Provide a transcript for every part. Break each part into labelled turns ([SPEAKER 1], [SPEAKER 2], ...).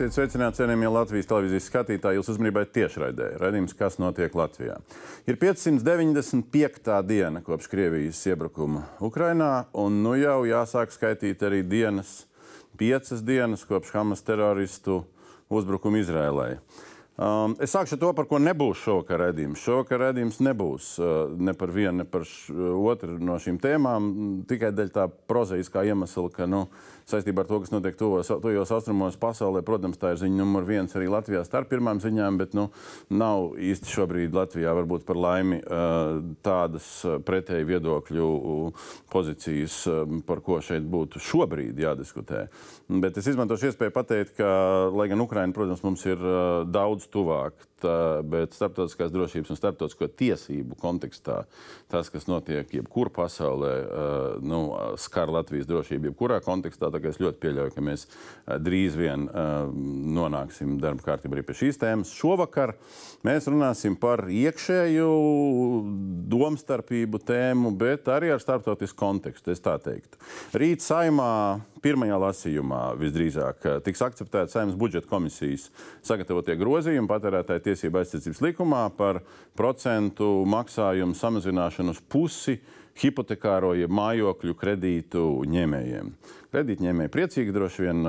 [SPEAKER 1] Esiet sveicināti, cienījamie Latvijas televīzijas skatītāji. Jūs uzmanībai tiešraidē. Radījums, kas notiek Latvijā. Ir 595. diena kopš Krievijas iebrukuma Ukrainā, un nu jau jāsāk skaitīt arī dienas, piecas dienas kopš Hamas teroristu uzbrukuma Izrēlai. Um, es sākšu ar to, par ko nebūs šovakar redzējums. Šovakar redzējums nebūs uh, ne par vienu, ne par š, otru no šīm tēmām. Tikai dēļ tā prozaiskā iemesla, ka nu, saistībā ar to, kas notiek tuvos, tuvos austrumos pasaulē, protams, tā ir ziņa numur viens arī Latvijā starp pirmām ziņām, bet nu, nav īsti šobrīd Latvijā varbūt par laimi uh, tādas pretēji viedokļu pozīcijas, um, par ko šeit būtu šobrīd jādiskutē. Bet es izmantošu iespēju pateikt, ka, lai gan Ukraina, protams, mums ir daudz tuvāk. Tā, bet starptautiskās drošības un starptautisko tiesību kontekstā tas, kas notiek jebkurā pasaulē, nu, skar Latvijas drošību jebkurā kontekstā. Es ļoti pieļauju, ka mēs drīz vien nonāksim darba kārtībā arī pie šīs tēmas. Šovakar mēs runāsim par iekšēju domstarpību tēmu, bet arī ar starptautisku kontekstu. Rīt saimā pirmajā lasījumā visdrīzāk tiks akceptēta saimnes budžeta komisijas sagatavotie grozījumi patērētāju tiesību aizsardzības likumā par procentu maksājumu samazināšanu uz pusi hipotekāro jeb mājokļu kredītu ņēmējiem. Kredītņēmēji priecīgi droši vien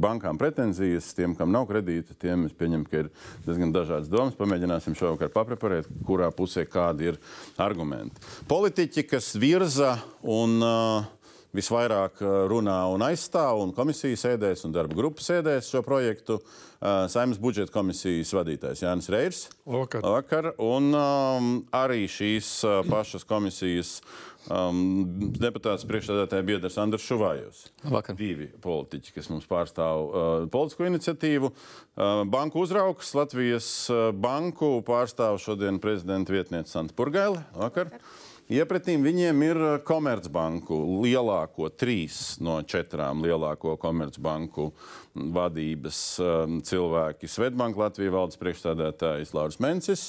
[SPEAKER 1] bankām pretenzijas, tiem, kam nav kredīta, tiem es pieņemu, ka ir diezgan dažādas domas. Pamēģināsim šovakar papreparēt, kurā pusē kādi ir argumenti. Politiķi, kas virza un uh, visvairāk runā un aizstāv, un komisijas sēdēs un darba grupas sēdēs šo projektu. Saimnes budžeta komisijas vadītājs Jānis Reirs.
[SPEAKER 2] Vakar.
[SPEAKER 1] Vakar un um, arī šīs uh, pašas komisijas um, deputāts priekšstādātāja biedrs Andris Šuvājos.
[SPEAKER 2] Vakar.
[SPEAKER 1] Divi politiķi, kas mums pārstāv uh, politisko iniciatīvu. Uh, banku uzraugs Latvijas banku pārstāv šodien prezidenta vietniece Santa Purgaile. Vakar. Vakar. Iepratīm viņiem ir uh, Komercbanku lielāko, trīs no četrām lielāko Komercbanku vadības um, cilvēki. Svetbanka Latvijas valdes priekšstādātājs Lauris Mencis,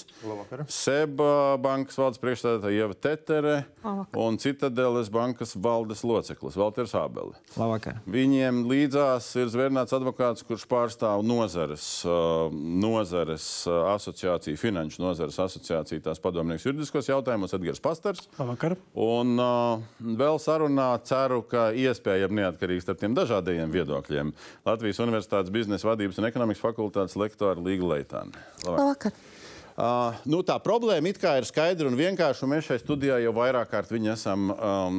[SPEAKER 1] Seba bankas valdes priekšstādātāja Ieva Tetere Labvakar. un Citadeles bankas valdes loceklis Valters.
[SPEAKER 2] Labvakar.
[SPEAKER 1] Viņiem līdzās ir zvērnāts advokāts, kurš pārstāv nozares, uh, nozares uh, asociāciju, finanšu nozares asociāciju, tās padomnieks juridiskos jautājumos Edgars Pastars.
[SPEAKER 2] Labvakar.
[SPEAKER 1] Un uh, vēl sarunā ceru, ka iespējami neatkarīgi starp tiem dažādajiem viedokļiem Latvijas Universitātes biznesa vadības un ekonomikas fakultātes lektora Līga Leitāne.
[SPEAKER 3] Labvakar.
[SPEAKER 1] Uh, nu, tā problēma ir skaidra un vienkārša. Un mēs šeit studijā jau vairāk kārt viņu esam um,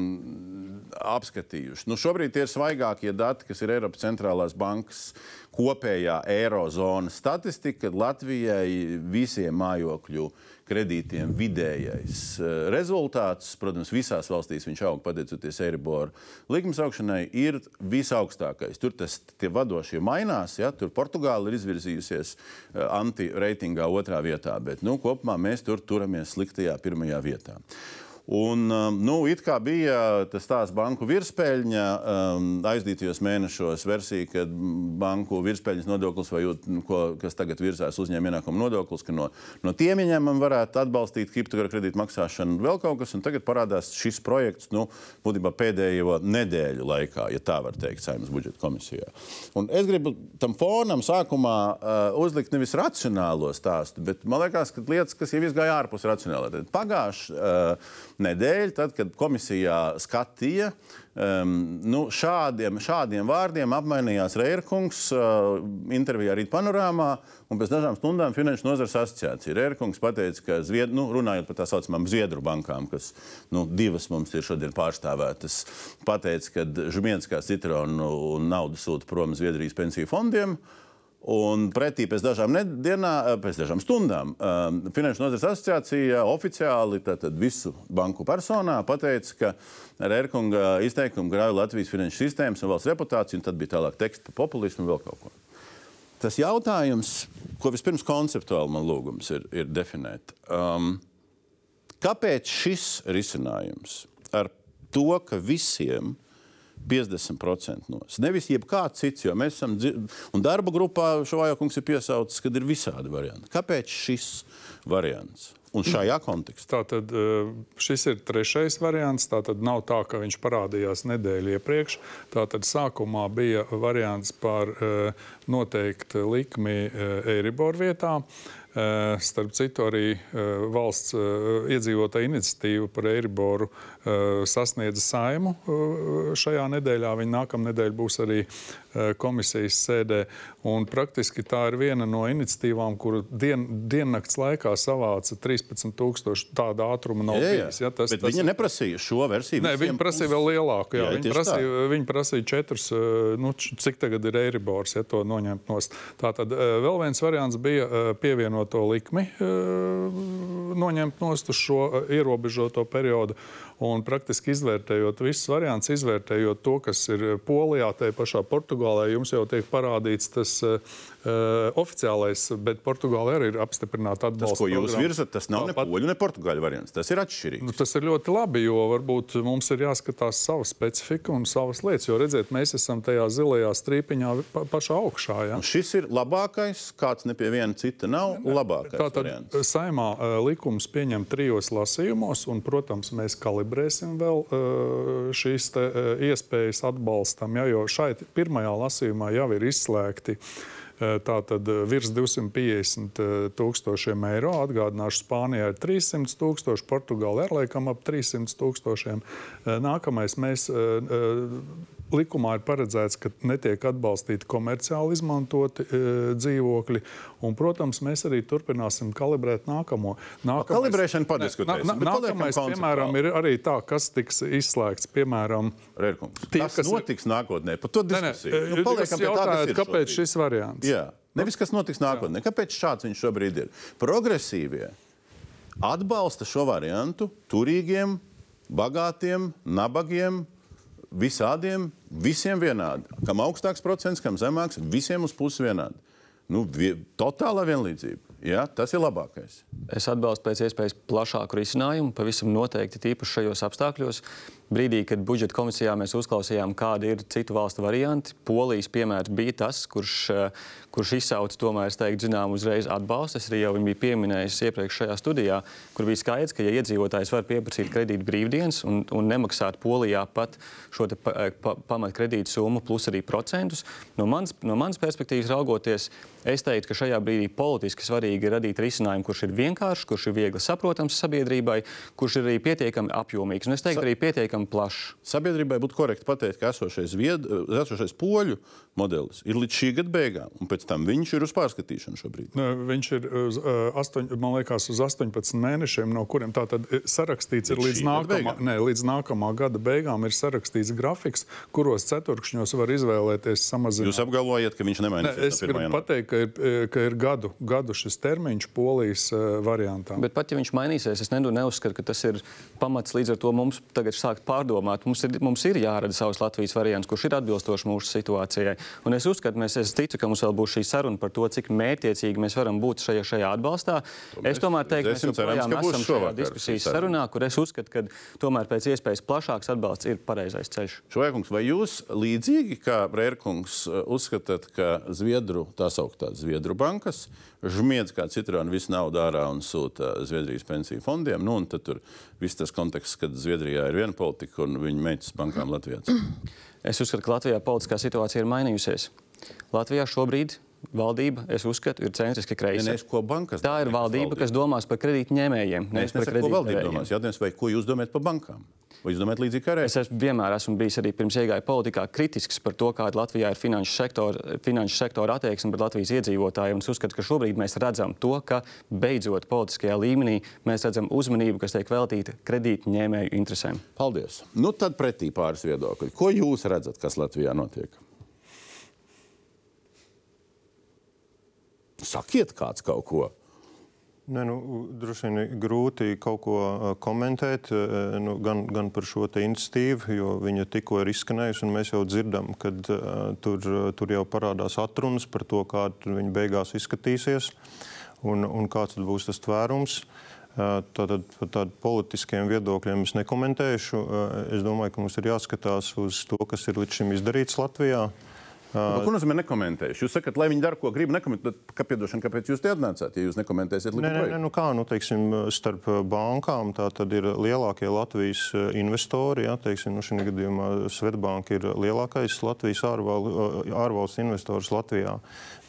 [SPEAKER 1] apskatījuši. Nu, šobrīd tie ir svaigākie dati, kas ir Eiropas centrālās bankas kopējā eirozonas statistika. Latvijai visiem mājokļu kredītiem vidējais eh, rezultāts, protams, visās valstīs viņš aug pateicoties Eiriboru likmes augšanai, ir visaugstākais. Tur tas vadošie mainās, ja tur Portugāla ir izvirzījusies eh, anti-reitingā otrā vietā, bet nu, kopumā mēs tur turamies sliktajā pirmajā vietā. Un, um, nu, it kā bija tas tās banku virspēļņa um, aizdītajos mēnešos versija, ka banku virspēļņas nodoklis vai nu, ko, kas tagad virzās uzņēmuma ienākuma nodoklis, ka no, no tiem ieņēmumiem varētu atbalstīt kriptovaru kredītu maksāšanu vēl kaut kas. Tagad parādās šis projekts, nu, būtībā pēdējo nedēļu laikā, ja tā var teikt, saimnes budžeta komisijā. Un es gribu tam fonam sākumā uh, uzlikt nevis racionālo stāstu, bet man liekas, ka lietas, kas jau izgāja ārpus racionālā. Pagājušajā uh, nedēļu, tad, kad komisijā skatīja, um, nu, šādiem, šādiem vārdiem apmainījās Reirkungs uh, intervijā Rīt panorāmā, un pēc dažām stundām Finanšu nozares asociācija. Reirkungs pateica, ka, Zvied, nu, runājot par tā saucamām Zviedru bankām, kas nu, divas mums ir šodien pārstāvētas, pateica, ka Žumienskā citronu naudu sūta prom Zviedrijas pensiju fondiem. Un pretī pēc dažām dienām, eh, pēc dažām stundām, um, Finanšu nozares asociācija oficiāli visu banku personā pateica, ka ar Erkunga izteikumu grauja Latvijas finanšu sistēmas un valsts reputāciju, un tad bija tālāk teksts par populismu un vēl kaut ko. Tas jautājums, ko vispirms konceptuāli man lūgums ir, ir definēt, um, kāpēc šis risinājums ar to, ka visiem ir 50% no. Nevis jebkāds cits, jo mēs esam, un darba grupā Šovāja kungs ir piesaucis, ka ir visādi varianti. Kāpēc šis variants? Un šajā kontekstā.
[SPEAKER 2] Tātad šis ir trešais variants. Tātad nav tā, ka viņš parādījās nedēļu iepriekš. Tātad sākumā bija variants par noteikti likmi Eiribor vietā. Starp citu, arī valsts iedzīvotāja iniciatīva par Eiriboru sasniedza saimu šajā nedēļā. Viņa nākamā nedēļa būs arī komisijas sēdē. Un praktiski tā ir viena no iniciatīvām, kuru dien, diennakts laikā savāca 13,000 tāda ātruma nav jā, jā. bijis.
[SPEAKER 1] Ja, tas, Bet tas... viņa neprasīja šo versiju.
[SPEAKER 2] Nē, viņa prasīja vēl lielāku. Jā, jā, viņa, prasīja, viņa prasīja četrus, nu, cik tagad ir Eiribors, ja to noņemt nost. Tātad vēl viens variants bija pievienot pievienoto likmi eh, noņemt nost uz šo eh, ierobežoto periodu. Un praktiski izvērtējot visus variantus, izvērtējot to, kas ir Polijā, tajā pašā Portugālē, jums jau tiek parādīts tas uh, oficiālais, bet Portugālē arī ir apstiprināta atbalsta. Tas,
[SPEAKER 1] ko jūs programma. virzat, tas nav Tāpat, ne poļu, ne portugāļu variants. Tas ir atšķirīgs.
[SPEAKER 2] Nu, tas ir ļoti labi, jo varbūt mums ir jāskatās sava specifika un savas lietas. Jo redziet, mēs esam tajā zilajā strīpiņā pa, pašā augšā. Ja?
[SPEAKER 1] Un šis ir labākais, kāds ne pie viena cita nav ne, labākais.
[SPEAKER 2] Tātad variants. saimā uh, likums pieņem trijos lasījumos, un, protams, mēs kalibrēsim vēl uh, šīs te, uh, iespējas atbalstam, ja, jo šeit pirmajā lasījumā jau ir izslēgti. Uh, tātad virs 250 tūkstošiem eiro. Atgādināšu, Spānijā ir 300 tūkstoši, Portugālē ir laikam ap 300 tūkstošiem. Nākamais mēs likumā ir paredzēts, ka netiek atbalstīti komerciāli izmantoti e, dzīvokļi. Un, protams, mēs arī turpināsim kalibrēt nākamo.
[SPEAKER 1] Nākamais, Kalibrēšana padiskutēsim. Nā,
[SPEAKER 2] nā, nākamais, piemēram, ir arī tā, kas tiks izslēgts. Piemēram,
[SPEAKER 1] Rērkungs. Tie, kas, kas notiks ir... nākotnē, par to diskusiju. Ne, ne, nu, paliekam pie tā, kas ir
[SPEAKER 2] kāpēc šis variants?
[SPEAKER 1] Jā. Nevis, kas notiks nākotnē. Jā. Kāpēc šāds viņš šobrīd ir? Progresīvie atbalsta šo variantu turīgiem, bagātiem, nabagiem, visādiem, visiem vienādi. Kam augstāks procents, kam zemāks, visiem uz pusi vienādi. Nu, vie, totālā vienlīdzība. Ja, tas ir labākais.
[SPEAKER 3] Es atbalstu pēc iespējas plašāku risinājumu, pavisam noteikti tīpaši šajos apstākļos. Brīdī, kad budžeta komisijā mēs uzklausījām, kādi ir citu valstu varianti, Polijas piemērs bija tas, kurš, kurš izsauca tomēr, es teiktu, zinām, uzreiz atbalstu. Es arī jau biju pieminējis iepriekš šajā studijā, kur bija skaidrs, ka, ja iedzīvotājs var pieprasīt kredītu brīvdienas un, un nemaksāt Polijā pat šo pa, pa, pamatkredītu summu plus arī procentus, no manas, no manas perspektīvas raugoties, es teiktu, ka šajā brīdī politiski svarīgi ir radīt risinājumu, kurš ir vienkāršs, kurš ir viegli saprotams sabiedrībai, kurš ir arī pietiekami apjomīgs un es teiktu, arī pietiekami plašs.
[SPEAKER 1] Sabiedrībai būtu korekti pateikt, ka esošais, vied, esošais poļu modelis ir līdz šī gada beigām, pēc tam viņš ir uz pārskatīšanu šobrīd.
[SPEAKER 2] Ne, viņš ir uz, uh, astoņ, man liekas, uz 18 mēnešiem, no kuriem tā tad sarakstīts ir līdz nākamā, ne, līdz nākamā gada beigām ir sarakstīts grafiks, kuros ceturkšņos var izvēlēties samazināt.
[SPEAKER 1] Jūs apgalvojat, ka viņš nemainīsies?
[SPEAKER 2] Ne, es gribu pateikt, ka ir, ka ir gadu, gadu šis termiņš polijas uh, variantām.
[SPEAKER 3] Bet pat ja viņš mainīsies, es neuzskatu, ka tas ir pamats līdz ar to mums tagad sākt pārdomāt. Mums ir, mums ir jārada savs Latvijas variants, kurš ir atbilstošs mūsu situācijai. Un es uzskatu, mēs, es ticu, ka mums vēl būs šī saruna par to, cik mērķiecīgi mēs varam būt šajā, šajā atbalstā. To es tomēr teiktu, mēs joprojām esam šajā diskusijas sarunā, kur es uzskatu, ka tomēr pēc iespējas plašāks atbalsts ir pareizais ceļš.
[SPEAKER 1] Šovēkungs, vai jūs līdzīgi kā Brērkungs uzskatāt, ka Zviedru, tā sauktā Zviedru bankas, žmiedz kā citronu visu naudu ārā un sūta Zviedrijas pensiju fondiem. Nu, tad tur viss tas konteksts, kad Zviedrijā ir viena politika un viņa meitas bankām Latvijā.
[SPEAKER 3] Es uzskatu, ka Latvijā politiskā situācija ir mainījusies. Latvijā šobrīd valdība, es uzskatu, ir centriski kreisa. Tā ir valdība, kas domās par kredītņēmējiem.
[SPEAKER 1] Nevis par kredītņēmējiem. Jautājums, vai ko jūs domājat par bankām? Vai jūs domājat līdzīgi kā
[SPEAKER 3] reizē? Es esmu, vienmēr esmu bijis arī pirms iegāju politikā kritisks par to, kāda Latvijā ir finanšu sektora, finanšu sektora attieksme pret Latvijas iedzīvotājiem. Es uzskatu, ka šobrīd mēs redzam to, ka beidzot politiskajā līmenī mēs redzam uzmanību, kas tiek veltīta kredītņēmēju interesēm.
[SPEAKER 1] Paldies! Nu tad pretī pāris viedokļi. Ko jūs redzat, kas Latvijā notiek? Sakiet kāds kaut ko!
[SPEAKER 4] Ne, nu, droši vien ir grūti kaut ko komentēt nu, gan, gan par šo iniciatīvu, jo viņa tikko ir izskanējusi. Mēs jau dzirdam, ka uh, tur, tur jau parādās atrunas par to, kāda viņa beigās izskatīsies un, un kāds būs tas tvērums. Tātad par tādiem politiskiem viedokļiem es nekomentēšu. Es domāju, ka mums ir jāskatās uz to, kas ir līdz šim izdarīts Latvijā.
[SPEAKER 1] Uh, ko nozīmē nekomentējuši? Jūs sakat, lai viņi dara, ko grib, nekomentēt. Kā, piedošana, kāpēc jūs te atnācāt, ja jūs nekomentēsiet
[SPEAKER 4] Nē, nē, nē, nu kā, nu, teiksim, starp bankām tā tad ir lielākie Latvijas investori. Ja, teiksim, nu, šajā gadījumā Svetbanka ir lielākais Latvijas ārval, ārvalsts investors Latvijā.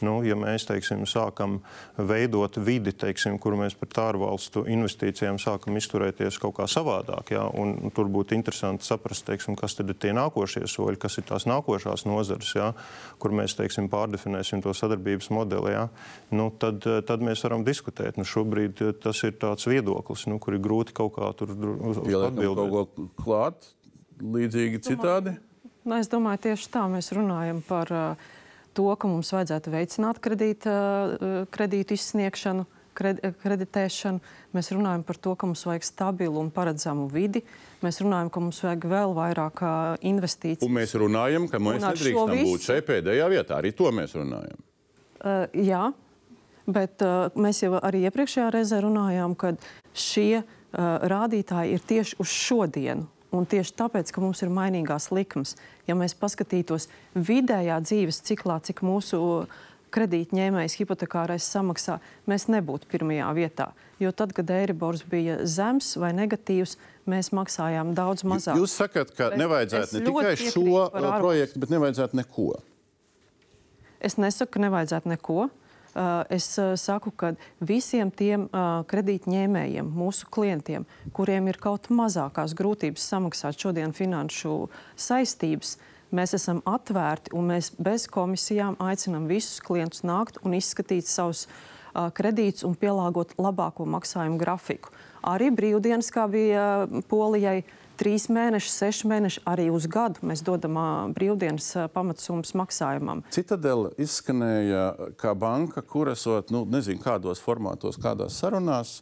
[SPEAKER 4] Nu, ja mēs teiksim, sākam veidot vidi, teiksim, kur mēs pret ārvalstu investīcijām sākam izturēties kaut kā savādāk, ja, un tur būtu interesanti saprast, teiksim, kas tad ir tie nākošie soļi, kas ir tās nākošās nozares. Ja, kur mēs teiksim, pārdefinēsim to sadarbības modeli, ja, nu, tad, tad mēs varam diskutēt. Nu, šobrīd eh, tas ir tāds viedoklis, nu, kur ir grūti kaut kā tur
[SPEAKER 1] atbildēt. Kaut ko klāt, līdzīgi citādi?
[SPEAKER 5] Nu, es domāju, tieši tā mēs runājam par uh, to, ka mums vajadzētu veicināt kredīta, uh, kredītu izsniegšanu. Uh, kreditēšanu, mēs runājam par to, ka mums vajag stabilu un paredzamu vidi. Mēs runājam, ka mums vajag vēl vairāk investīciju.
[SPEAKER 1] Un mēs runājam, ka mēs nedrīkstam visu... būt šeit pēdējā vietā. Arī to mēs runājam.
[SPEAKER 5] Uh, jā, bet uh, mēs jau arī iepriekšējā reizē runājām, ka šie uh, rādītāji ir tieši uz šodienu. Un tieši tāpēc, ka mums ir mainīgās likmes, ja mēs paskatītos vidējā dzīves ciklā, cik mūsu kredītņēmējs hipotekārais samaksā, mēs nebūtu pirmajā vietā. Jo tad, kad Eiribors bija zems vai negatīvs, mēs maksājām daudz mazāk.
[SPEAKER 1] Jūs sakat, ka bet nevajadzētu ne tikai šo uh, projektu, bet nevajadzētu neko.
[SPEAKER 5] Es nesaku, ka nevajadzētu neko. Uh, es uh, saku, ka visiem tiem kredītņēmējiem, mūsu klientiem, kuriem ir kaut mazākās grūtības samaksāt šodien finanšu saistības, uh, Mēs esam atvērti un mēs bez komisijām aicinām visus klientus nākt un izskatīt savus uh, kredītus un pielāgot labāko maksājumu grafiku. Arī brīvdienas, kā bija Polijai, trīs mēneši, seši mēneši, arī uz gadu mēs dodam brīvdienas pamatsummas maksājumam.
[SPEAKER 1] Citadela izskanēja kā banka, kur esot, nu, nezinu, kādos formātos, kādās sarunās,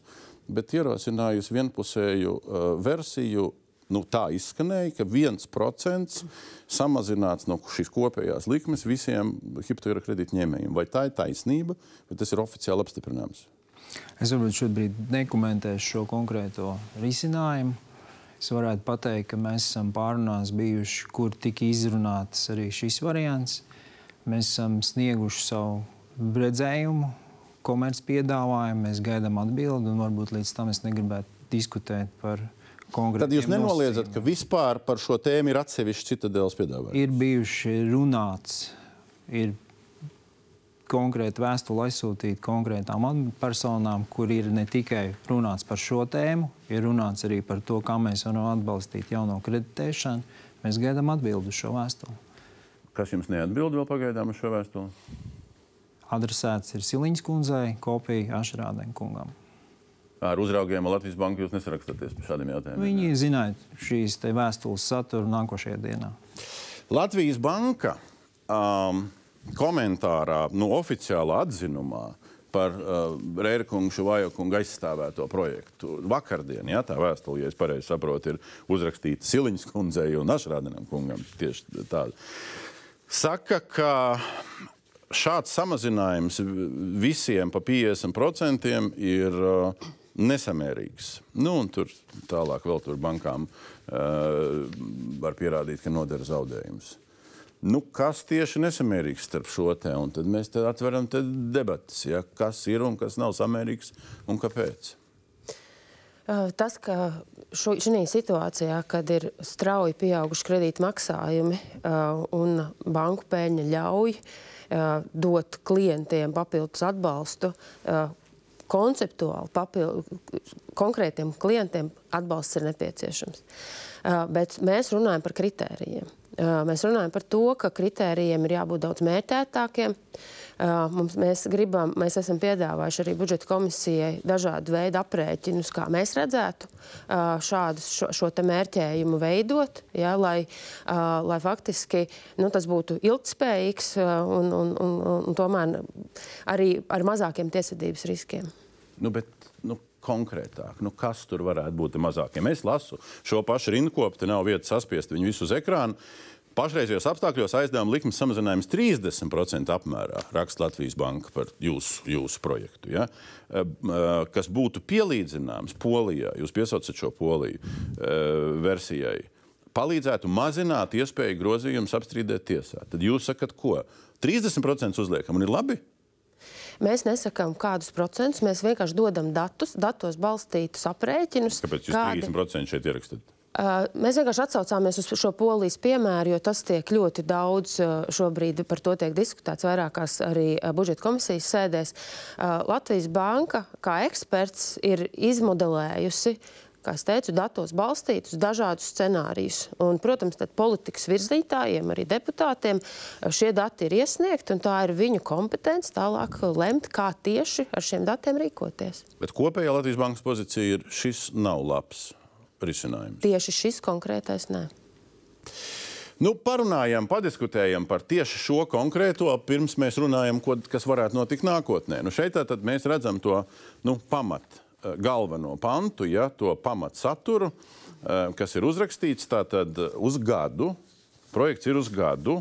[SPEAKER 1] bet ierosinājusi vienpusēju uh, versiju nu, tā izskanēja, ka viens procents samazināts no šīs kopējās likmes visiem hipotekāra kredītņēmējiem. Vai tā ir taisnība, vai tas ir oficiāli apstiprināms?
[SPEAKER 6] Es varbūt šobrīd nekomentēšu šo konkrēto risinājumu. Es varētu pateikt, ka mēs esam pārunās bijuši, kur tika izrunāts arī šis variants. Mēs esam snieguši savu redzējumu, komercpiedāvājumu, mēs gaidām atbildi, un varbūt līdz tam es negribētu diskutēt par
[SPEAKER 1] Tad jūs nenoliedzat, ka vispār par šo tēmu ir atsevišķi citadeles piedāvājumi?
[SPEAKER 6] Ir bijuši runāts, ir konkrēti vēstuli aizsūtīti konkrētām personām, kur ir ne tikai runāts par šo tēmu, ir runāts arī par to, kā mēs varam atbalstīt jauno kreditēšanu. Mēs gaidām atbildi uz šo vēstuli.
[SPEAKER 1] Kas jums neatbild vēl pagaidām uz šo vēstuli?
[SPEAKER 6] Adresēts ir Siliņas kundzei, kopija Ašrādēm kungam
[SPEAKER 1] ar uzraugiem Latvijas Banka jūs nesarakstāties par šādiem jautājumiem?
[SPEAKER 6] Viņi zināt šīs vēstules saturu nākošajā dienā.
[SPEAKER 1] Latvijas Banka um, komentārā, nu, oficiālā atzinumā par uh, Rērikungu Šuvajokungu aizstāvēto projektu. Vakardien, ja tā vēstule, ja es pareizi saprotu, ir uzrakstīta Siliņas kundzei un Ašrādinam kungam. Tieši tāda. Saka, ka šāds samazinājums visiem pa 50% ir uh, nesamērīgs. Nu, tur tālāk vēl tur bankām uh, var pierādīt, ka nodara zaudējumus. Nu, kas tieši nesamērīgs starp šo te? Un tad mēs te atveram te debatas, ja? kas ir un kas nav samērīgs un kāpēc.
[SPEAKER 7] Tas, ka šajā situācijā, kad ir strauji pieauguši kredīta maksājumi un banku pēļņa ļauj dot klientiem papildus atbalstu, konceptuāli papildu, konkrētiem klientiem atbalsts ir nepieciešams. Bet mēs runājam par kritērijiem. Mēs runājam par to, ka kritērijiem ir jābūt daudz mērķētākiem. Mums, mēs, gribam, mēs esam piedāvājuši arī budžeta komisijai dažādu veidu aprēķinus, kā mēs redzētu šādus, šo, šo mērķējumu veidot, ja, lai, lai faktiski nu, tas būtu ilgspējīgs un, un, un, un tomēr arī ar mazākiem tiesvedības riskiem.
[SPEAKER 1] Nu, bet, nu, konkrētāk, nu, kas tur varētu būt mazākiem? Es lasu šo pašu rindkopu, te nav vietas saspiest viņu visu uz ekrānu. Pašreizējos apstākļos aizdevuma likmes samazinājums 30% apmērā raksta Latvijas Banka par jūsu, jūsu projektu. Ja? Kas būtu pielīdzināms Polijā, jūs piesaucat šo Poliju versijai palīdzētu mazināt iespēju grozījumus apstrīdēt tiesā. Tad jūs sakat, ko? 30% uzliekam un ir labi?
[SPEAKER 7] Mēs nesakām, kādus procentus. Mēs vienkārši dodam datus, datos balstītus aprēķinus.
[SPEAKER 1] Kāpēc jūs kādi... 30% šeit ierakstāt?
[SPEAKER 7] Mēs vienkārši atsaucāmies uz šo polijas piemēru, jo tas tiek ļoti daudz šobrīd par to tiek diskutēts vairākās arī budžeta komisijas sēdēs. Latvijas banka kā eksperts ir izmodelējusi kā es teicu, datos balstītus dažādus scenārijus. Un, protams, politikas virzītājiem, arī deputātiem šie dati ir iesniegti, un tā ir viņu kompetence tālāk lemt, kā tieši ar šiem datiem rīkoties.
[SPEAKER 1] Bet kopējā Latvijas bankas pozīcija ir šis nav labs risinājums.
[SPEAKER 7] Tieši šis konkrētais nē.
[SPEAKER 1] Nu, parunājam, padiskutējam par tieši šo konkrēto, pirms mēs runājam, ko, kas varētu notikt nākotnē. Nu, šeit mēs redzam to nu, pamatu galveno pantu, ja, to pamatsaturu, eh, kas ir uzrakstīts tātad uz gadu. Projekts ir uz gadu.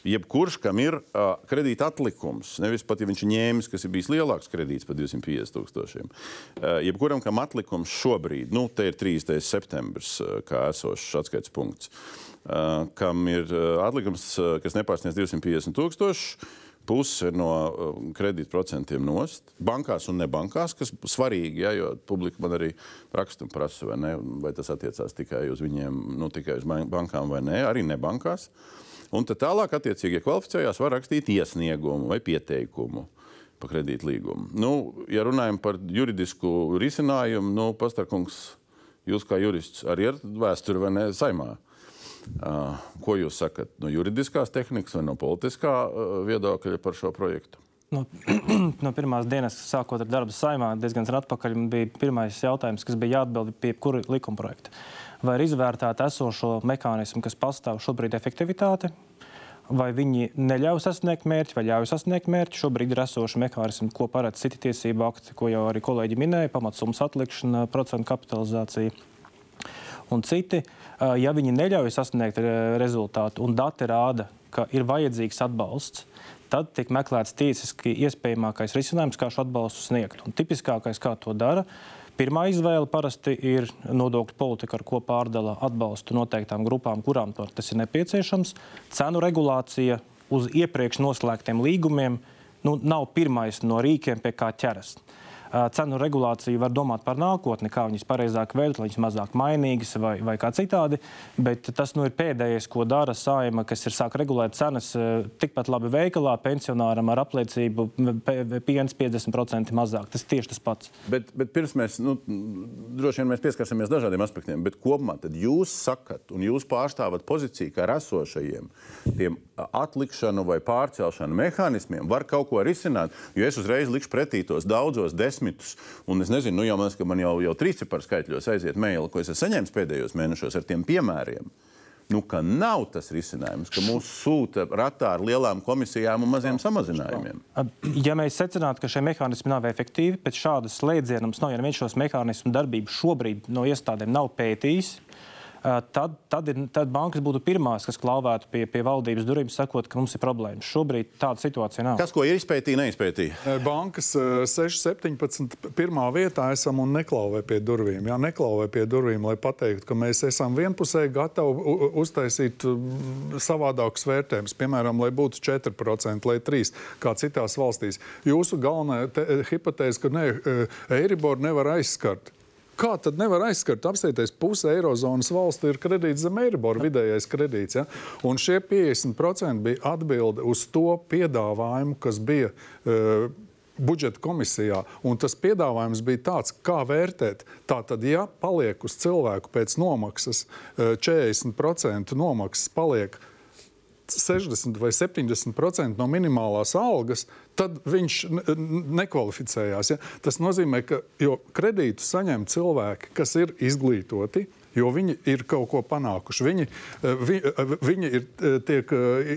[SPEAKER 1] Jebkurš, kam ir uh, kredīta atlikums, nevis pat ja viņš ir ņēmis, kas ir bijis lielāks kredīts par 250 tūkstošiem. Uh, jebkuram, kam atlikums šobrīd, nu, te ir 30. septembris, uh, kā esošs atskaites punkts, uh, kam ir uh, atlikums, uh, kas nepārsniedz 250 tūkstoši, puse no um, kredītprocentiem nost, bankās un nebankās, kas svarīgi, ja, jo publika man arī raksta un prasa, vai, ne, vai tas attiecās tikai uz viņiem, nu, tikai uz bankām vai nē, arī nebankās. Un tad tālāk, attiecīgi, ja kvalificējās, var rakstīt iesniegumu vai pieteikumu par kredītlīgumu. Nu, ja runājam par juridisku risinājumu, nu, Pastarkungs, jūs kā jurists arī ar vēsturi vai ne saimā? Uh, ko jūs sakat no juridiskās tehnikas vai no politiskā uh, viedokļa par šo projektu?
[SPEAKER 8] No, no pirmās dienas, sākot ar darbu saimā, diezgan atpakaļ, bija pirmais jautājums, kas bija jāatbild pie kura likuma projekta. Vai ir izvērtēta esošo mehānismu, kas pastāv šobrīd, efektivitāte, vai viņi neļauj sasniegt mērķi, vai ļauj sasniegt mērķi. Šobrīd ir esoši mehānismi, ko paredz citi tiesību akti, ko jau arī kolēģi minēja, pamatsummas atlikšana, procentu kapitalizācija un citi, ja viņi neļauj sasniegt rezultātu un dati rāda, ka ir vajadzīgs atbalsts, tad tiek meklēts tiesiski iespējamākais risinājums, kā šo atbalstu sniegt. Un tipiskākais, kā to dara, pirmā izvēle parasti ir nodokļu politika, ar ko pārdala atbalstu noteiktām grupām, kurām tas ir nepieciešams. Cenu regulācija uz iepriekš noslēgtiem līgumiem nu, nav pirmais no rīkiem, pie kā ķeras. Uh, cenu regulāciju var domāt par nākotni, kā viņas pareizāk veikt, lai viņas mazāk mainīgas vai, vai kā citādi. Bet tas nu, ir pēdējais, ko dara saima, kas ir sāk regulēt cenas tikpat labi veikalā, pensionāram ar apliecību piens 50% mazāk. Tas tieši tas pats.
[SPEAKER 1] Bet, bet pirms mēs, nu, droši vien mēs pieskarsimies dažādiem aspektiem, bet kopumā jūs sakat un jūs pārstāvat pozīciju, ka ar esošajiem tiem atlikšanu vai pārcelšanu mehānismiem var kaut ko risināt, jo es uzreiz likšu pretī tos daudzos desmit desmitus. Un es nezinu, nu, jau man, man jau, jau trīs ciparu skaitļos aiziet maili, ko es esmu saņēmis pēdējos mēnešos ar tiem piemēriem. Nu, ka nav tas risinājums, ka mūs sūta ratā ar lielām komisijām un maziem samazinājumiem.
[SPEAKER 8] Ja mēs secinātu, ka šie mehānismi nav efektīvi, pēc šādas slēdzienums nav, ja neviens šos mehānismu darbību šobrīd no iestādēm nav pētījis, tad, tad, ir, tad bankas būtu pirmās, kas klauvētu pie, pie valdības durvīm, sakot, ka mums ir problēmas. Šobrīd tāda situācija nav.
[SPEAKER 1] Kas, ko ir izpētīja, neizpētīja?
[SPEAKER 2] Bankas 6, 17, pirmā vietā esam un neklauvē pie durvīm. Jā, neklauvē pie durvīm, lai pateiktu, ka mēs esam vienpusēji gatavi uztaisīt savādākus vērtējumus. Piemēram, lai būtu 4% vai 3% kā citās valstīs. Jūsu galvenā hipotēze, ka ne, Eiribor nevar aizskart. Kā tad nevar aizskart? Apsieties, puse Eirozonas valstu ir kredīts zem Eiribora vidējais kredīts. Ja? Un šie 50% bija atbilde uz to piedāvājumu, kas bija. Uh, budžeta komisijā. Tas piedāvājums bija tāds, kā vērtēt. Tātad, ja paliek uz cilvēku pēc nomaksas 40% nomaksas, paliek 60 vai 70% no minimālās algas, tad viņš nekvalificējās. Ja? Tas nozīmē, ka kredītu saņem cilvēki, kas ir izglītoti. Jo viņi ir kaut ko panākuši. Viņi, eh, vi, eh, viņi ir eh, tiek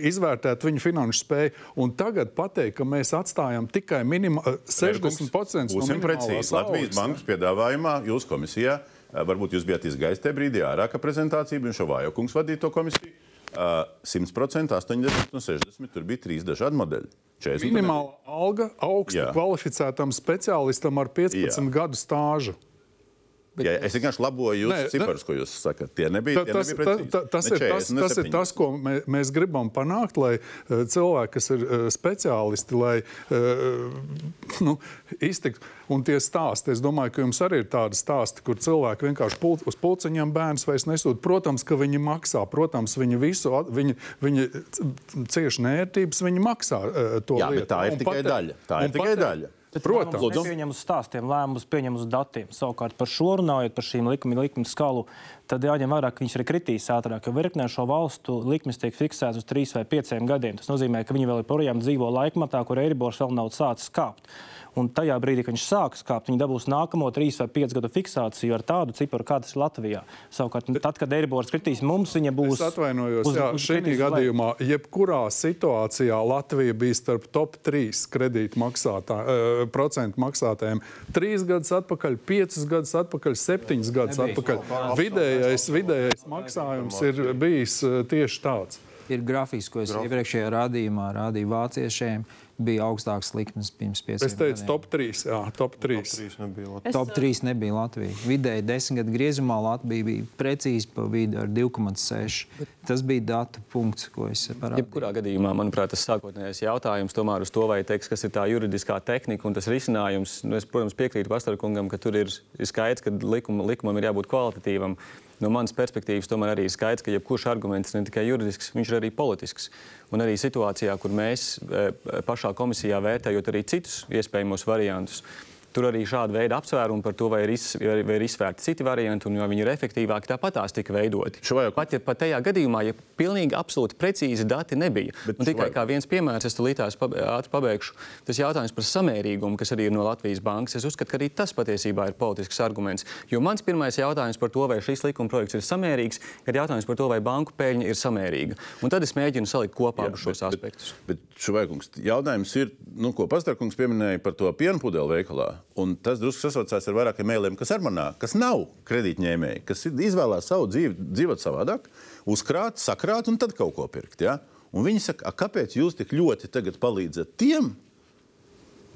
[SPEAKER 2] izvērtēti viņu finanšu spēju. Un tagad pateikt, ka mēs atstājam tikai minima, 60% no minimālās
[SPEAKER 1] Latvijas bankas piedāvājumā jūsu komisijā. Varbūt jūs bijat izgājis tajā brīdī ārā, ka prezentācija bija Šovājo kungs vadīja to komisiju. 100%, 80 un 60. Tur bija trīs dažādi modeļi.
[SPEAKER 2] Minimāla alga augsta Jā. kvalificētam speciālistam ar 15 Jā. gadu stāžu.
[SPEAKER 1] Bet ja, es vienkārši laboju jūsu ciparus, ko jūs sakat. Tie nebija,
[SPEAKER 2] Ta-
[SPEAKER 1] tie
[SPEAKER 2] tas,
[SPEAKER 1] nebija
[SPEAKER 2] ta, ta, tas,
[SPEAKER 1] Ne
[SPEAKER 2] ir tas,
[SPEAKER 1] 40, ne
[SPEAKER 2] tas ir
[SPEAKER 1] 70.
[SPEAKER 2] tas, ko mē, mēs gribam panākt, lai uh, cilvēki, kas ir uh, speciālisti, lai uh, nu, iztiktu. Un tie stāsti, es domāju, ka jums arī ir tādi stāsti, kur cilvēki vienkārši pul uz pulciņiem bērns vairs nesūta. Protams, ka viņi maksā, protams, viņi visu, viņi, viņi cieši nērtības, viņi maksā uh, to
[SPEAKER 1] Jā, bet
[SPEAKER 2] lietu.
[SPEAKER 1] tā ir
[SPEAKER 2] Un
[SPEAKER 1] tikai
[SPEAKER 2] patē-
[SPEAKER 1] daļa. Tā ir tikai
[SPEAKER 2] patē-
[SPEAKER 1] daļa.
[SPEAKER 2] Protams.
[SPEAKER 8] Lūdzu. Pieņem uz stāstiem, lēmumus pieņem uz datiem. Savukārt par šo runājot, par šīm likuma, likuma skalu, tad jāņem vērā, ka viņš arī kritīs ātrāk. Jo virknē šo valstu likmes tiek fiksētas uz trīs vai pieciem gadiem. Tas nozīmē, ka viņi vēl joprojām dzīvo laikmatā, kur Eiribors vēl nav sācis kāpt. Un tajā brīdī, kad viņš sāks kāpt, viņi dabūs nākamo trīs vai piecu gadu fiksāciju ar tādu ciparu, kāda ir Latvijā. Savukārt, tad, kad Eiribors kritīs, mums viņa būs.
[SPEAKER 2] Es atvainojos,
[SPEAKER 8] uz-
[SPEAKER 2] jā,
[SPEAKER 8] uz
[SPEAKER 2] šī gadījumā, jebkurā situācijā Latvija bija starp top 3 kredītu maksātā, uh, procentu maksātājiem. Trīs gadus atpakaļ, piecus gadus atpakaļ, septiņus gadus atpakaļ. Vidējais, vidējais maksājums ir bijis uh, tieši tāds.
[SPEAKER 6] Ir grafiks, ko es iepriekšējā rādījumā rādīju vāciešiem. Bija augstāks likmes pirms pieciem
[SPEAKER 2] Es teicu,
[SPEAKER 6] gadiem.
[SPEAKER 2] top 3. Jā, top 3.
[SPEAKER 4] Trīs nebija Latvijas.
[SPEAKER 5] Es,
[SPEAKER 6] Top 3 nebija Latvija. Vidēji desmit gadu griezumā Latvija bija precīzi pa vidu ar 2,6. Tas bija datu punkts, ko es parādīju.
[SPEAKER 3] Jebkurā gadījumā, manuprāt, tas sākotnējais jautājums tomēr uz to, vai teiks, kas ir tā juridiskā tehnika un tas risinājums. Nu, es, protams, piekrītu Pastarkungam, ka tur ir, ir skaidrs, ka likuma, likumam ir jābūt kvalitatīvam. No manas perspektīvas tomēr arī ir skaidrs, ka jebkurš arguments ne tikai juridisks, viņš ir arī politisks. Un arī situācijā, kur mēs e, pašā komisijā vērtējot arī citus iespējamos variantus, Tur arī šāda veida apsvērumi par to, vai ir, iz, vai ir izsvērti citi varianti un vai viņi ir efektīvāki, tāpat tās tika veidoti.
[SPEAKER 1] Šovajā-
[SPEAKER 3] Pat, ja, pat tajā gadījumā, ja pilnīgi absolūti precīzi dati nebija,
[SPEAKER 1] Bet
[SPEAKER 3] un tikai
[SPEAKER 1] šovajā-
[SPEAKER 3] kā viens piemērs, es tulīt tās pab- ātri pabeigšu, tas jautājums par samērīgumu, kas arī ir no Latvijas bankas, es uzskatu, ka arī tas patiesībā ir politisks arguments. Jo mans pirmais jautājums par to, vai šis likuma projekts ir samērīgs, ir jautājums par to, vai banku peļņa ir samērīga. Un tad es mēģinu salikt kopā abus šos aspektus.
[SPEAKER 1] Bet, bet šovaikungs, jautājums ir, nu, ko Pastāvkungs pieminēja par to pienu pudeli veikalā. Un tas drusku sasaucās ar vairākiem mēliem, kas ar manā, kas nav kredītņēmēji, kas ir izvēlējušies savu dzīvi, dzīvot savādāk, uzkrāt, sakrāt un tad kaut ko pirkt. Ja? Un viņi saka, "A, kāpēc jūs tik ļoti palīdzat tiem?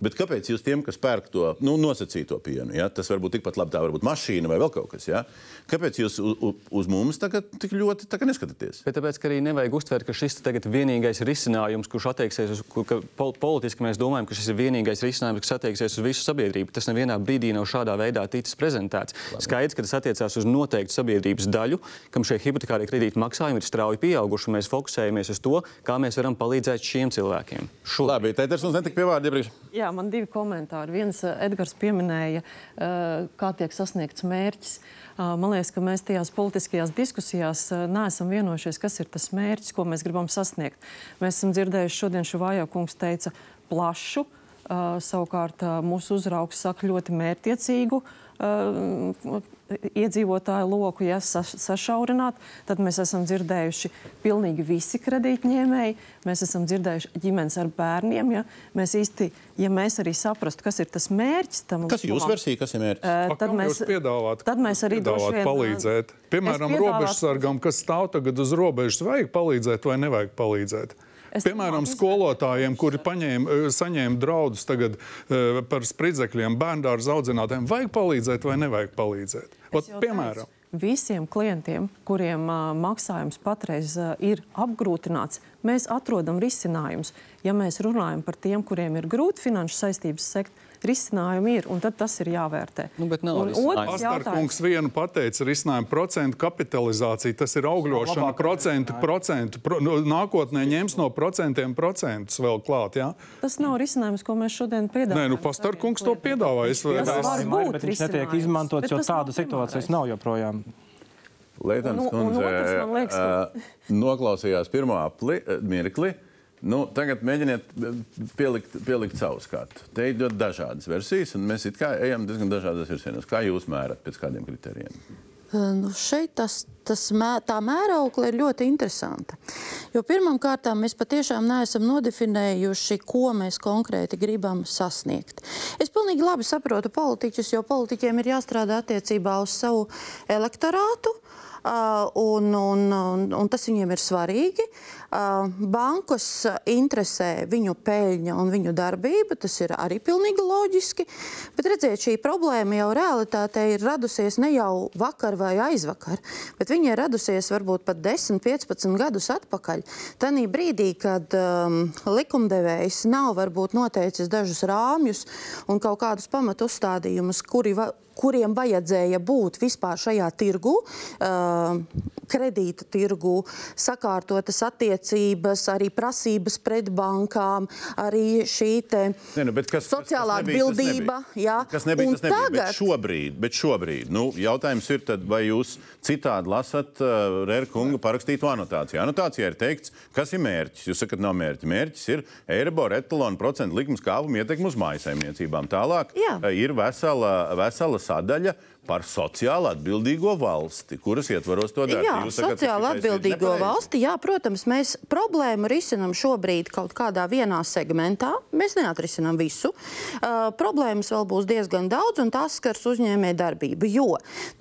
[SPEAKER 1] Bet kāpēc jūs tiem, kas pērk to nu, nosacīto pienu, ja? tas var būt tikpat labi, tā var būt mašīna vai vēl kaut kas, ja? kāpēc jūs uz, uz mums tagad tik ļoti tagad neskatāties?
[SPEAKER 3] Bet tāpēc arī nevajag uztvert, ka šis tagad ir vienīgais risinājums, kurš attieksies uz kur, ka pol politiski mēs domājam, ka šis ir vienīgais risinājums, kas attieksies uz visu sabiedrību. Tas nevienā brīdī nav šādā veidā ticis prezentēts. Skaidrs, ka tas attiecās uz noteiktu sabiedrības daļu, kam šie hipotekārie kredīti maksājumi ir strauji pieauguši. un Mēs fokusējamies uz to, kā mēs varam palīdzēt šiem cilvēkiem. Šodien.
[SPEAKER 1] Labi, Tēters mums netika pie vārda iepriekš.
[SPEAKER 5] Jā, man divi komentāri. Viens, eh, Edgars pieminēja, eh, kā tiek sasniegts mērķis. Eh, Man liekas, ka mēs tajās politiskajās diskusijās neesam vienojušies, kas ir tas mērķis, ko mēs gribam sasniegt. Mēs esam dzirdējuši šodien, Šuvājā kungs teica, plašu, savukārt mūsu uzraugs saka ļoti mērķiecīgu iedzīvotāju loku, ja sa, sašaurināt, tad mēs esam dzirdējuši pilnīgi visi kredītņēmēji. Mēs esam dzirdējuši ģimenes ar bērniem. Ja mēs īsti, ja mēs arī saprastu, kas ir tas mērķis tam
[SPEAKER 1] Kas ir jūsu versija, kas ir mērķis?
[SPEAKER 2] A,
[SPEAKER 5] Tad
[SPEAKER 2] kam
[SPEAKER 5] mēs,
[SPEAKER 2] piedāvāt,
[SPEAKER 5] tad mēs arī
[SPEAKER 2] piedāvāt
[SPEAKER 5] vien,
[SPEAKER 2] palīdzēt. Piemēram,
[SPEAKER 5] es piedāvātu-
[SPEAKER 2] robežsargam, kas stāv tagad uz robežas, vajag palīdzēt vai nevajag palīdzēt.
[SPEAKER 5] Es
[SPEAKER 2] Piemēram, skolotājiem, kuri paņēma, eh, saņēma draudus tagad, uh, par spridzekļiem, bērnu audzinātājiem, vajag palīdzēt vai nevajag palīdzēt. Ot, piemēram,
[SPEAKER 5] Visiem klientiem, kuriem uh, maksājums patreiz uh, ir apgrūtināts, mēs atrodam risinājumus. Ja mēs runājam par tiem, kuriem ir grūti finanšu saistības sekt, risinājumi ir, un tad tas ir jāvērtē.
[SPEAKER 3] Nu, bet nav
[SPEAKER 5] Un otrs jautājums.
[SPEAKER 2] Vienu pateica, risinājumu procentu kapitalizācija, tas ir augļošana, procentu, procentu, pro, nu, nākotnē ņems no procentiem procentus vēl klāt, jā?
[SPEAKER 5] Tas nav risinājums, ko mēs šodien piedāvājam.
[SPEAKER 2] Nē, nu, Pastarkungs to piedāvā. Es,
[SPEAKER 5] Tas
[SPEAKER 2] es,
[SPEAKER 5] var būt
[SPEAKER 8] bet viņš netiek izmantots, jo tādas situācijas nav joprojām.
[SPEAKER 1] Leitens
[SPEAKER 5] Un- un
[SPEAKER 1] kundze
[SPEAKER 5] otrs, liekas, ka-
[SPEAKER 1] noklausījās pirmo apli, ā, mirkli. Nu, tagad mēģiniet ā, pielikt, pielikt savu skatu. Te ir ļoti dažādas versijas, un mēs ejam diezgan dažādos virsienos. Kā jūs mērat pēc kādiem kritērijiem?
[SPEAKER 9] Nu, šeit tas, tas mē, tā mēraukla ir ļoti interesanta. Pirmkārt, mēs patiešām neesam nodefinējuši, ko mēs konkrēti gribam sasniegt. Es pilnīgi labi saprotu politiķus, jo politiķiem ir jāstrādā attiecībā uz savu elektorātu. uh, un, un, un, un tas viņiem ir svarīgi. Bankas interesē viņu peļņa un viņu darbība, tas ir arī pilnīgi loģiski. Bet redziet, šī problēma jau realitātē ir radusies ne jau vakar vai aizvakar, bet viņa ir radusies varbūt pat 10, 15 gadus atpakaļ. Tanī brīdī, kad um, likumdevējs nav varbūt noteicis dažus rāmjus un kaut kādus pamatu uzstādījumus, kuri va kuriem vajadzēja būt vispār šajā tirgu, uh, kredīta tirgu, sakārtotas attiecības, arī prasības pret bankām, arī šī
[SPEAKER 1] ne, nu, kas,
[SPEAKER 9] sociālā
[SPEAKER 1] kas, kas nebija,
[SPEAKER 9] atbildība.
[SPEAKER 1] Tas nebija, kas nebija, tas nebija.
[SPEAKER 9] Tagad...
[SPEAKER 1] Bet šobrīd, bet šobrīd nu, jautājums ir, tad, vai jūs citādi lasat uh, Rērkunga parakstīto anotāciju. Anotācijā ir teikts, kas ir mērķis. Jūs sakat, nav mērķis. Mērķis ir Eiribor etalonu procentu likums kāpuma ietekmi uz mājasaimniecībām. Tālāk Jā. uh, ir vesela, vesela sadaļa par sociāli atbildīgo valsti, kuras ietvaros to darīt.
[SPEAKER 9] Jā, Jūs sakat, sociāli atbildīgo valsti. Jā, protams, mēs problēmu risinām šobrīd kaut kādā vienā segmentā. Mēs neatrisinām visu. Uh, problēmas vēl būs diezgan daudz, un tās skars uzņēmē darbību. Jo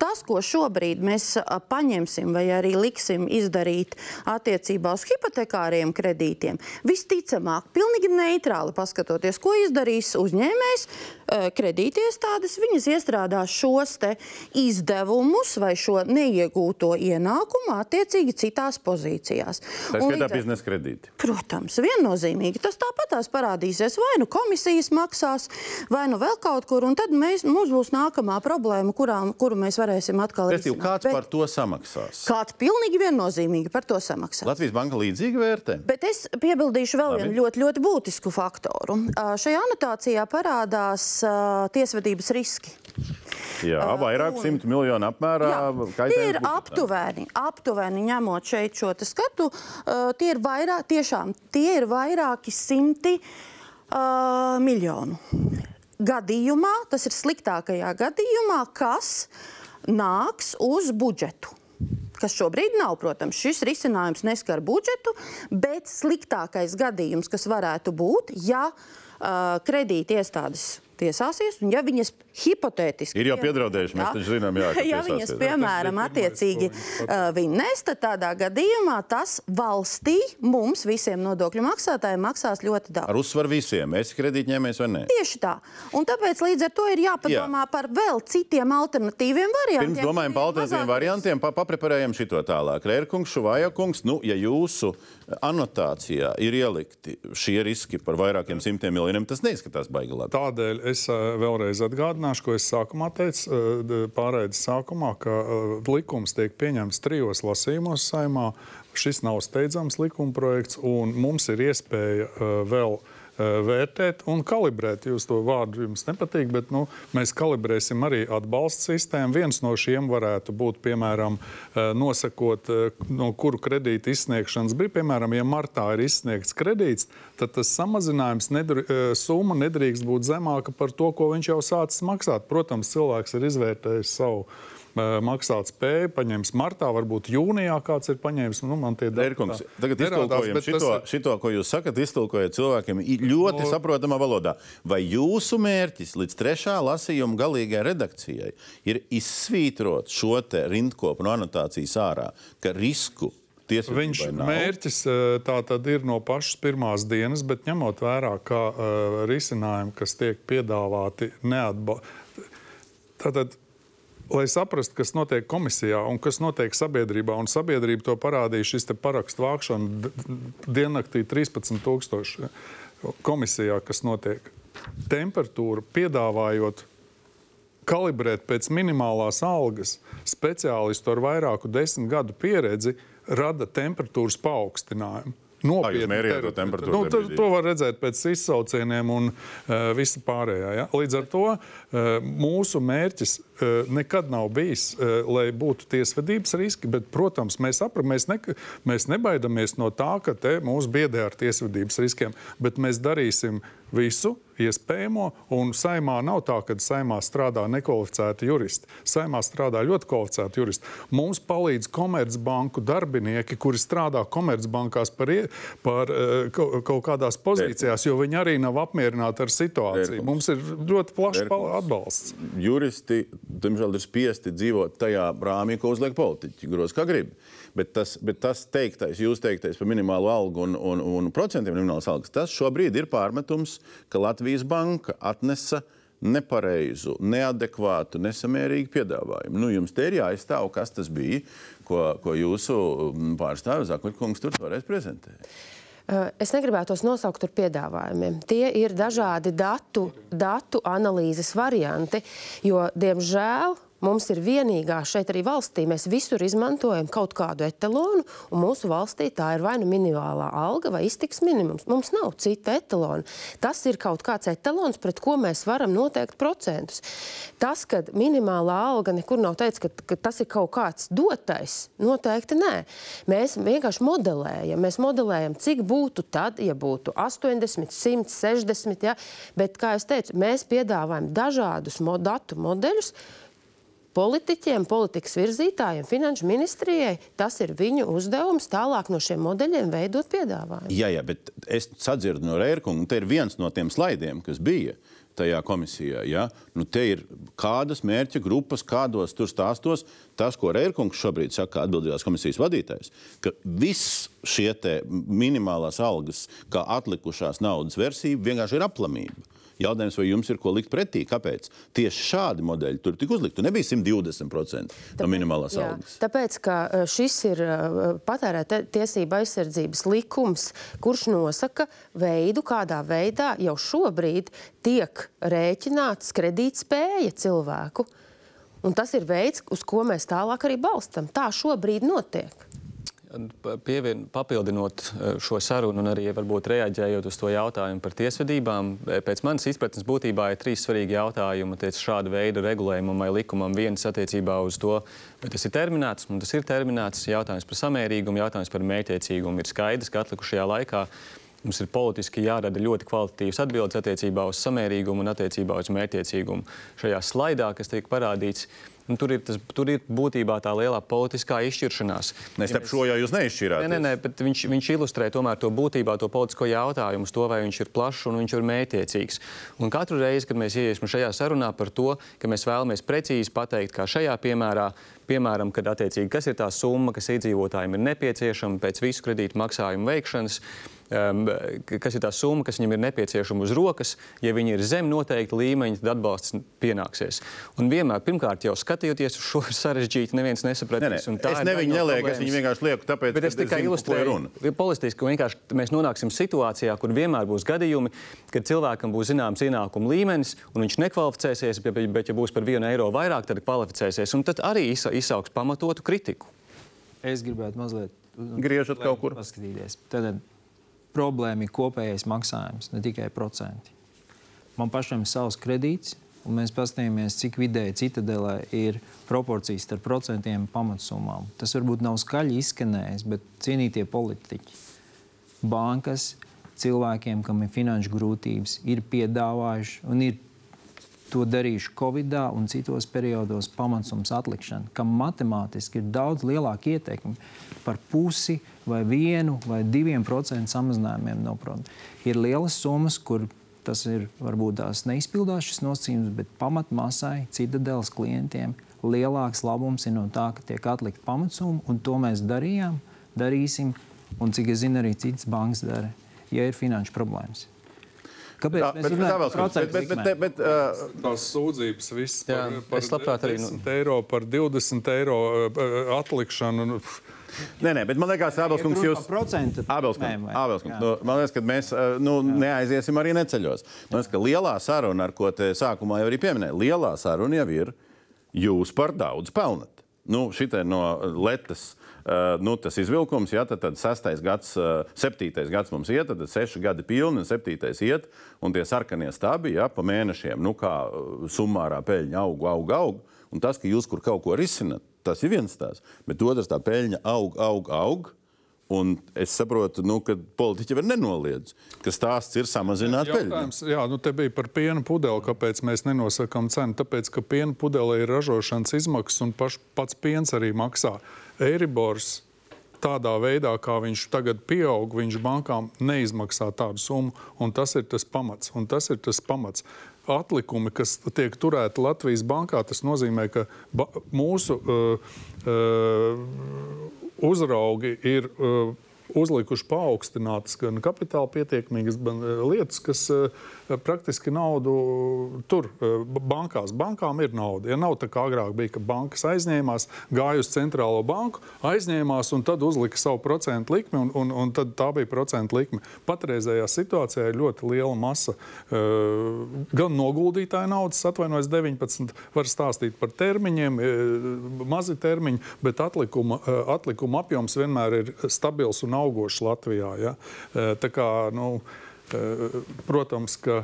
[SPEAKER 9] tas, ko šobrīd mēs uh, paņemsim vai arī liksim izdarīt attiecībā uz hipotekāriem kredītiem, visticamāk, pilnīgi neitrāli paskatoties, ko izdarīs uzņēmējs, uh, kredītiestādes, viņas iestrādās šos te izdevumus vai šo neiegūto ienākumu attiecīgi citās pozīcijās.
[SPEAKER 1] Tā ir tā biznesa kredīti.
[SPEAKER 9] Protams, viennozīmīgi. Tas tāpat tās parādīsies. Vai nu komisijas maksās, vai nu vēl kaut kur, un tad mēs, mums būs nākamā problēma, kurām, kuru mēs varēsim atkal
[SPEAKER 1] risināt. Kāds Bet, par to samaksās?
[SPEAKER 9] Kāds pilnīgi viennozīmīgi par to samaksās.
[SPEAKER 1] Latvijas banka līdzīgi vērtē.
[SPEAKER 9] Bet es piebildīšu vēl Labi. vienu ļoti, ļoti būtisku faktoru. Šajā anotācijā parādās uh, tiesvedības riski.
[SPEAKER 1] Jā, vairāk simtu miljonu apmērā.
[SPEAKER 9] Jā, tie ir aptuveni, aptuveni ņemot šeit šo skatu. Uh, tie ir vairāk, tiešām tie ir vairāki simti uh, miljonu. Gadījumā, tas ir sliktākajā gadījumā, kas nāks uz budžetu kas šobrīd nav. Protams, šis risinājums neskar budžetu, bet sliktākais gadījums, kas varētu būt, ja uh, kredīti iestādes tiesāsies, un ja viņas hipotētiski
[SPEAKER 1] ir jau piedraudējuši, mēs taču zinām, jā,
[SPEAKER 9] ja viņas, piemēram, attiecīgi uh, vinnēs, tad tādā gadījumā tas valstī mums visiem nodokļu maksātājiem maksās ļoti daudz.
[SPEAKER 1] Ar uzsvaru visiem, es kredītņēmējs vai nē?
[SPEAKER 9] Tieši tā. Un tāpēc līdz ar to ir jāpadomā jā. par vēl citiem alternatīviem variantiem.
[SPEAKER 1] Pirms domājam par alternatīviem mazāk... variantiem, pa papreparējam šito tālāk. Rērkungs, Šuvaja kungs, nu, ja jūsu anotācijā ir ielikti šie riski par vairākiem simtiem miljoniem, tas neizskatās baigi labi.
[SPEAKER 2] Tādēļ es vēlreiz atgādināšu, ko es sākumā teicu, pārējais sākumā, ka likums tiek pieņemts trijos lasījumos saimā. Šis nav steidzams likuma projekts, un mums ir iespēja vēl vērtēt un kalibrēt. Jūs to vārdu jums nepatīk, bet nu, mēs kalibrēsim arī atbalsta sistēmu. Viens no šiem varētu būt, piemēram, nosakot, no kuru kredīta izsniegšanas brīdī. Piemēram, ja martā ir izsniegts kredīts, tad tas samazinājums, nedr summa nedrīkst būt zemāka par to, ko viņš jau sācis maksāt. Protams, cilvēks ir izvērtējis savu maksāt spēju, paņems martā, varbūt jūnijā kāds ir paņēmis. Nu, man tie
[SPEAKER 1] dati Kungs, tagad iztulkojam šito, tas... šito, ko jūs sakat, iztulkojat cilvēkiem ļoti no... saprotamā valodā. Vai jūsu mērķis līdz trešā lasījuma galīgajai redakcijai ir izsvītrot šo te rindkopu no anotācijas ārā, ka risku
[SPEAKER 2] Viņš mērķis tā tad ir no pašas pirmās dienas, bet ņemot vērā, kā uh, risinājumi, kas tiek piedāvāti, neatbalsta. Tātad lai saprastu, kas notiek komisijā un kas notiek sabiedrībā, un sabiedrība to parādīja šis parakstu vākšana diennaktī 13,000 komisijā, kas notiek. Temperatūra piedāvājot kalibrēt pēc minimālās algas speciālistu ar vairāku desmit gadu pieredzi, rada temperatūras paaugstinājumu.
[SPEAKER 1] Nopietni to temperatūru.
[SPEAKER 2] Nu, to, to var redzēt pēc izsaucieniem un uh, visa pārējā. Ja? Līdz ar to uh, mūsu mērķis nekad nav bijis, uh, lai būtu tiesvedības riski, bet, protams, mēs, apra, mēs, ne, mēs nebaidamies no tā, ka te mūs biedē ar tiesvedības riskiem, bet mēs darīsim visu iespējamo, un saimā nav tā, ka saimā strādā nekvalificēti juristi. Saimā strādā ļoti kvalificēti juristi. Mums palīdz komercbanku darbinieki, kuri strādā komercbankās par, par uh, kaut kādās pozīcijās, jo viņi arī nav apmierināti ar situāciju. Mums ir ļoti plašs atbalsts.
[SPEAKER 1] Juristi, diemžēl, ir spiesti dzīvot tajā rāmī, ko uzliek politiķi, gros kā grib. Bet tas, bet tas teiktais, jūs teiktais par minimālo algu un, un, un procentiem minimālās algas, tas šobrīd ir pārmetums, ka Latvijas banka atnesa nepareizu, neadekvātu, nesamērīgu piedāvājumu. Nu, jums te ir jāizstāv, kas tas bija, ko, ko jūsu pārstāvis Zakuļkungs tur toreiz prezentēja.
[SPEAKER 7] Es negribētu tos nosaukt par piedāvājumiem. Tie ir dažādi datu, datu analīzes varianti, jo, diemžēl, Mums ir vienīgā šeit arī valstī. Mēs visur izmantojam kaut kādu etalonu, un mūsu valstī tā ir vai nu minimālā alga vai iztiks minimums. Mums nav cita etalona. Tas ir kaut kāds etalons, pret ko mēs varam noteikt procentus. Tas, ka minimālā alga nekur nav teikts, ka, ka tas ir kaut kāds dotais, noteikti nē. Mēs vienkārši modelējam. Mēs modelējam, cik būtu tad, ja būtu 80, 160. Ja? Bet, kā jau teicu, mēs piedāvājam dažādus datu modeļus politiķiem, politikas virzītājiem, finanšu ministrijai. Tas ir viņu uzdevums tālāk no šiem modeļiem veidot piedāvājumu.
[SPEAKER 1] Jā, jā, bet es sadzirdu no Rērkunga, un te ir viens no tiem slaidiem, kas bija tajā komisijā. Ja? Nu, te ir kādas mērķa grupas, kādos tur stāstos. Tas, ko Rērkungs šobrīd saka, atbildīgās komisijas vadītājs, ka viss šie minimālās algas, kā atlikušās naudas versija, vienkārši ir aplamība. Jautājums, vai jums ir ko likt pretī? Kāpēc? Tieši šādi modeļi tur tika uzlikti. Nebija 120% tāpēc, no minimālās jā, algas.
[SPEAKER 7] Tāpēc, ka e, šis ir e, patērēta tiesība aizsardzības likums, kurš nosaka veidu, kādā veidā jau šobrīd tiek rēķināts kredītspēja cilvēku. Un tas ir veids, uz ko mēs tālāk arī balstam. Tā šobrīd notiek.
[SPEAKER 3] Pievien, papildinot eh, šo sarunu un arī varbūt reaģējot uz to jautājumu par tiesvedībām, eh, pēc manas izpratnes būtībā ir trīs svarīgi jautājumi tiec šāda veida regulējumam vai likumam. Viens attiecībā uz to, vai tas ir terminēts, un tas ir terminēts. Jautājums par samērīgumu, jautājums par mērķiecīgumu. Ir skaidrs, ka atlikušajā laikā mums ir politiski jārada ļoti kvalitatīvas atbildes attiecībā uz samērīgumu un attiecībā uz mērķiecīgumu. Šajā slaidā, kas tiek parādīts, Nu, tur, ir tas, tur ir būtībā tā lielā politiskā izšķiršanās.
[SPEAKER 1] Es ja šo jau jūs neizšķirāt.
[SPEAKER 3] Nē, nē, bet viņš, viņš ilustrē tomēr to būtībā, to politisko jautājumu, to, vai viņš ir plašs un viņš ir mētiecīgs. Un katru reizi, kad mēs ieiesim šajā sarunā par to, ka mēs vēlamies precīzi pateikt, kā šajā piemērā, piemēram, kad attiecīgi kas ir tā summa, kas iedzīvotājiem ir nepieciešama pēc visu kredītu maksājumu veikšanas, kas ir tā summa, kas viņam ir nepieciešama uz rokas. Ja viņi ir zem noteikta līmeņa, tad atbalsts pienāksies. Un vienmēr, pirmkārt, jau skatoties uz šo sarežģītu, neviens nesapratīs.
[SPEAKER 1] Ne, ne. Es nevienu nelieku, es viņu vienkārši lieku, tāpēc,
[SPEAKER 3] Bet es tikai ilustrēju politiski, vienkārši mēs nonāksim situācijā, kur vienmēr būs gadījumi, kad cilvēkam būs zināms ienākuma līmenis, un viņš nekvalificēsies, bet, bet ja būs par vienu eiro vairāk, tad kvalificēsies. Un tad arī izsauks pamatotu kritiku.
[SPEAKER 6] Es gribētu mazliet
[SPEAKER 1] griežot kaut kur.
[SPEAKER 6] Paskatīties. Tad problēma ir kopējais maksājums, ne tikai procenti. Man pašam ir savs kredīts, un mēs paskatāmies, cik vidēji citadelē ir proporcijas starp procentiem un pamatsummām. Tas varbūt nav skaļi izskanējis, bet cienītie politiķi, bankas, cilvēkiem, kam ir finanšu grūtības, ir piedāvājuši un ir to darījuši Covid un citos periodos pamatsums atlikšana, kam matemātiski ir daudz lielāka ietekme par pusi vai vienu vai diviem procentu samazinājumiem no produkta. Ir lielas summas, kur tas ir varbūt tās neizpildās šis nosacījums, bet pamatmasai, citadeles klientiem lielāks labums ir no tā, ka tiek atlikt pamatsumma, un to mēs darījām, darīsim, un cik es zinu, arī citas bankas dara, ja ir finanšu problēmas.
[SPEAKER 2] Kāpēc? Tā, bet, bet, bet, bet, bet, bet, bet, uh, tās sūdzības viss par, jā, par 10 nu... eiro, par 20 eiro uh, atlikšanu. Nu,
[SPEAKER 1] Nē, nē, bet man liekas, Abelskungs, jūs Abelskungs, nu, man liekas, ka mēs nu, neaiziesim arī neceļos. Man liekas, ka lielā saruna, ar ko te sākumā jau arī pieminēja, lielā saruna jau ir jūs par daudz pelnat. Nu, šitai no Latvijas Uh, nu, tas izvilkums, ja tad, tad sestais gads, uh, septītais gads mums iet, tad seši gadi pilni, un septītais iet, un tie sarkanie stabi, ja pa mēnešiem, nu kā summārā peļņa aug, aug, aug. Un tas, ka jūs kur kaut ko risinat, tas ir viens tās. Bet otrs, tā peļņa aug, aug, aug. Un es saprotu, nu, ka politiķi var nenoliedz, ka stāsts ir samazināt.
[SPEAKER 2] Jautājums, jā, nu te bija par piena pudeli. Kāpēc mēs nenosakām cenu? Tāpēc, ka piena pudelē ir ražošanas izmaksas un paš, pats piens arī maksā. Eiribors tādā veidā, kā viņš tagad pieaug, viņš bankām neizmaksā tādu summu, tas ir tas pamats. Un tas ir tas pamats. Atlikumi, kas tiek turēti Latvijas bankā, tas nozīmē, ka ba mūsu uh, uh, uzraugi ir uh, uzlikuši paaugstinātas gan kapitāla pietiekamības, uh, lietas, kas uh, praktiski naudu tur uh, bankās. Bankām ir nauda. Ja nav tā kā agrāk bija, ka bankas aizņēmās, gāja uz centrālo banku, aizņēmās un tad uzlika savu procentu likmi, un, un, un tad tā bija procentu likme. Patreizējā situācijā ir ļoti liela masa gan noguldītāja naudas, atvainojos 19, var stāstīt par termiņiem, mazi termiņi, bet atlikuma, atlikuma apjoms vienmēr ir stabils un augošs Latvijā. Ja? Tā kā, nu, protams, ka.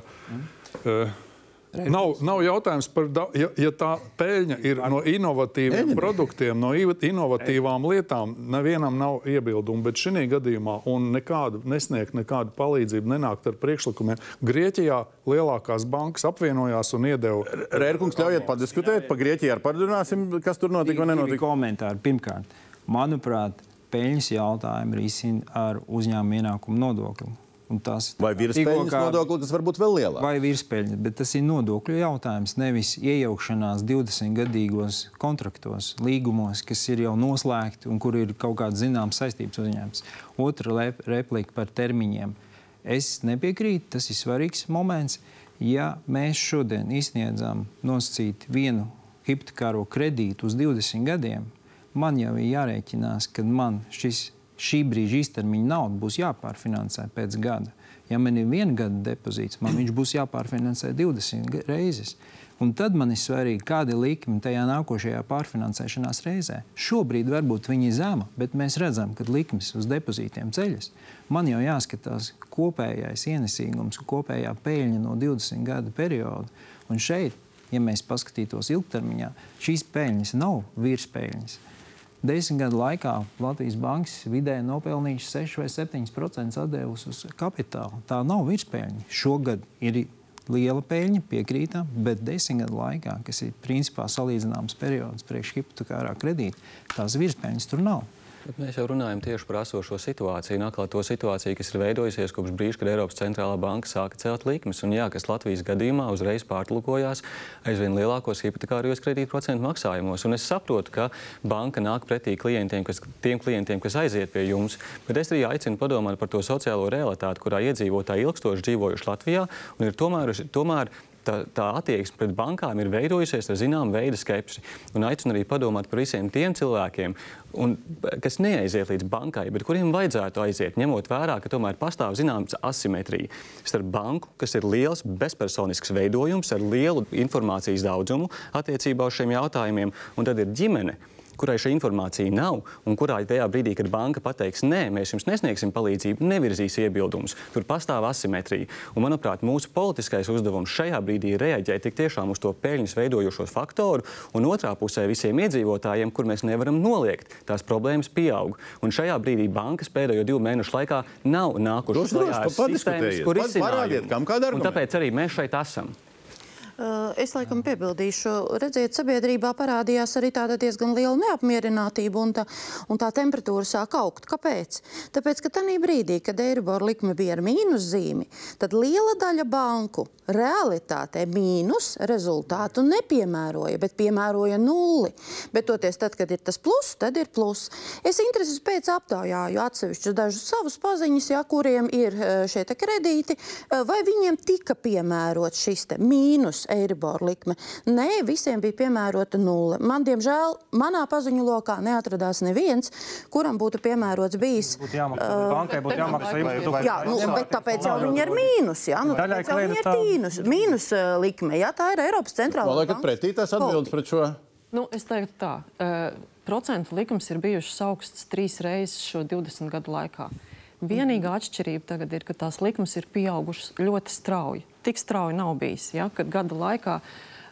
[SPEAKER 2] Nav, nav jautājums par to, ja, ja tā peļņa ir no inovatīviem produktiem, no inovatīvām lietām. Nevienam nav iebildumu, bet šī gadījumā nekādu nesniegt nekādu palīdzību, nenākt ar priekšlikumiem. Grieķijā lielākās bankas apvienojās un iedeva.
[SPEAKER 1] Rērkungs, ļaujiet padiskutēt par Grieķiju, ar parunāsim, kas tur notika vai nenotika.
[SPEAKER 6] Komentāri. Pirmkārt, manuprāt, peļņas jautājumu risina ar uzņēmuma ienākumu nodokli.
[SPEAKER 1] Vai virspeļņas kā... nodokli, tas var būt vēl lielāks?
[SPEAKER 6] Vai virspeļņas, bet tas ir nodokļu jautājums, nevis iejaukšanās 20 gadīgos kontraktos, līgumos, kas ir jau noslēgti un kur ir kaut kāda zināma saistības uzņēmums. Otra replika par termiņiem. Es nepiekrītu, tas ir svarīgs moments. Ja mēs šodien izsniedzam nosacīt vienu hipotekāro kredītu uz 20 gadiem, man jau ir jārēķinās, ka man šis, šī brīža īstermiņa nauda būs jāpārfinansē pēc gada. Ja man ir viena gada depozīts, man viņš būs jāpārfinansē 20 reizes. Un tad man ir svarīgi, kāda ir likme tajā nākošajā pārfinansēšanās reizē. Šobrīd varbūt viņi ir zema, bet mēs redzam, ka likmes uz depozītiem ceļas. Man jau jāskatās kopējais ienesīgums, kopējā peļņa no 20 gadu perioda. Un šeit, ja mēs paskatītos ilgtermiņā, šīs peļņas nav virspēļņas. Desmit gadu laikā Latvijas bankas vidēji nopelnījuši 6 vai 7% atdevusi uz kapitālu. Tā nav virspēļņa. Šogad ir liela peļņa, piekrītam, bet desmit gadu laikā, kas ir principā salīdzināms periods priekš hipotekārā kredīta, tās virspēļņas tur nav.
[SPEAKER 3] Bet mēs jau runājam tieši par esošo situāciju, atkal to situāciju, kas ir veidojusies kopš brīža, kad Eiropas centrālā banka sāka celt likmes. Un jā, kas Latvijas gadījumā uzreiz pārlūkojās aizvien lielākos hipotekārijos kredītprocentu maksājumos. Un es saprotu, ka banka nāk pretī klientiem, kas, tiem klientiem, kas aiziet pie jums, bet es arī aicinu padomāt par to sociālo realitāti, kurā iedzīvotāji ilgstoši dzīvojuši Latvijā un ir tomēr, tomēr tā, tā attieksme pret bankām ir veidojusies ar zināmu veidu skepsi. Un aicinu arī padomāt par visiem tiem cilvēkiem, un, kas neaiziet līdz bankai, bet kuriem vajadzētu aiziet, ņemot vērā, ka tomēr pastāv zināms asimetrija starp banku, kas ir liels bezpersonisks veidojums ar lielu informācijas daudzumu attiecībā uz šiem jautājumiem, un tad ir ģimene kurai šī informācija nav, un kurā tajā brīdī, kad banka pateiks, nē, mēs jums nesniegsim palīdzību, nevirzīs iebildumus. Tur pastāv asimetrija. Un, manuprāt, mūsu politiskais uzdevums šajā brīdī ir reaģēt tik tiešām uz to peļņas veidojošo faktoru, un otrā pusē visiem iedzīvotājiem, kur mēs nevaram noliegt, tās problēmas pieaug. Un šajā brīdī bankas pēdējo divu mēnešu laikā nav nākušas klajā ar sistēmas, kur izsinājumu. Tāpēc arī mēs šeit esam.
[SPEAKER 9] Eh, es laikam piebildīšu, redziet, sabiedrībā parādījās arī tāda diezgan liela neapmierinātība un tā, un tā temperatūra sāk augt. Kāpēc? Tāpēc, ka tajā brīdī, kad Eiribor likme bija ar mīnus zīmi, tad liela daļa banku realitātē mīnus rezultātu nepiemēroja, bet piemēroja nulli. Bet toties tad, kad ir tas plus, tad ir plus. Es intereses pēc aptaujāju atsevišķus dažus savus paziņas, ja, kuriem ir eh, šie kredīti, eh, vai viņiem tika piemērot šis mīnus Eiribor likme. Nē, visiem bija piemērota nulle. Man, diemžēl, manā paziņu lokā neatradās neviens, kuram būtu piemērots bijis.
[SPEAKER 8] Būtu jāmaksā, uh, bankai būtu jāmaksā jums.
[SPEAKER 9] Jā, nu, bet tāpēc jau viņi ir mīnus. Jā, nu,
[SPEAKER 8] Daļai
[SPEAKER 9] viņi ir mīnus, mīnus uh, likme. Jā, tā ir Eiropas centrālā.
[SPEAKER 1] Vai liekat pretī tās atbildes pret šo?
[SPEAKER 5] Nu, es teiktu tā. Uh, procentu likums ir bijušas augsts trīs reizes šo 20 gadu laikā. Vienīgā atšķirība tagad ir, ka tās likmes ir pieaugušas ļoti strauji tik strauji nav bijis. Ja, kad gada laikā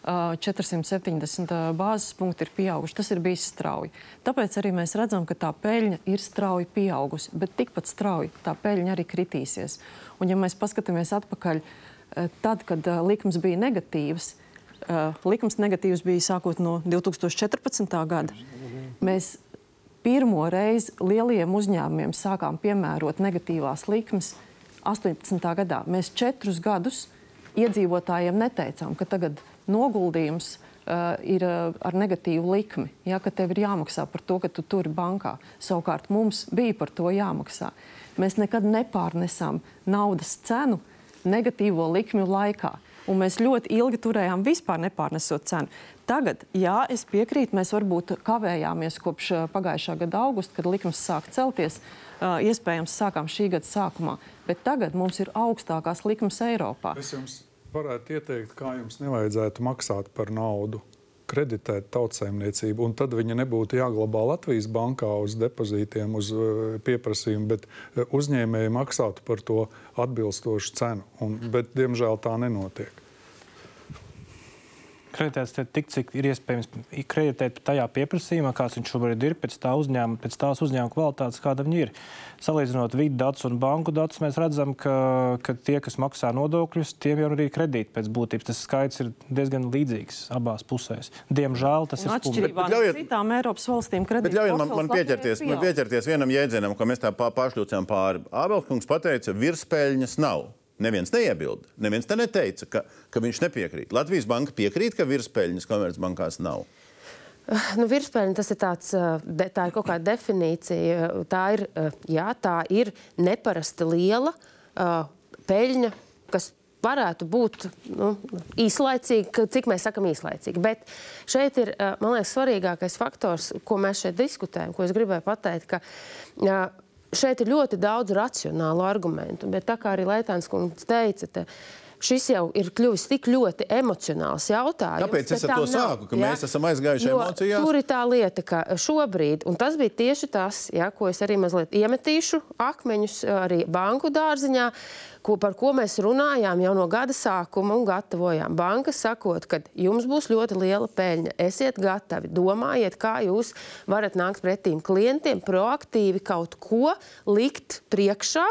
[SPEAKER 5] 470 bāzes punkti ir pieauguši. Tas ir bijis strauji. Tāpēc arī mēs redzam, ka tā peļņa ir strauji pieaugusi, bet tikpat strauji tā peļņa arī kritīsies. Un, ja mēs paskatāmies atpakaļ, tad, kad likums bija negatīvs, likums negatīvs bija sākot no 2014. gada. Mēs pirmo reizi lieliem uzņēmumiem sākām piemērot negatīvās likmes 18. gadā. Mēs četrus gadus iedzīvotājiem neteicām, ka tagad noguldījums uh, ir uh, ar negatīvu likmi, ja, ka tev ir jāmaksā par to, ka tu turi bankā. Savukārt mums bija par to jāmaksā. Mēs nekad nepārnesām naudas cenu negatīvo likmju laikā. Un mēs ļoti ilgi turējām vispār nepārnesot cenu. Tagad, jā, es piekrītu, mēs varbūt kavējāmies kopš pagājušā gada augusta, kad likums sāk celties. Iespējams, sākām šī gada sākumā, bet tagad mums ir augstākās likmes Eiropā.
[SPEAKER 2] Es jums varētu ieteikt, kā jums nevajadzētu maksāt par naudu kreditēt tautsēmniecību, un tad viņa nebūtu jāglabā Latvijas bankā uz depozītiem, uz pieprasījumu, bet uzņēmēji maksātu par to atbilstošu cenu. Un, bet, diemžēl, tā nenotiek
[SPEAKER 8] kreditēts tik, cik ir iespējams kreditēt tajā pieprasījumā, kāds viņš šobrīd ir, pēc, tā uzņēmuma, pēc tās uzņēmuma kvalitātes, kāda viņi ir. Salīdzinot vidu datus un banku datus, mēs redzam, ka, ka tie, kas maksā nodokļus, tiem jau ir kredīti pēc būtības. Tas skaits ir diezgan līdzīgs abās pusēs. Diemžēl tas un ir
[SPEAKER 5] atšķirībā no citām Eiropas valstīm.
[SPEAKER 1] Ļaujiet man, man pieķerties, man pieķerties vienam jēdzienam, ko mēs tā pašļūcām pāri. Ābelkungs pateica, virspēļņas nav. Neviens neiebilda. Neviens te neteica, ka, ka viņš nepiekrīt. Latvijas banka piekrīt, ka virspeļņas komercbankās nav.
[SPEAKER 7] Nu, Virspēļņa tas ir tāds, de, tā ir kaut kāda definīcija. Tā ir, jā, tā ir neparasti liela uh, peļņa, kas varētu būt nu, īslaicīga, cik mēs sakām īslaicīga. Bet šeit ir, man liekas, svarīgākais faktors, ko mēs šeit diskutējam, ko es gribēju pateikt, ka uh, šeit ir ļoti daudz racionālu argumentu, bet tā kā arī Laitāns kungs teica, te, šis jau ir kļuvis tik ļoti emocionāls jautājums.
[SPEAKER 1] Kāpēc es ar to nav, sāku, ka ja? mēs esam aizgājuši emocijās?
[SPEAKER 7] Tur ir tā lieta, ka šobrīd, un tas bija tieši tas, ja, ko es arī mazliet iemetīšu akmeņus arī banku dārziņā, ko, par ko mēs runājām jau no gada sākuma un gatavojām. Banka sakot, ka jums būs ļoti liela peļņa, esiet gatavi, domājiet, kā jūs varat nākt pretīm klientiem, proaktīvi kaut ko likt priekšā,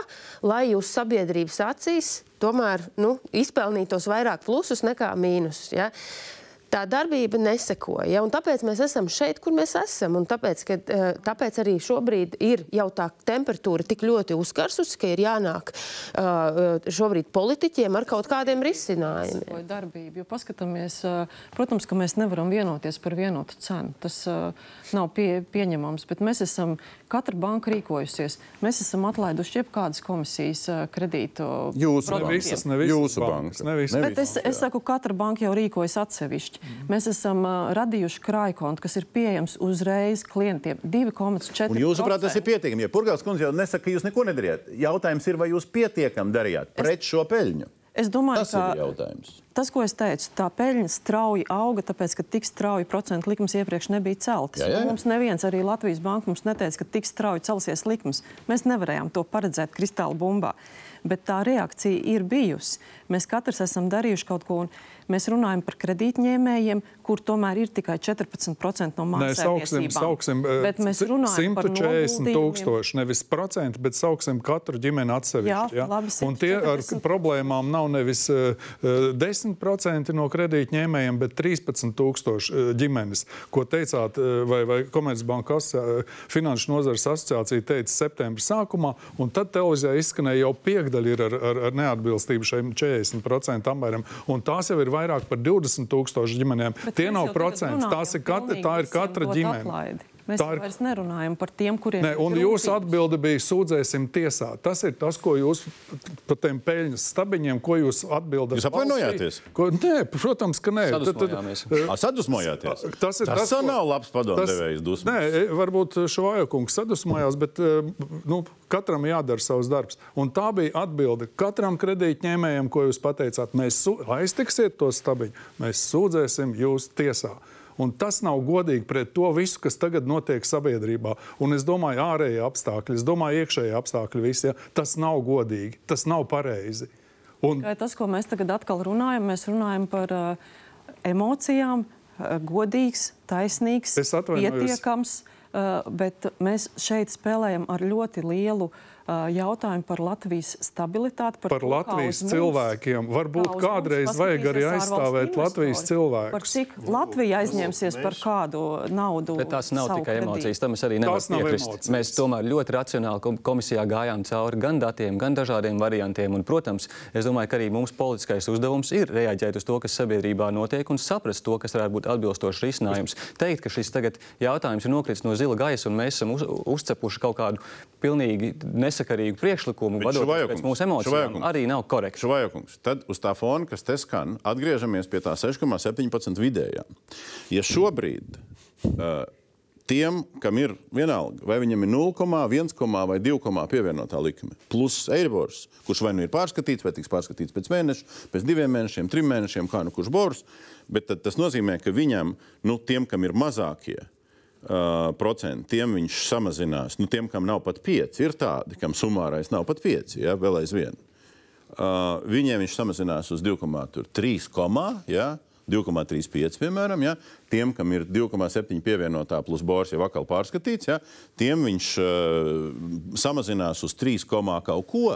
[SPEAKER 7] lai jūs sabiedrības acīs tomēr nu, izpelnītos vairāk plusus nekā mīnusus. Ja? Tā darbība nesekoja. Ja? Tāpēc mēs esam šeit, kur mēs esam. Un tāpēc, ka, eh, tāpēc arī šobrīd ir jau tā temperatūra tik ļoti uzkarsusi, ka ir jānāk uh, šobrīd politiķiem ar kaut kādiem risinājumiem.
[SPEAKER 5] Darbība, jo paskatāmies, uh, protams, ka mēs nevaram vienoties par vienotu cenu. Tas nav pie, pieņemams, bet mēs esam, katra banka rīkojusies. Mēs esam atlaiduši jebkādas komisijas kredītu.
[SPEAKER 1] Jūsu, ne visas, ne visas jūsu bankas.
[SPEAKER 5] Ne visas. Bet es, es saku, katra banka jau rīkojas atsevišķi. Mm. Mēs esam uh, radījuši krājkontu, kas ir pieejams uzreiz klientiem 2,4.
[SPEAKER 1] Jūsuprāt, tas ir pietiekami. Ja Purgāls kundze jau nesaka, ka jūs neko nedarījāt. Jautājums ir, vai jūs pietiekami darījāt pret es... šo peļņu?
[SPEAKER 5] Es domāju,
[SPEAKER 1] tas ir jautājums.
[SPEAKER 5] Tas, ko es teicu, tā peļņa strauji auga, tāpēc, ka tik strauji procentu likums iepriekš nebija celtas. Jā, jā. Mums neviens, arī Latvijas banka, mums neteica, ka tik strauji celsies likums. Mēs nevarējām to paredzēt kristāla bumbā. Bet tā reakcija ir bijusi. Mēs katrs esam darījuši kaut ko. Un, Mēs runājam par kredītņēmējiem, kur tomēr ir tikai 14% no mākslas.
[SPEAKER 2] Sauksim, sauksim bet mēs runājam 140 tūkstoši, nevis procenti, bet sauksim katru ģimeni atsevišķi. Jā, ja? labi, Un tie ar problēmām nav nevis uh, eh, 10% no kredītņēmējiem, bet 13 tūkstoši uh, ģimenes. Ko teicāt, uh, vai, vai Komercbanka uh, Finanšu nozares asociācija teica septembra sākumā, un tad televīzijā izskanēja jau piekdaļa ir ar, ar, ar neatbilstību šiem 40% apmēram. Un tās jau ir vairāk par 20 tūkstošu ģimenēm. Bet Tie nav procenti. Tās ir katra, tā ir katra ģimene.
[SPEAKER 5] Mēs tā ir... vairs nerunājam par tiem, kuriem
[SPEAKER 2] ne, ir. Jūsu atbilde bija sūdzēsim tiesā. Tas ir tas, ko jūs par tiem peļņas stabiņiem, ko jūs atbildat.
[SPEAKER 1] Jūs apvainojāties?
[SPEAKER 2] Ko, nē, protams, ka nē.
[SPEAKER 3] Sadusmojāmies.
[SPEAKER 1] Tad, tad, sadusmojāties. Tas, ir tas, tas ko, nav labs padomdevējs dusmas.
[SPEAKER 2] Nē, varbūt Šoja kungs sadusmojās, bet nu, katram jādara savs darbs. Un tā bija atbilde katram kredītņēmējam, ko jūs pateicāt. Mēs aiztiksiet to stabiņu, mēs sūdzēsim jūs tiesā. Un tas nav godīgi pret to visu, kas tagad notiek sabiedrībā. Un es domāju, ārējie apstākļi, es domāju, iekšējie apstākļi, visi, ja, tas nav godīgi, tas nav pareizi.
[SPEAKER 5] Un... Tas, ko mēs tagad atkal runājam, mēs runājam par uh, emocijām, uh, godīgs, taisnīgs, pietiekams. Uh, bet mēs šeit spēlējam ar ļoti lielu uh, jautājumu par Latvijas stabilitāti.
[SPEAKER 2] Par
[SPEAKER 5] to, kā
[SPEAKER 2] Latvijas
[SPEAKER 5] uz mums-
[SPEAKER 2] cilvēkiem. Varbūt kādreiz vajag arī aizstāvēt Latvijas cilvēkus.
[SPEAKER 5] Par cik Latvija aizņemsies par kādu naudu?
[SPEAKER 3] Bet tās nav tikai
[SPEAKER 5] kredītu?
[SPEAKER 3] emocijas. Tam es arī nevaru piekrist. Mēs tomēr ļoti racionāli kom- komisijā gājām cauri gan datiem, gan dažādiem variantiem. Un, protams, es domāju, ka arī mums politiskais uzdevums ir reaģēt uz to, kas sabiedrībā notiek, un saprast to, kas varētu būt atbilstošs risinājums. Teikt, ka šis tagad jautājums ir nokritis no zila gaisa, un mēs esam uz, uzcepuši kaut kādu pilnīgi nesakarīgu priekšlikumu, vadoties pēc mūsu emocijām, arī nav korekti.
[SPEAKER 1] Šuvajokungs, tad uz tā fona, kas te skan, atgriežamies pie tā 6,17 vidējā. Ja šobrīd uh, tiem, kam ir vienalga, vai viņam ir 0, 1 vai 2 pievienotā likme, plus eiribors, kurš vai nu ir pārskatīts, vai tiks pārskatīts pēc mēneša, pēc diviem mēnešiem, trim mēnešiem, kā nu kurš bors, bet tas nozīmē, ka viņam, nu, tiem, kam ir mazākie, uh, procenti, tiem viņš samazinās. Nu, tiem, kam nav pat pieci, ir tādi, kam sumārais nav pat pieci, ja, vēl aizvien. Uh, viņiem viņš samazinās uz 2,3, ja, 2,35 piemēram. Ja. Tiem, kam ir 2,7 pievienotā plus bors jau atkal pārskatīts, ja, tiem viņš uh, samazinās uz 3, kaut ko,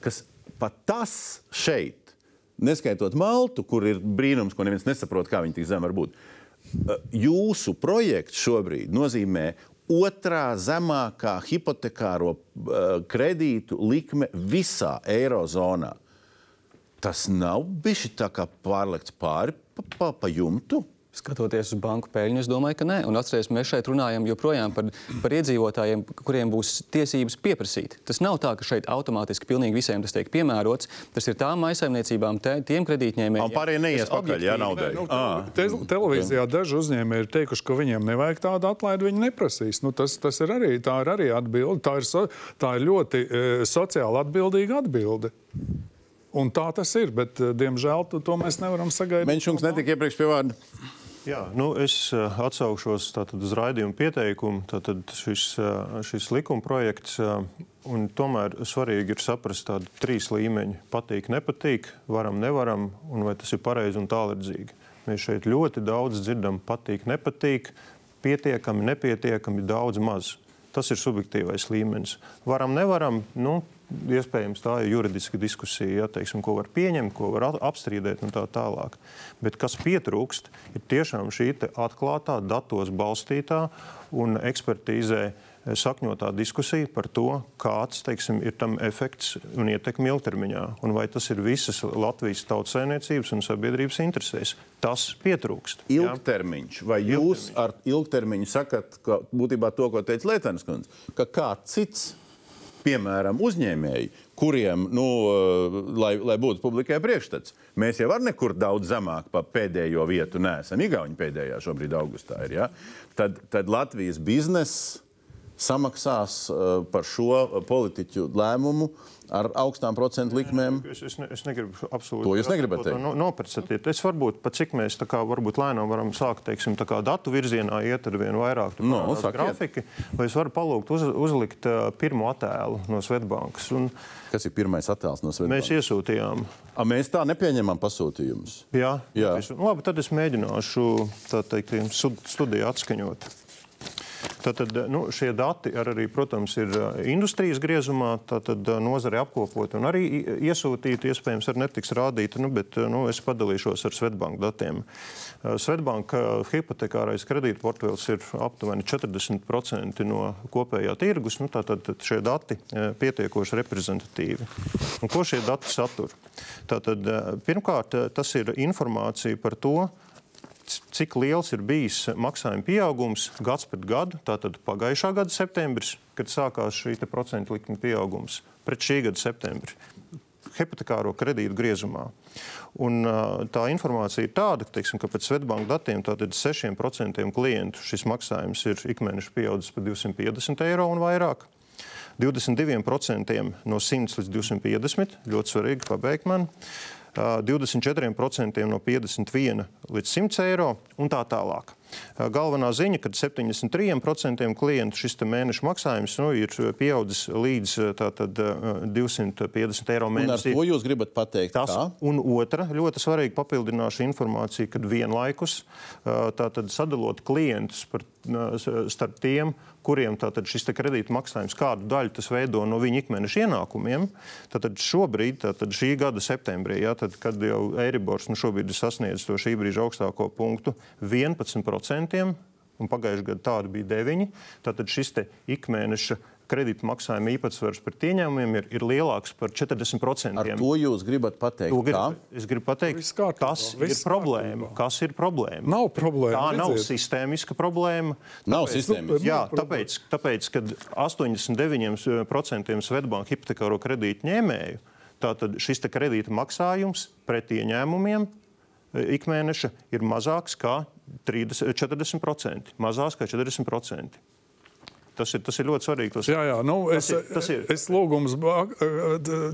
[SPEAKER 1] kas pat tas šeit, neskaitot Maltu, kur ir brīnums, ko neviens nesaprot, kā viņi tik zem var būt. Uh, Jūsu projekts šobrīd nozīmē otrā zemākā hipotekāro uh, kredītu likme visā Eirozonā. Tas nav bijis tā kā pārlikts pāri pa, pa, pa jumtu.
[SPEAKER 3] Skatoties uz banku peļņu, es domāju, ka nē. Un atcerieties, mēs šeit runājam joprojām par, par iedzīvotājiem, kuriem būs tiesības pieprasīt. Tas nav tā, ka šeit automātiski pilnīgi visiem tas tiek piemērots. Tas ir tām maisaimniecībām, tiem kredītņēmējiem.
[SPEAKER 1] Un pārējie neies pakaļ, ja naudai.
[SPEAKER 2] Nu,
[SPEAKER 1] Ah.
[SPEAKER 2] te, televīzijā daži uzņēmēji ir teikuši, ka viņiem nevajag tādu atlaidi, viņi neprasīs. Nu, tas, tas ir arī, tā ir arī atbilde. Tā ir, so, tā ir ļoti e, sociāli atbildīga atbilde. Un tā tas ir, bet, e, diemžēl, to, to mēs nevaram sagaidīt.
[SPEAKER 1] Menšungs netika iepriekš pie vārda.
[SPEAKER 4] Jā, nu es uh, atsaukšos uz raidījumu pieteikumu. Tātad šis, uh, šis likuma projekts, uh, un tomēr svarīgi ir saprast tādu trīs līmeņu - patīk, nepatīk, varam, nevaram, un vai tas ir pareizi un tālredzīgi. Mēs šeit ļoti daudz dzirdam, patīk, nepatīk, pietiekami, nepietiekami, daudz maz. Tas ir subjektīvais līmenis. Varam, nevaram. Nu, Iespējams, tā ir juridiska diskusija, ja, teiksim, ko var pieņemt, ko var apstrīdēt un tā tālāk. Bet kas pietrūkst, ir tiešām šī atklātā, datos balstītā un ekspertīzē eh, sakņotā diskusija par to, kāds teiksim, ir tam efekts un ietekme ilgtermiņā, un vai tas ir visas Latvijas tautsēmniecības un sabiedrības interesēs. Tas pietrūkst.
[SPEAKER 1] Ilgtermiņš. Vai jūs ar ilgtermiņu sakat, ka būtībā to, ko teica Lietuvas kundze, ka kāds cits, piemēram, uzņēmēji, kuriem, nu, eh, lai, lai būtu publikai priekšstats, mēs jau ar nekur daudz zemāk par pēdējo vietu neesam. Igauni pēdējā šobrīd augustā ir. Ja? Tad, tad Latvijas biznesa samaksās uh, par šo politiķu lēmumu ar augstām procentu likmēm.
[SPEAKER 4] Es, es, ne, es negribu absolūti
[SPEAKER 1] To jūs negribat teikt?
[SPEAKER 4] no, noprecēt. Es varbūt pat cik mēs tā kā, varbūt lēnām varam sākt teiksim, tā kā datu virzienā iet ar vien vairāk
[SPEAKER 1] No, sakiet.
[SPEAKER 4] grafiki. Vai es varu palūgt uz, uzlikt uh, pirmo attēlu no Svetbankas? Un
[SPEAKER 1] Kas ir pirmais attēls no
[SPEAKER 4] mēs
[SPEAKER 1] Svetbānkas?
[SPEAKER 4] iesūtījām.
[SPEAKER 1] A, mēs tā nepieņemam pasūtījumus.
[SPEAKER 4] Jā,
[SPEAKER 1] Jā.
[SPEAKER 4] Es, nu, labi, tad es mēģināšu tā teikt, stud- studiju atskaņot. Tātad nu, šie dati ar arī, protams, ir uh, industrijas griezumā, tātad uh, nozare apkopot un arī i- iesūtīti, iespējams, arī netiks rādīti, nu, bet uh, nu, es padalīšos ar Svetbanku datiem. Svetbanka hipotekārais kredītportfels ir aptuveni 40% no kopējā tirgus, nu, tātad šie dati pietiekoši reprezentatīvi. Un ko šie dati satur? Tātad, pirmkārt, tas ir informācija par to, cik liels ir bijis maksājuma pieaugums gads pēc gada, tātad pagājušā gada septembris, kad sākās šī procentu likuma pieaugums, pret šī gada septembri. Hipotekāro kredītu griezumā. Un, tā informācija ir tāda, ka, teiksim, ka pēc Svetbanka datiem tātad 6% klientu šis maksājums ir ikmēneša pieaudzis par 250 eiro un vairāk. 22% no 100 līdz 250, ļoti svarīgi pabeigt man. Uh, 24% no 51 līdz 100 eiro un tā tālāk. Galvenā ziņa, ka 73% klientu šis mēneša maksājums nu, ir pieaudzis līdz tātad, 250 eiro mēnesī.
[SPEAKER 1] To jūs gribat pateikt?
[SPEAKER 4] Tas,
[SPEAKER 1] kā?
[SPEAKER 4] un otra ļoti svarīga papildināša informācija, kad vienlaikus tātad, sadalot klientus par, starp tiem, kuriem tātad, šis kredīta maksājums kādu daļu tas veido no viņa ikmēneša ienākumiem. Tātad šobrīd, tātad šī gada septembrī, ja, tad, kad jau Eiribors nu, šobrīd ir sasniedzis to šī brīža augstāko punktu, 11%. Un pagājušajā gadā tāda bija 9. Tātad šis ikmēneša kredīta maksājuma īpatsvars pret ieņēmumiem ir, ir lielāks par 40%.
[SPEAKER 1] Ar to jūs gribat pateikt?
[SPEAKER 4] To grib,
[SPEAKER 1] kā?
[SPEAKER 4] es gribu pateikt,
[SPEAKER 2] kārtībā,
[SPEAKER 4] kas ir problēma. Kas ir problēma?
[SPEAKER 2] Nav problēma,
[SPEAKER 4] Tā nav
[SPEAKER 2] redziet.
[SPEAKER 4] sistēmiska problēma.
[SPEAKER 1] Nav
[SPEAKER 4] Tāpēc-
[SPEAKER 1] sistēmiska.
[SPEAKER 4] Jā,
[SPEAKER 2] Nav
[SPEAKER 4] tāpēc, tāpēc kad 89% Svetbanka hipotekāro kredītu ņēmēju, tātad šis te kredīta maksājums pret ieņēmumiem ikmēneša ir mazāks kā 30, 40%. Mazāks kā 40%. Tas ir, tas ir ļoti svarīgi. tos-
[SPEAKER 2] Jā, jā, nu, es,
[SPEAKER 4] Tas ir- tas ir-
[SPEAKER 2] es lūgums ba-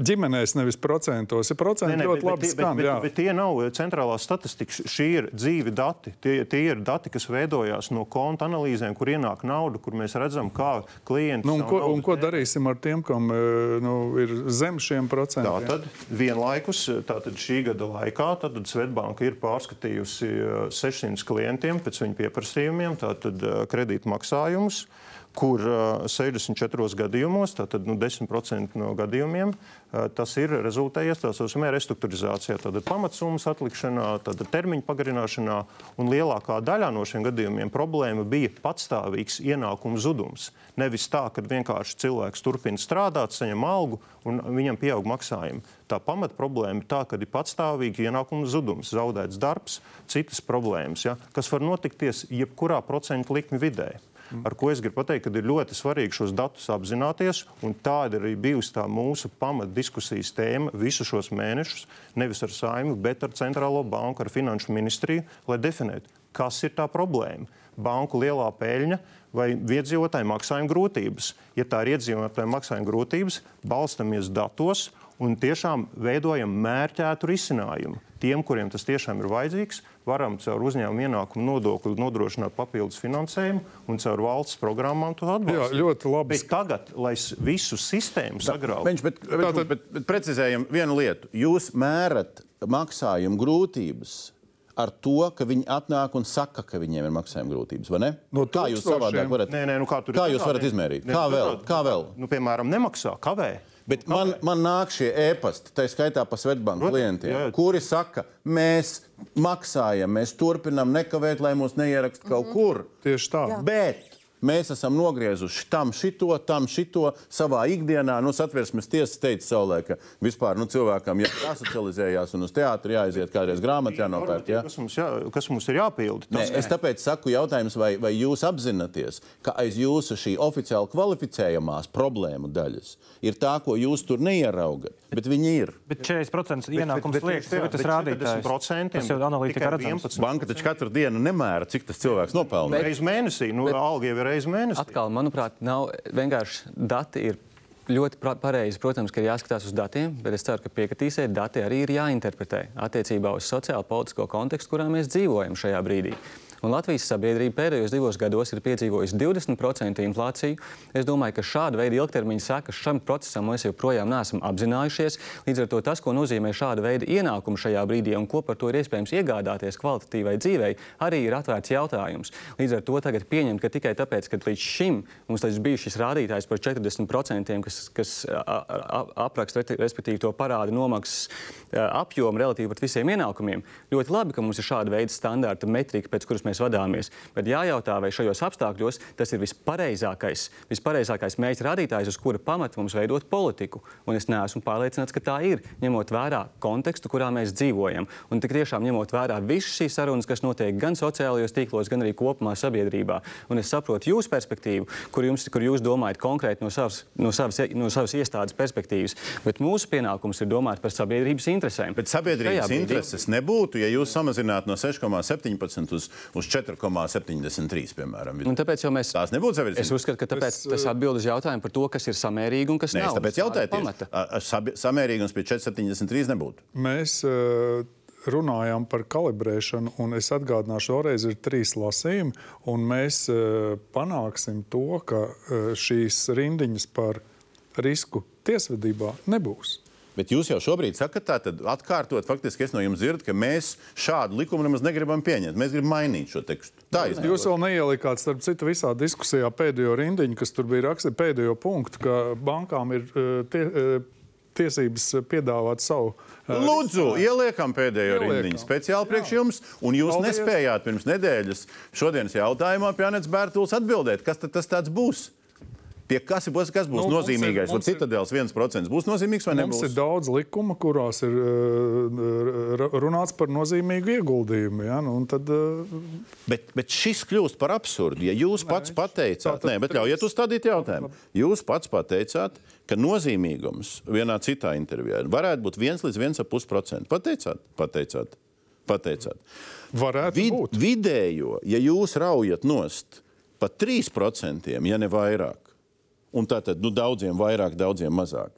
[SPEAKER 2] ģimenēs, nevis procentos. Ir procenti ļoti labi
[SPEAKER 4] bet,
[SPEAKER 2] skan.
[SPEAKER 4] bet,
[SPEAKER 2] jā.
[SPEAKER 4] bet, bet tie nav centrālās statistikas. Šī ir dzīvi dati. Tie, tie ir dati, kas veidojās no konta analīzēm, kur ienāk nauda, kur mēs redzam, kā klienti.
[SPEAKER 2] Nu, un, ko, un ko darīsim ar tiem, kam nu, ir zem šiem procentiem?
[SPEAKER 4] Tātad vienlaikus tātad šī gada laikā tātad Svetbanka ir pārskatījusi eh, 600 klientiem pēc viņu pieprasījumiem tātad, eh, kredītmaksājumus, kur eh, 64 gadījumos, tātad nu, 10% no gadījumiem, tas ir rezultējies tā saucamajā restruktūrizācijā, tātad pamatsummas atlikšanā, tātad termiņu pagarināšanā, lielākā daļā no šiem gadījumiem problēma bija patstāvīgs ienākumu zudums. Nevis tā, ka vienkārši cilvēks turpina strādāt, saņem algu un viņam pieaug maksājumi. Tā pamat problēma ir tā, ka ir patstāvīgi ienākumu zudums, zaudēts darbs, citas problēmas, ja, kas var notikties jebkurā procentu likmi vidē. Ar ko es gribu pateikt, ka ir ļoti svarīgi šos datus apzināties, un tāda arī bijusi tā mūsu pamatdiskusijas tēma visus šos mēnešus, nevis ar saimnu, bet ar centrālo banku, ar finanšu ministriju, lai definētu, kas ir tā problēma. Banku lielā peļņa vai iedzīvotāju maksājuma grūtības. Ja tā ir iedzīvotāju maksājuma grūtības, balstamies datos un tiešām veidojam mērķētu risinājumu. Tiem, kuriem tas tiešām ir vajadzīgs, varam caur uzņēmumu ienākumu nodokli nodrošināt papildus finansējumu un caur valsts programmām to
[SPEAKER 2] Jā,
[SPEAKER 4] atbalstīt.
[SPEAKER 2] ļoti labi.
[SPEAKER 4] Bet tagad, lai visu sistēmu sagrautu,
[SPEAKER 1] Viņš, bet, bet, bet, bet, bet precizējam vienu lietu. Jūs mērat maksājumu grūtības ar to, ka viņi atnāk un saka, ka viņiem ir maksājuma grūtības, vai ne?
[SPEAKER 2] No
[SPEAKER 1] kā jūs savādāk varat,
[SPEAKER 4] Nē, nē, nu kā
[SPEAKER 1] kā jūs varat izmērīt?
[SPEAKER 4] Nē,
[SPEAKER 1] Kā
[SPEAKER 4] nu
[SPEAKER 1] vēl? Kā vēl?
[SPEAKER 4] Nu, piemēram, nemaksā, kavē.
[SPEAKER 1] Bet man, man nāk šie ēpasti, tā skaitā pa Svetbanku
[SPEAKER 4] Protams,
[SPEAKER 1] klientiem,
[SPEAKER 4] jā, jā.
[SPEAKER 1] kuri saka, mēs maksājam, mēs turpinām nekavēt, lai mūs neieraksta kaut kur.
[SPEAKER 2] Tieši tā.
[SPEAKER 9] Jā.
[SPEAKER 1] Bet mēs esam nogriezuši tam šito, tam šito savā ikdienā. Nu, satversmes tiesa teica saulē, ka vispār nu, cilvēkam jā- jāsocializējās un uz teātri jāaiziet, kādreiz grāmatā jānopērk. Ja?
[SPEAKER 4] Kas, mums jā, kas mums ir jāpilda?
[SPEAKER 1] Nē, es tāpēc saku, jautājums, vai, vai jūs apzināties, ka aiz jūsu šī oficiāli kvalificējamās problēmu daļas ir tā, ko jūs tur neieraugat, bet viņi ir.
[SPEAKER 8] Bet 40% ienākums
[SPEAKER 4] bet
[SPEAKER 8] liekas,
[SPEAKER 4] tā,
[SPEAKER 8] tas
[SPEAKER 4] bet
[SPEAKER 8] rādītājs.
[SPEAKER 4] 40%
[SPEAKER 8] Tas jau analītika redzams.
[SPEAKER 4] 11.
[SPEAKER 1] Banka taču katru dienu nemēra, cik tas cilvēks nopelna.
[SPEAKER 4] Reiz mēnesī, nu, alga jau ir reiz mēnesī.
[SPEAKER 3] Atkal, manuprāt, nav vienkārši dati. Ir ļoti pareizi, protams, ka ir jāskatās uz datiem, bet es ceru, ka piekritīsiet, dati arī ir jāinterpretē attiecībā uz sociālo politisko kontekstu, kurā mēs dzīvojam šajā brīdī. Un Latvijas sabiedrība pēdējos divos gados ir piedzīvojusi 20% inflāciju. Es domāju, ka šāda veida ilgtermiņa sekas šim procesam mēs joprojām neesam apzinājušies. Līdz ar to tas, ko nozīmē šāda veida ienākumi šajā brīdī un ko par to ir iespējams iegādāties kvalitatīvai dzīvei, arī ir atvērts jautājums. Līdz ar to tagad pieņemt, ka tikai tāpēc, ka līdz šim mums bija šis rādītājs par 40%, kas, kas apraksta respektīvi to parādu nomaksas apjomu relatīvi pret visiem ienākumiem. Ļoti labi, ka mums ir šāda veida standarta metrika, pēc kuras mēs vadāmies. Bet jājautā, vai šajos apstākļos tas ir vispareizākais, vispareizākais mērķa rādītājs, uz kura pamata mums veidot politiku. Un es neesmu pārliecināts, ka tā ir, ņemot vērā kontekstu, kurā mēs dzīvojam. Un tik tiešām ņemot vērā visas šīs sarunas, kas notiek gan sociālajos tīklos, gan arī kopumā sabiedrībā. Un es saprotu jūsu perspektīvu, kur, jums, kur jūs domājat konkrēti no savas, no, savas, no savas iestādes perspektīvas. Bet mūsu pienākums ir domāt par sabiedrības interesēm.
[SPEAKER 1] Bet sabiedrības intereses nebūtu, ja jūs samazinātu no 6,17 uz, uz 4,73, piemēram.
[SPEAKER 3] Un tāpēc mēs.
[SPEAKER 1] Tās nebūtu sabiedrības
[SPEAKER 3] Es uzskatu, ka tāpēc, tas atbild uz jautājumu par to, kas ir samērīgi un kas
[SPEAKER 1] Nē, es
[SPEAKER 3] nav.
[SPEAKER 1] tāpēc a sabi- samērīgums pie 4,73 nebūtu.
[SPEAKER 2] Mēs uh, runājām par kalibrēšanu, un es atgādināšu, vēlreiz ir trīs lasījumi, un mēs uh, panāksim to, ka uh, šīs rindiņas par risku tiesvedībā nebūs.
[SPEAKER 1] Bet jūs jau šobrīd sakat, tā tad atkārtot, faktiski es no jums dzirdu, ka mēs šādu likumu nemaz negribam pieņemt. Mēs gribam mainīt šo tekstu. Tā ir.
[SPEAKER 2] Jūs vēl neielikāt, starp citu, visā diskusijā pēdējo rindiņu, kas tur bija rakstīta, pēdējo punktu, ka bankām ir uh, tie, uh, tiesības piedāvāt savu. uh,
[SPEAKER 1] Lūdzu, ieliekam pēdējo
[SPEAKER 2] Ieliekam.
[SPEAKER 1] rindiņu speciāli priekš jums, un jūs
[SPEAKER 2] Paldies.
[SPEAKER 1] nespējāt pirms nedēļas šodienas jautājumā pie Anētas Bērtuls atbildēt, kas tad tas tāds būs. Pie kas, ir- kas būs
[SPEAKER 2] Nu, mums
[SPEAKER 1] nozīmīgais?
[SPEAKER 2] Mums ir-
[SPEAKER 1] citadēls 1% būs nozīmīgs vai
[SPEAKER 2] Mums
[SPEAKER 1] nebūs?
[SPEAKER 2] ir daudz likuma, kurās ir r- runāts par nozīmīgu ieguldījumu. Ja? Nu, tad, uh,
[SPEAKER 1] Bet, bet šis kļūst par absurdu. Ja jūs pats pateicāt,
[SPEAKER 2] tātad
[SPEAKER 1] nē, bet ļaujiet uzstādīt jautājumu. Jūs pats pateicāt, ka nozīmīgums vienā citā intervijā varētu būt 1 līdz 1,5%. Pateicāt, pateicāt, pateicāt.
[SPEAKER 2] varētu
[SPEAKER 1] Vid,
[SPEAKER 2] būt.
[SPEAKER 1] vidējo, ja jūs raujat nost pa 3%, ja ne vairāk, un tātad nu, daudziem vairāk, daudziem mazāk,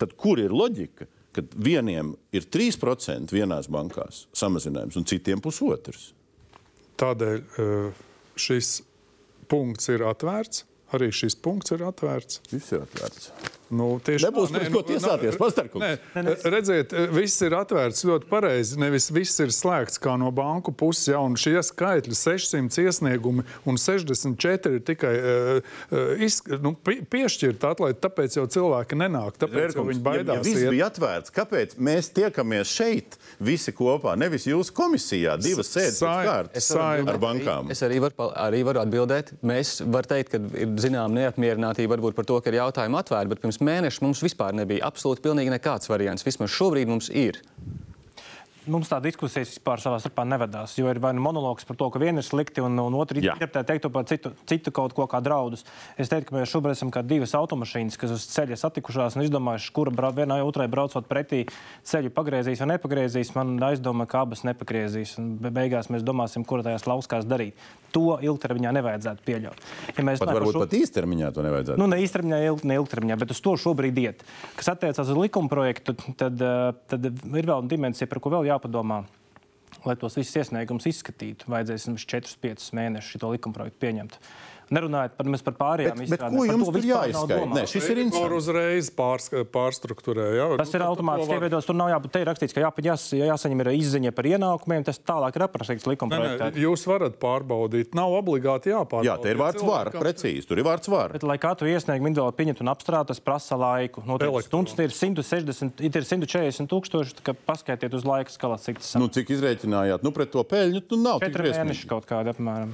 [SPEAKER 1] tad kur ir loģika? Kad vieniem ir 3% vienās bankās samazinājums, un citiem pusotrs.
[SPEAKER 2] Tādēļ uh, šis punkts ir atvērts. Arī šis punkts ir atvērts.
[SPEAKER 1] Viss ir atvērts.
[SPEAKER 2] Nu, tieši
[SPEAKER 1] Nebūs
[SPEAKER 2] tā, nē,
[SPEAKER 1] ko
[SPEAKER 2] nu,
[SPEAKER 1] tiesāties,
[SPEAKER 2] nē,
[SPEAKER 1] Pastarkungs.
[SPEAKER 2] Nē, redziet, viss ir atvērts ļoti pareizi. Nevis viss ir slēgts kā no banku puses. Ja, un šie skaitļi, 600 iesniegumi un 64 ir tikai uh, iz, nu, pie- piešķirti atlaidi, tāpēc jau cilvēki nenāk. Tāpēc jau viņi
[SPEAKER 1] ja, ja
[SPEAKER 2] baidās.
[SPEAKER 1] viss
[SPEAKER 2] iet.
[SPEAKER 1] bija atvērts, kāpēc mēs tiekamies šeit visi kopā, nevis jūsu komisijā, divas sēdes kārtas ar bankām?
[SPEAKER 3] Es arī varu, pal- arī varu atbildēt. Mēs varam teikt, ka ir zināma neapmierinātība varbūt par to, ka ir jautājumi atvērti, bet pirms mēneša mums vispār nebija absolūti nekāds variants. Vismaz šobrīd mums ir.
[SPEAKER 8] Mums tā diskusijas vispār savā starpā nevedās. Jo ir vai nu monologs par to, ka viena ir slikti, un, un otra interpretē teiktu par citu, citu kaut ko kā draudus. Es teiktu, ka mēs šobrīd esam kā divas automašīnas, kas uz ceļa satikušās un izdomājušas, kura brau, vienai otrai braucot pretī ceļu pagriezīs vai nepagriezīs. Man aizdomā, ka abas nepagriezīs. Be- beigās mēs domāsim, kura tajās lauskās darīt. To ilgtermiņā nevajadzētu pieļaut. Ja mēs
[SPEAKER 1] Pat varbūt
[SPEAKER 8] šo-
[SPEAKER 1] pat īstermiņā to nevajadzētu.
[SPEAKER 8] Nu, ne īstermiņā, ilg, ne ilgtermiņā, bet uz to šobrīd iet. Kas attiecās uz likuma projektu, tad, tad ir vēl dimensija, par ko vēl jāpadomā. Lai tos visus iesniegumus izskatītu, vajadzēs mums 4-5 mēnešus šo likuma projektu pieņemt. Nerunājot par, mēs par pārējām
[SPEAKER 1] Bet- bet
[SPEAKER 8] izstrādēm,
[SPEAKER 1] ko
[SPEAKER 8] par
[SPEAKER 1] jums
[SPEAKER 8] to
[SPEAKER 1] tur jāizskaidro? Nē, šis ir
[SPEAKER 2] Var
[SPEAKER 1] interesants.
[SPEAKER 2] uzreiz pārs, pārstruktūrē. Ja?
[SPEAKER 8] Tas ir automātiski ieviedots. Tur nav jābūt. Te ir rakstīts, ka jāpa, jās, jāsaņem ir izziņa par ienākumiem. Tas tālāk ir aprakstīts likuma projektā.
[SPEAKER 2] jūs varat pārbaudīt. Nav obligāti jāpārbauda.
[SPEAKER 1] Jā, te ir vārds var, precīzi, tur ir vārds var.
[SPEAKER 8] Bet, lai katru iesniegumu individuāli pieņemtu un apstrādātu, tas prasa laiku. Noteikti stundas ir 160, ir 140 tūkstoši. kā Paskaitiet uz laika skalas, cik tas
[SPEAKER 1] Nu, cik izrēķinājāt? Nu, pret to peļņu nu, nav tik
[SPEAKER 8] 4
[SPEAKER 1] briesmīgi.
[SPEAKER 8] mēneši kaut kādi apmēram.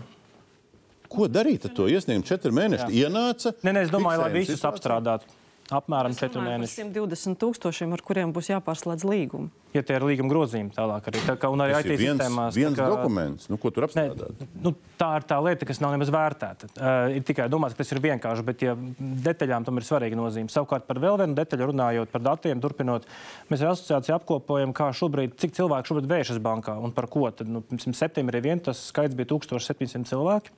[SPEAKER 1] Ko darīt ar to iesniegumu? Četri mēneši ienāca.
[SPEAKER 8] Nē, nē, es domāju, lai visus
[SPEAKER 1] situāciju.
[SPEAKER 8] apstrādātu. Apmēram
[SPEAKER 5] Mēs
[SPEAKER 8] 4
[SPEAKER 5] runājam par
[SPEAKER 8] mēnešus.
[SPEAKER 5] 120 tūkstošiem, ar kuriem būs jāpārslēdz līgumi.
[SPEAKER 8] Ja tie ir līguma grozījumi tālāk arī. Tā kā, un arī IT
[SPEAKER 1] viens,
[SPEAKER 8] sistēmās.
[SPEAKER 1] viens
[SPEAKER 8] kā-
[SPEAKER 1] dokuments, nu, ko tur apstrādāt.
[SPEAKER 8] nu, tā ir tā lieta, kas nav nemaz vērtēta. Uh, ir tikai domāts, ka tas ir vienkārši, bet ja detaļām tam ir svarīga nozīme. Savukārt par vēl vienu detaļu runājot par datiem, turpinot, mēs ar asociāciju apkopojam, kā šobrīd, cik cilvēku šobrīd vēršas bankā un par ko. Tad, nu, pirms septembrī vien tas skaits bija 1700 cilvēki.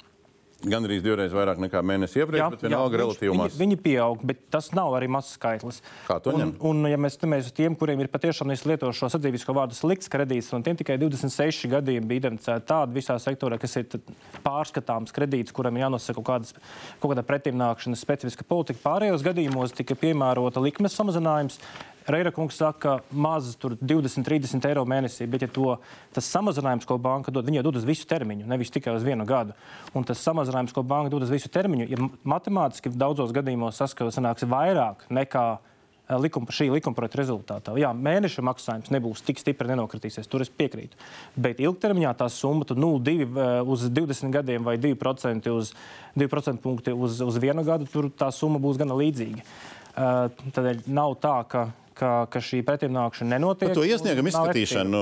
[SPEAKER 1] Gan arī divreiz vairāk nekā mēnesi iepriekš, bet vienalga relatīvi maz.
[SPEAKER 8] viņi pieaug, bet tas nav arī mazs skaitlis.
[SPEAKER 1] Kā to
[SPEAKER 8] un,
[SPEAKER 1] ņem?
[SPEAKER 8] un, ja mēs skatāmies uz tiem, kuriem ir patiešām lieto šo sadzīvisko vārdu slikts kredīts, un tiem tikai 26 gadiem bija identificēti tādi visā sektorā, kas ir pārskatāms kredīts, kuram jānosaka kaut, kādas, kaut kāda pretimnākšanas specifiska politika. Pārējos gadījumos tika piemērota likmes samazinājums. Reira kungs saka, ka maz tur 20, 30 eiro mēnesī, bet ja to, tas samazinājums, ko banka dod, viņa dod uz visu termiņu, nevis tikai uz vienu gadu. Un tas samazinājums, ko banka dod uz visu termiņu, ja matemātiski daudzos gadījumos saskatās, sanāks vairāk nekā eh, likuma, šī likuma projekta rezultātā. Jā, mēneša maksājums nebūs tik stipri nenokritīsies, tur es piekrītu. Bet ilgtermiņā tā summa tad 0,2 uz 20 gadiem vai 2% uz 2% punkti uz, uz vienu gadu, tur tā summa būs gana līdzīga. Uh, Tādēļ nav tā, ka, ka, ka šī pretimnākšana nenotiek.
[SPEAKER 1] Par to iesniegumu izskatīšanu,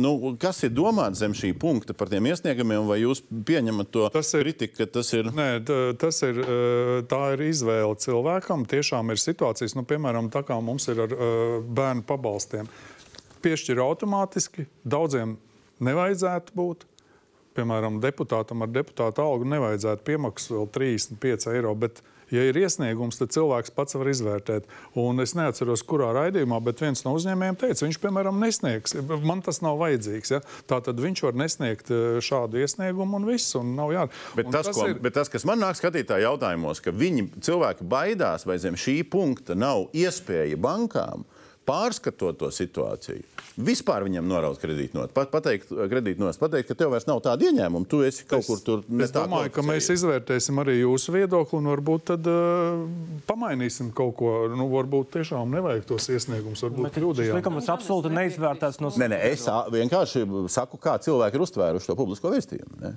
[SPEAKER 1] nu, kas ir domāts zem šī punkta par tiem iesniegumiem, vai jūs pieņemat to
[SPEAKER 2] Tas ir-
[SPEAKER 1] kritiku, ka tas ir.
[SPEAKER 2] Nē, tas ir, eh, tā ir izvēle cilvēkam. Tiešām ir situācijas, nu, piemēram, tā kā mums ir ar uh, bērnu pabalstiem. Piešķir automātiski, daudziem nevajadzētu būt. Piemēram, deputātam ar deputāta algu nevajadzētu piemaksāt vēl 35 eiro, bet Ja ir iesniegums, tad cilvēks pats var izvērtēt. Un es neatceros, kurā raidījumā, bet viens no uzņēmējiem teica, viņš, piemēram, nesniegs. Man tas nav vajadzīgs. Ja? Tā tad viņš var nesniegt eh, šādu iesniegumu un viss. Un nav jā.
[SPEAKER 1] Bet,
[SPEAKER 2] un
[SPEAKER 1] tas, ko,
[SPEAKER 2] ir...
[SPEAKER 1] bet tas, kas man nāk skatītāju jautājumos, ka viņi cilvēki baidās, vai zem šī punkta nav iespēja bankām pārskatot to situāciju, vispār viņam noraut kredītnotu, pat, pateikt, kredītnost, pateikt, ka tev vairs nav tāda ieņēmuma, tu esi kaut es, kur tur.
[SPEAKER 2] Es domāju, ka mēs izvērtēsim arī jūsu viedokli un varbūt tad uh, pamainīsim kaut ko. Nu, varbūt tiešām nevajag tos iesniegumus, varbūt kļūdījāmies.
[SPEAKER 8] Likums absolūti neizvērtēts no.
[SPEAKER 1] Nē, nē, es vienkārši saku, kā cilvēki ir uztvēruši to publisko vēstījumu. Ne?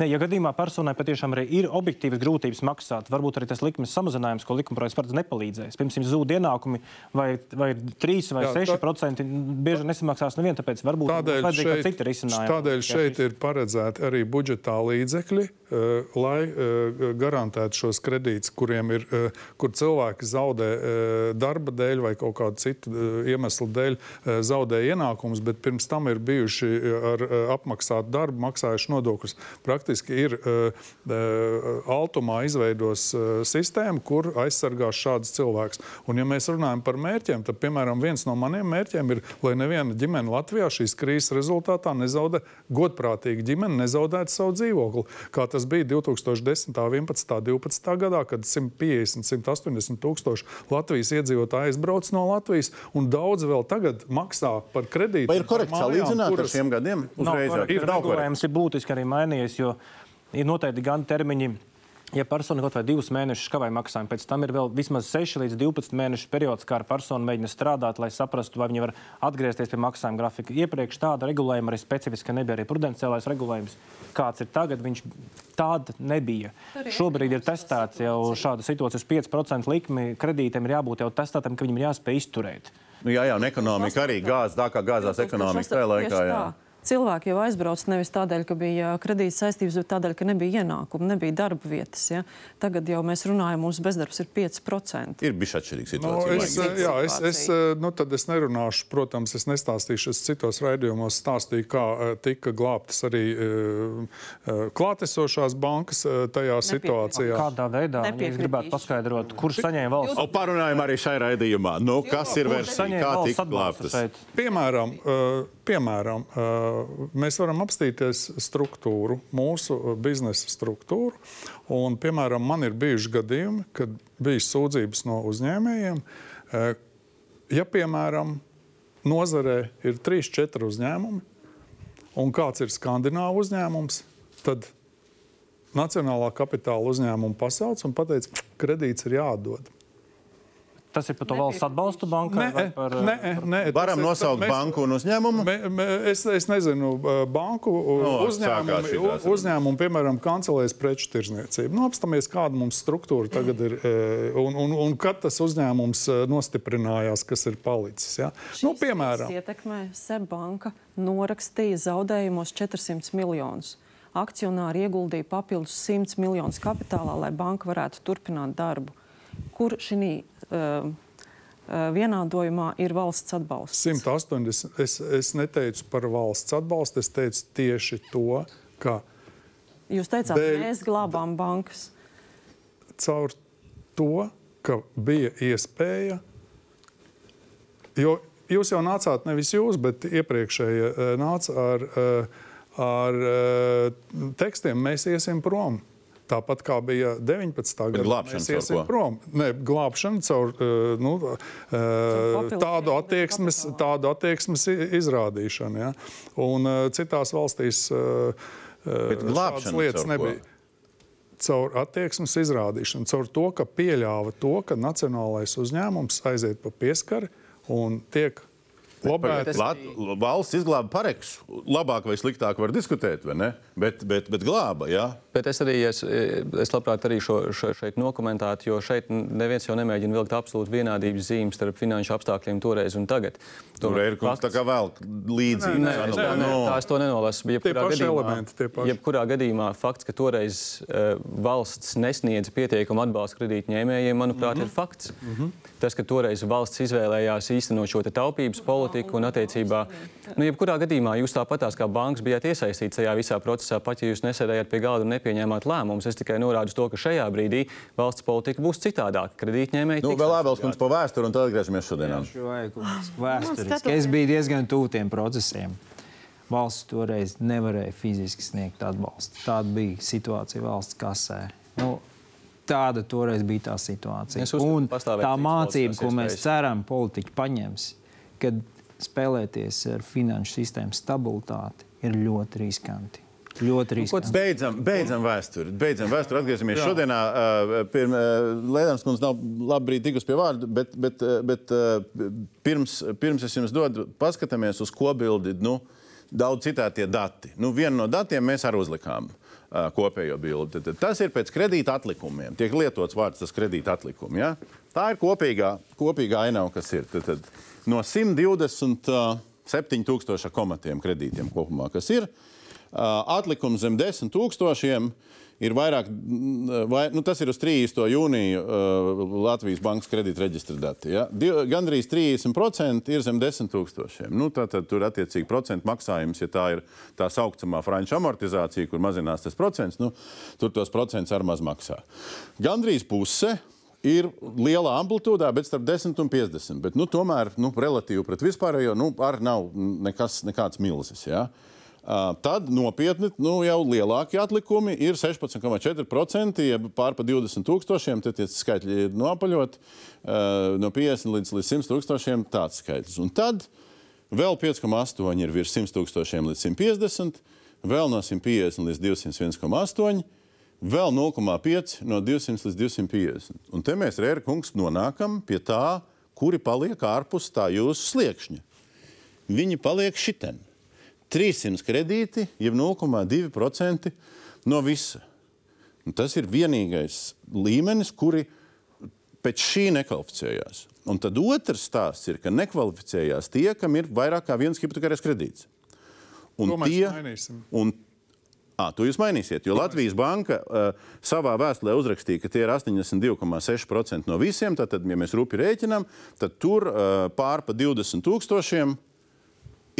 [SPEAKER 8] Ne, ja gadījumā personai patiešām ir objektīvas grūtības maksāt, varbūt arī tas likmes samazinājums, ko likumprojekts paredz, nepalīdzēs. Piemēram, zūd ienākumi vai, vai 3 vai Jā, 6% tā... bieži nesamaksās nevienu, tāpēc varbūt
[SPEAKER 2] tādēļ šeit, citi risinājumi. Tādēļ šeit ir paredzēti arī budžetā līdzekļi, uh, lai uh, garantētu šos kredītus, kuriem ir, uh, kur cilvēki zaudē darba dēļ vai kaut kādu citu iemeslu dēļ zaudē ienākumus, bet pirms tam ir bijuši ar apmaksātu darbu, maksājuši nodokļus. Praktiski faktiski ir uh, Altumā izveidos uh, sistēmu, kur aizsargās šādus cilvēkus. Un, ja mēs runājam par mērķiem, tad, piemēram, viens no maniem mērķiem ir, lai neviena ģimene Latvijā šīs krīzes rezultātā nezaudē, godprātīga ģimene nezaudētu savu dzīvokli. Kā tas bija 2010, 11, 12 gadā, kad 150, 180 tūkstoši Latvijas iedzīvotāji aizbrauc no Latvijas, un daudz vēl tagad maksā par kredītu.
[SPEAKER 1] Vai ir korekti salīdzināt ar šiem gadiem?
[SPEAKER 8] Uzreiz, nav, ir, nav regulējums ir būtiski arī mainījies, jo ir noteikti gan termiņi. Ja persona kaut vai divus mēnešus kavē maksājumu, pēc tam ir vēl vismaz 6 līdz 12 mēnešu periods, kā persona mēģina strādāt, lai saprastu, vai viņa var atgriezties pie maksājuma grafika. Iepriekš tāda regulējuma arī specifiska nebija, arī prudenciālais regulējums. Kāds ir tagad, viņš tāda nebija. Šobrīd ir testēts jau šāda situācija uz 5% likmi. Kredītiem ir jābūt jau testētam, ka viņam ir jāspēj izturēt.
[SPEAKER 1] Nu, jā, jā, un ekonomika arī gāzes, tā kā gāzās ekonomika tajā laikā. Jā
[SPEAKER 5] cilvēki jau aizbrauc nevis tādēļ, ka bija kredīta saistības, bet tādēļ, ka nebija ienākumu, nebija darba vietas. Ja? Tagad jau mēs runājam, mums bezdarbs ir 5%.
[SPEAKER 1] Ir bijis atšķirīga situācija.
[SPEAKER 2] Nu, es, jā, es, es, nu, tad es nerunāšu, protams, es nestāstīšu, es citos raidījumos stāstīju, kā tika glābtas arī uh, klātesošās bankas uh, tajā Nepiekrīt. situācijā.
[SPEAKER 8] Kādā veidā es gribētu paskaidrot, kurš saņēma valsts?
[SPEAKER 1] O, parunājam arī šai raidījumā. Nu, kas ir versija, kā tika glābtas?
[SPEAKER 2] Piemēram, uh, piemēram uh, mēs varam apstīties struktūru, mūsu biznesa struktūru. Un, piemēram, man ir bijuši gadījumi, kad bija sūdzības no uzņēmējiem. Eh, ja, piemēram, nozarē ir 3-4 uzņēmumi, un kāds ir skandināvu uzņēmums, tad Nacionālā kapitāla uzņēmuma pasauc un pateica, ka kredīts ir jāatdod.
[SPEAKER 8] Tas ir par to valsts atbalstu bankai?
[SPEAKER 2] Nē,
[SPEAKER 8] par,
[SPEAKER 2] nē, nē,
[SPEAKER 1] Varam
[SPEAKER 2] ir,
[SPEAKER 1] nosaukt mēs, banku un uzņēmumu?
[SPEAKER 2] Mē, mē, es, es nezinu, banku no, uzņēmumu, uzņēmumu, piemēram, kancelēs preču tirzniecību. Nu, apstāmies, kāda mums struktūra tagad ir un, un, un kad tas uzņēmums nostiprinājās, kas ir palicis. Ja? Nu, piemēram,
[SPEAKER 5] ietekmē Seibanka norakstīja zaudējumos 400 miljonus akcionāri ieguldīja papildus 100 miljonus kapitālā, lai banka varētu turpināt darbu. Kur šī vienādojumā ir valsts atbalsts.
[SPEAKER 2] 180. Es, es neteicu par valsts atbalstu, es teicu tieši to, ka.
[SPEAKER 5] Jūs teicāt, dēļ, mēs glābām bankas.
[SPEAKER 2] Caur to, ka bija iespēja, jo jūs jau nācāt nevis jūs, bet iepriekšējie nāca ar, ar tekstiem, mēs iesim prom. Tāpat kā bija 19. gadā, mēs iesim prom. Nē, glābšana caur uh, nu, uh, tādu, attieksmes, tādu attieksmes izrādīšanu. Ja? Un uh, citās valstīs šādas lietas nebija. Caur attieksmes izrādīšanu, caur to, ka pieļāva to, ka nacionālais uzņēmums aiziet pa pieskari un tiek
[SPEAKER 1] Lobēt. Lat, valsts izglāba pareks. Labāk vai sliktāk var diskutēt, vai ne? Bet, bet, bet glāba, jā.
[SPEAKER 3] Bet es arī es, es labprāt arī šo, šo šeit nokomentētu, jo šeit neviens jau nemēģina vilkt absolūti vienādības zīmes starp finanšu apstākļiem toreiz un tagad.
[SPEAKER 1] Tur ir kaut kas tāds vēl līdzīgs.
[SPEAKER 3] Nē, nē, nē, nē, tā es to nenolasu. Jebkurā gadījumā, elementi, jebkurā gadījumā fakts, ka toreiz uh, valsts nesniedz pietiekumu atbalstu kredītņēmējiem, manuprāt, mm -hmm. ir fakts. Mm -hmm. Tas, ka toreiz valsts izvēlējās īstenot šo taupības politiku. Un, attiecībā, nu, jebkurā gadījumā jūs tāpatās kā bankas bijāt iesaistīts tajā visā procesā, pat ja jūs nesēdējāt pie galda un nepieņēmāt lēmumus. Es tikai norādu to, ka šajā brīdī valsts politika būs citādāka. Kredītņēmēji
[SPEAKER 1] Nu, vēl Ābels kundze pa vēsturi, un tad atgriežamies šodienā.
[SPEAKER 6] Vēsturiski. Es biju diezgan tuvu tiem procesiem. Valsts toreiz nevarēja fiziski sniegt atbalstu. Tāda bija situācija valsts kasē. Nu, tāda toreiz bija tā situācija. Un tā mācība, ko mēs ceram, politiķi paņems, kad spēlēties ar finanšu sistēmas stabilitāti, ir ļoti riskanti. Ļoti riskanti.
[SPEAKER 1] Beidzam, beidzam vēsturi. Beidzam vēsturi. Atgriezīsimies šodienā. Pirm, Lēdams kundze nav labi brīdi tikus pie vārda, bet, bet, bet pirms, pirms es jums dodu, paskatāmies uz kobildi. Nu, Daudz citātie dati. Nu, vienu no datiem mēs arī uzlikām kopējo bildi. Tad, tas ir pēc kredīta atlikumiem. Tiek lietots vārds tas kredīta atlikumi. Ja? Tā ir kopīgā, kopīgā ainava, kas ir. Tad, tad, no 127 tūkstoša komatiem kredītiem kopumā, kas ir, uh, atlikums zem 10 tūkstošiem ir vairāk, vai, nu, tas ir uz 30. jūniju uh, Latvijas Bankas kredīta reģistra dati. Ja? Di, gandrīz 30% ir zem 10 tūkstošiem. Nu, tā tad tur attiecīgi procentu maksājums, ja tā ir tā saucamā franču amortizācija, kur mazinās tas procents, nu, tur tos procentus ar maz maksā. Gandrīz puse ir liela amplitūdā, bet starp 10 un 50. Bet, nu, tomēr nu, relatīvi pret vispārējo nu, arī nav nekas, nekāds milzis. Ja? Uh, tad nopietni nu, jau lielākie atlikumi ir 16,4%, jeb pār pa 20 tūkstošiem. Tad tie skaitļi ir nopaļot no 50 līdz, līdz 100 tūkstošiem. Tāds skaitlis. Un tad vēl 5,8 ir virs 100 tūkstošiem līdz 150, vēl no 150 līdz 201,8 vēl 0,5 no 200 līdz 250. Un te mēs, Rēra kungs, nonākam pie tā, kuri paliek ārpus tā jūsu sliekšņa. Viņi paliek šitien. 300 kredīti, jeb 0,2% no visa. Un tas ir vienīgais līmenis, kuri pēc šī nekvalificējās. Un tad otrs stāsts ir, ka nekvalificējās tie, kam ir vairāk kā viens hipotekārais kredīts. Un
[SPEAKER 2] To
[SPEAKER 1] tie, un À, to jūs mainīsiet, jo Latvijas banka uh, savā vēstulē uzrakstīja, ka tie ir 82,6% no visiem. Tad, ja mēs rupi rēķinām, tad tur uh, pār pa 20 tūkstošiem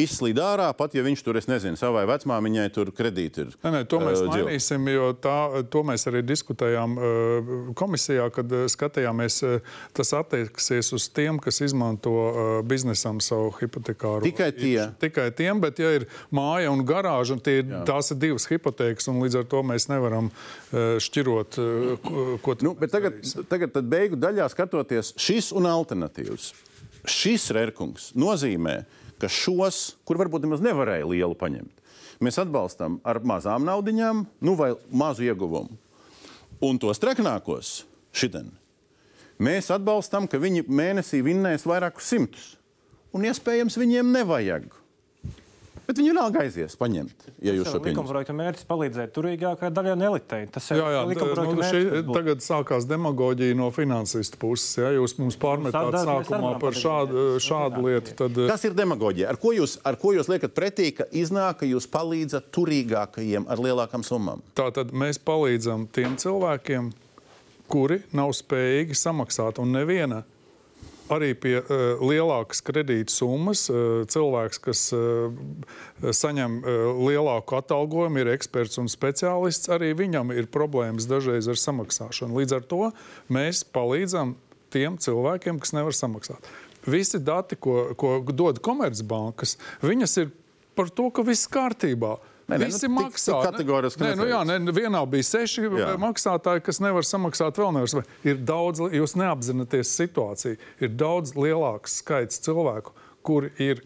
[SPEAKER 1] izslīd ārā, pat ja viņš tur, es nezinu, savai vecmāmiņai tur kredīti ir.
[SPEAKER 2] Nē, nē, to mēs
[SPEAKER 1] uh,
[SPEAKER 2] mainīsim, jo tā, to mēs arī diskutējām uh, komisijā, kad uh, skatījāmies, uh, tas attieksies uz tiem, kas izmanto uh, biznesam savu hipotekāru.
[SPEAKER 1] Tikai tie.
[SPEAKER 2] īpašumu. Tikai tiem, bet ja ir māja un garāža, tie, ir- tās ir divas hipotēkas, un līdz ar to mēs nevaram uh, šķirot, uh, ko,
[SPEAKER 1] Nu, bet tagad, tagad tad beigu daļā skatoties šis un alternatīvs. Šis rērkungs nozīmē, ka šos, kur varbūt nemaz nevarēja lielu paņemt, mēs atbalstam ar mazām naudiņām, nu vai mazu ieguvumu. Un tos traknākos šitien mēs atbalstam, ka viņi mēnesī vinnēs vairākus simtus. Un iespējams viņiem nevajag. Bet viņi vienalga aizies paņemt, ja jūs šo
[SPEAKER 8] Likuma
[SPEAKER 1] pieņemat.
[SPEAKER 8] projekta mērķis palīdzēt turīgākajai daļai nelitei. Tas ir
[SPEAKER 2] Jā, jā,
[SPEAKER 8] likuma
[SPEAKER 2] tā,
[SPEAKER 8] projekta
[SPEAKER 2] nu, šī,
[SPEAKER 8] mērķis.
[SPEAKER 2] tagad sākās demagoģija no finansistu puses. Ja? Jūs mums pārmetāt sākumā par šādu, šādu lietu. Tad,
[SPEAKER 1] Kas ir demagoģija? Ar ko jūs, ar ko jūs liekat pretī, ka iznāk, ka jūs palīdzat turīgākajiem ar lielākām summām?
[SPEAKER 2] Tātad mēs palīdzam tiem cilvēkiem, kuri nav spējīgi samaksāt. Un neviena arī pie uh, lielākas kredīta summas uh, cilvēks, kas uh, saņem uh, lielāku atalgojumu, ir eksperts un speciālists, arī viņam ir problēmas dažreiz ar samaksāšanu. Līdz ar to mēs palīdzam tiem cilvēkiem, kas nevar samaksāt. Visi dati, ko, ko dod komercbankas, viņas ir par to, ka viss kārtībā.
[SPEAKER 1] Nē, nē,
[SPEAKER 2] Visi
[SPEAKER 1] nu,
[SPEAKER 2] maksā.
[SPEAKER 1] kategoriski
[SPEAKER 2] Nē, nu, jā,
[SPEAKER 1] neteikts.
[SPEAKER 2] ne, vienā bija seši
[SPEAKER 1] Jā.
[SPEAKER 2] maksātāji, kas nevar samaksāt vēl samaksāt. Ir daudz, jūs neapzināties situāciju. Ir daudz lielāks skaits cilvēku, kuri ir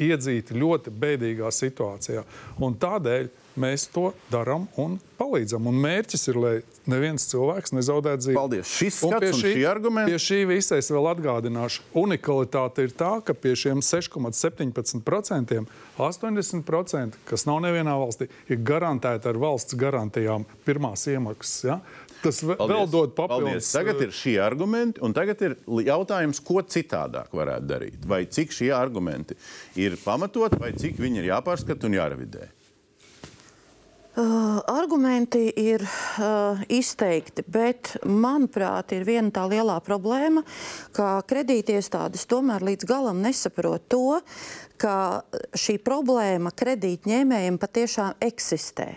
[SPEAKER 2] iedzīti ļoti bēdīgā situācijā. Un tādēļ mēs to darām un palīdzam. Un mērķis ir, lai neviens cilvēks nezaudētu dzīvību.
[SPEAKER 1] Paldies. Šis
[SPEAKER 2] Un
[SPEAKER 1] skats
[SPEAKER 2] pie
[SPEAKER 1] un šī argumenti-
[SPEAKER 2] Pie šī visa es vēl atgādināšu. Unikalitāte ir tā, ka pie šiem 6,17% 80%, kas nav nevienā valstī, ir garantēti ar valsts garantijām pirmās iemaksas. Ja? Tas ve- vēl dod papildus.
[SPEAKER 1] Paldies. Tagad ir šie argumenti, un tagad ir jautājums, ko citādāk varētu darīt. Vai cik šie argumenti ir pamatot, vai cik viņi ir jāpārskata un jārevidē.
[SPEAKER 9] Uh, argumenti ir uh, izteikti, bet manuprāt, ir viena tā lielā problēma, ka kredītiestādes tomēr līdz galam nesaprot to, ka šī problēma kredītņēmējiem patiešām eksistē.